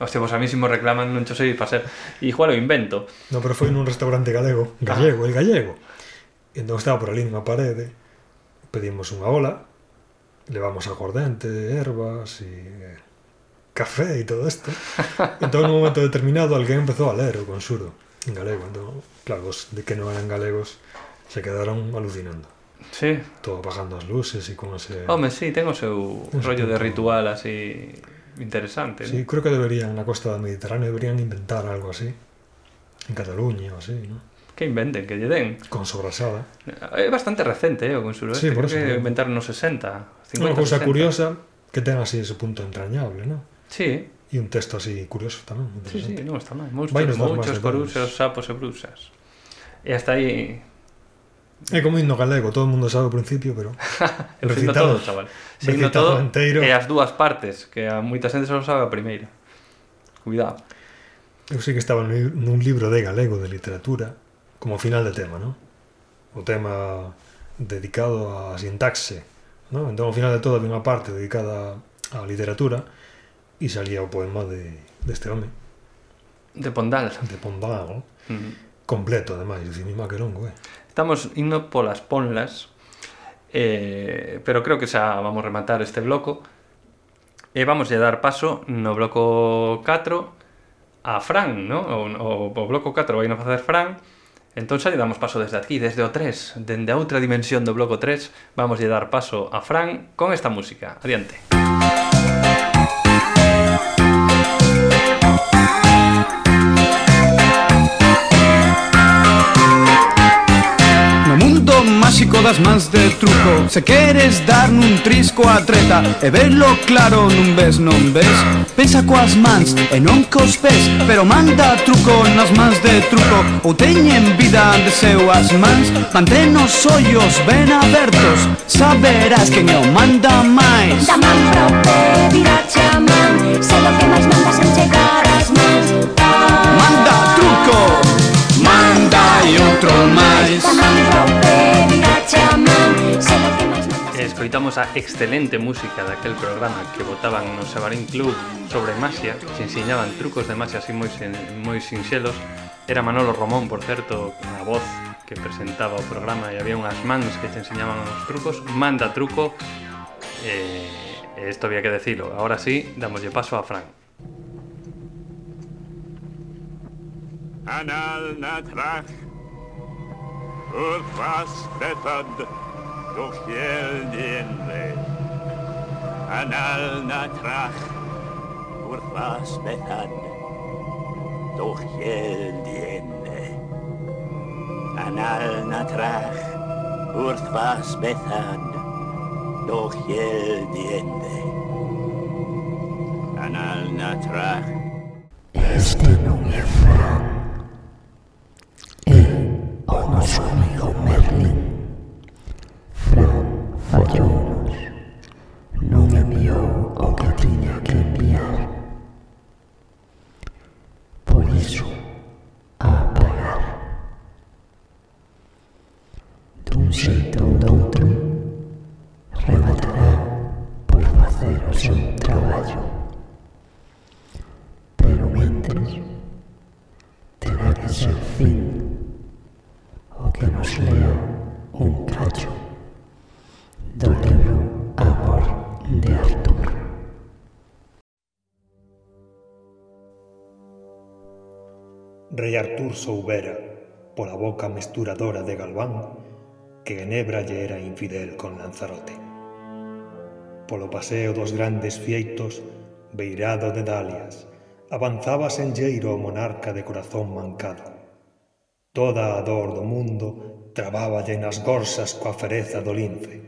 Hostia, vos a mí si mo reclaman non cho sei facer. Igual o invento. No, pero foi nun restaurante galego, gallego, ah. el gallego. Entón estaba por ali nunha parede, pedimos unha ola, levamos aguardente, ervas e eh, café e todo isto. [LAUGHS] Entón, nun momento determinado, alguén empezou a ler o consuro en galego. Entón, claro, os de que non eran galegos se quedaron alucinando. Sí. Todo apagando as luces e con ese... Home, sí, ten o seu ese rollo punto. de ritual así interesante. Sí, ¿no? creo que deberían, na costa do Mediterráneo, deberían inventar algo así. En Cataluña o así, ¿no? Que inventen, que lle den. Con sobrasada. Eh, é bastante recente, eh, o consuelo este. Sí, por eso, que sí. inventaron nos 60, 50, Unha cousa curiosa que ten así ese punto entrañable, ¿no? Sí. E un texto así curioso tamén. Sí, sí, non está mal. Moitos, moitos coruxos, sapos e brusas. E hasta aí É como himno galego, todo o mundo sabe ao principio, pero [LAUGHS] eu recitado, todo, chaval. Recitado todo inteiro. e as dúas partes, que a moita xente só sabe a primeira. Cuidado. Eu sei que estaba nun libro de galego de literatura, como final de tema, non? O tema dedicado a sintaxe, non? Entón, ao final de todo, había unha parte dedicada á literatura e salía o poema de, deste home. De Pondal. De Pondal, mm Completo, ademais, o má que longo, eh? Estamos indo polas ponlas, eh, pero creo que xa vamos rematar este bloco. E eh, vamos a dar paso no bloco 4 a Fran, ¿no? O, o, o bloco 4 vai a facer Fran, entón xa lle damos paso desde aquí, desde o 3, dende a outra dimensión do bloco 3, vamos a dar paso a Fran con esta música. Adiante. Adiante. clásico das mans de truco. Se queres dar nun trisco a treta E verlo claro nun ves non ves? Pensa coas mans e non cos pés Pero manda truco nas mans de truco. Ou teñen vida de seu as mans Mantén os ollos ben abertos. Saberás quen é o manda máis. Da man pro pedirá chamán Se lo que máis mandas en chegar as mans. Manda truco Manda e outro máis. Da man pro Escoitamos a excelente música daquel programa que votaban no Sabarín Club sobre masia, se enseñaban trucos de masia así moi, sen, moi sinxelos. Era Manolo Romón, por certo, a voz que presentaba o programa e había unhas mans que te enseñaban os trucos. Manda truco, eh, esto había que decilo. Ahora sí, damoslle paso a Fran. Anal, natraj, rozkvetan do fjellene. Analna trach, rozkvetan do fjellene. Analna trach, rozkvetan do fjellene. Analna trach. Este no me rei Artur soubera, pola boca mesturadora de Galván, que Genebra lle era infidel con Lanzarote. Polo paseo dos grandes fieitos, beirado de dalias, avanzaba senlleiro o monarca de corazón mancado. Toda a dor do mundo trabáballe nas gorsas coa fereza do lince.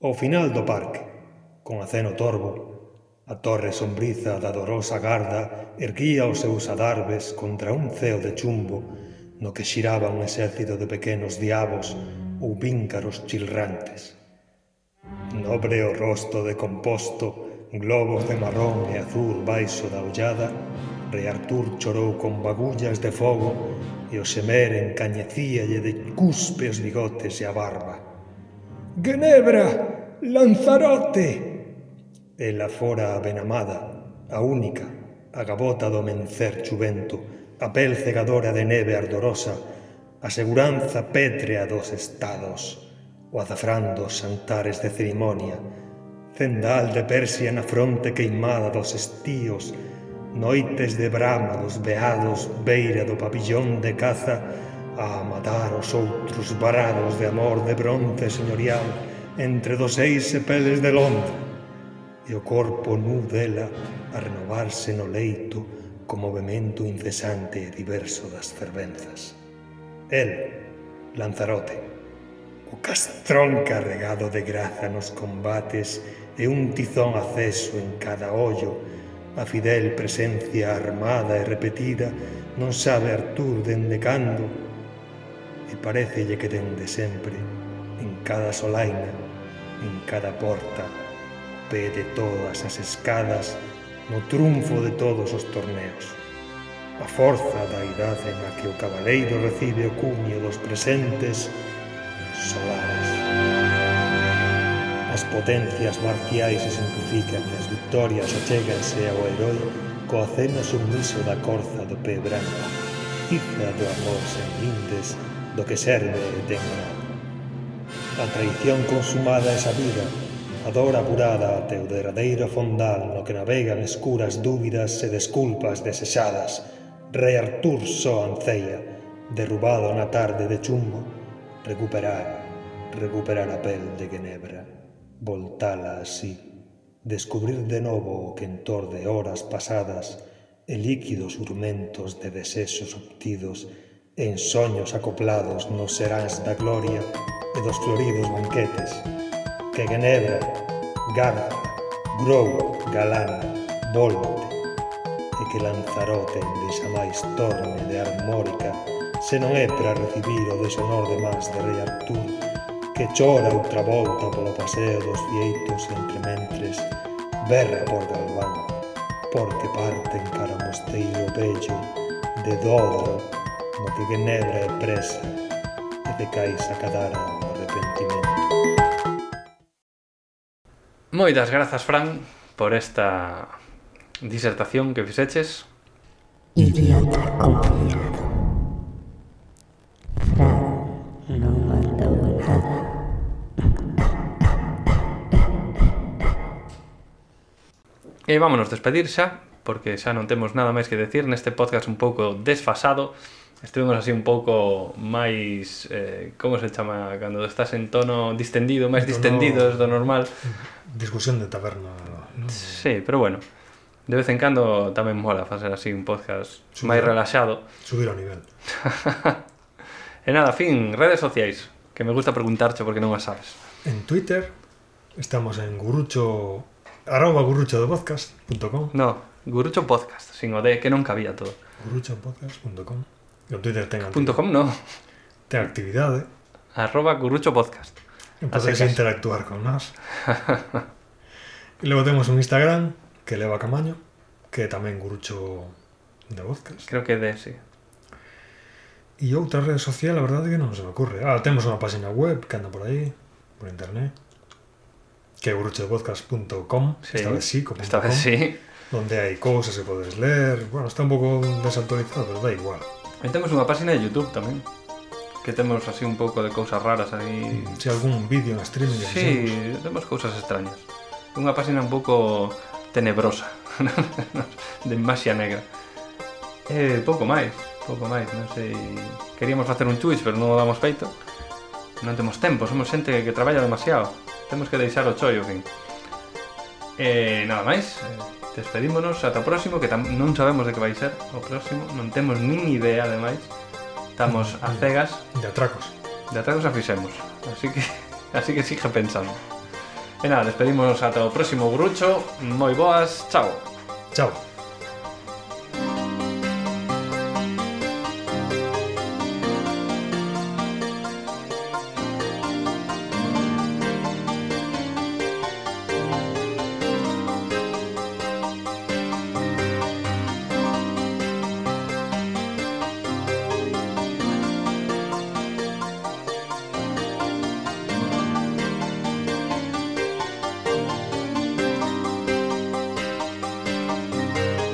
Ao final do parque, con aceno torbo, A torre sombriza da dorosa garda erguía os seus adarbes contra un ceo de chumbo no que xiraba un exército de pequenos diabos ou víncaros chilrantes. Nobre o rosto de composto, globos de marrón e azul baixo da ollada, Rei Artur chorou con bagullas de fogo e o semer encañecíalle de cuspe os bigotes e a barba. Genebra, Lanzarote, Ela fora a benamada, a única, a gabota do mencer chuvento, a pel cegadora de neve ardorosa, a seguranza pétrea dos estados, o azafrán dos santares de cerimonia, cendal de Persia na fronte queimada dos estíos, noites de brama dos beados beira do pabillón de caza a matar os outros varados de amor de bronce señorial entre dos seis sepeles de Londres e o corpo nu dela a renovarse no leito co movimento incesante e diverso das fervenzas. El, Lanzarote, o castrón carregado de graza nos combates e un tizón aceso en cada ollo, a fidel presencia armada e repetida non sabe Artur dende cando e parecelle que dende sempre, en cada solaina, en cada porta, pé de todas as escadas no triunfo de todos os torneos. A forza da idade na que o cabaleiro recibe o cuño dos presentes solares. As potencias marciais se simplifican e as victorias achéganse ao herói coa cena submiso da corza do pé branco, cifra do amor sen lindes do que serve e ten. A traición consumada é sabida, a dor apurada ate o derradeiro fondal no que navegan escuras dúbidas e desculpas desexadas. Rei Artur só anceia, derrubado na tarde de chumbo, recuperar, recuperar a pel de Genebra, voltala así, descubrir de novo o quentor de horas pasadas e líquidos urmentos de desexos obtidos en soños acoplados nos seráns da gloria e dos floridos banquetes que Genebra, Ganta, Grou, Galán, Volte, e que Lanzarote desamais torne de armórica se non é para recibir o deshonor de mans de rei Artur que chora outra volta polo paseo dos fieitos entre mentres berra por Galván porque parten para o mosteiro bello de Dódaro no que Genebra é presa e de Caixa Cadara. Moitas grazas, Fran, por esta disertación que fixeches. Idiota confiado. Fran non mandou nada. E vámonos despedir xa, porque xa non temos nada máis que decir neste podcast un pouco desfasado. Estuvimos así un pouco máis... Eh, como se chama? Cando estás en tono distendido, máis distendidos do normal. [LAUGHS] Discusión de taberna. ¿no? Sí, pero bueno. De vez en cando tamén mola facer así un podcast subir, máis relaxado. Subir ao nivel. [LAUGHS] e nada, fin, redes sociais, que me gusta preguntarche porque non as sabes. En Twitter estamos en gurucho arroba guruchodepodcast.com No, gurucho podcast, sin o de que non cabía todo. guruchopodcast.com o Twitter ten... Punto .com no. Ten actividade. Arroba gurucho podcast. Podéis interactuar con más. y luego tenemos un Instagram que eleva Camaño, que también grucho de podcast. Creo que de, sí. Y otra red social, la verdad es que no se me ocurre. Ah, tenemos una página web que anda por ahí, por internet, que gruchodepodcast.com, sí. esta vez sí, como esta vez sí. donde hay cosas que podéis leer. Bueno, está un poco desactualizado, pero da igual. Ahí tenemos una página de YouTube también. que temos así un pouco de cousas raras aí. Se algún vídeo en streaming. Sí, temos cousas extrañas. Unha página un pouco tenebrosa, [LAUGHS] de masia negra. E pouco máis, pouco máis, non sei. Queríamos facer un Twitch, pero non o damos feito. Non temos tempo, somos xente que, traballa demasiado. Temos que deixar o chollo, fin. E nada máis, eh, despedímonos ata o próximo, que non sabemos de que vai ser o próximo, non temos nin idea, ademais. Estamos a cegas, De atracos. de atracos a fixemos. Así que, [LAUGHS] así que sigue pensando. E nada, despedimos ata o próximo grucho. Moi boas, chao. Chao.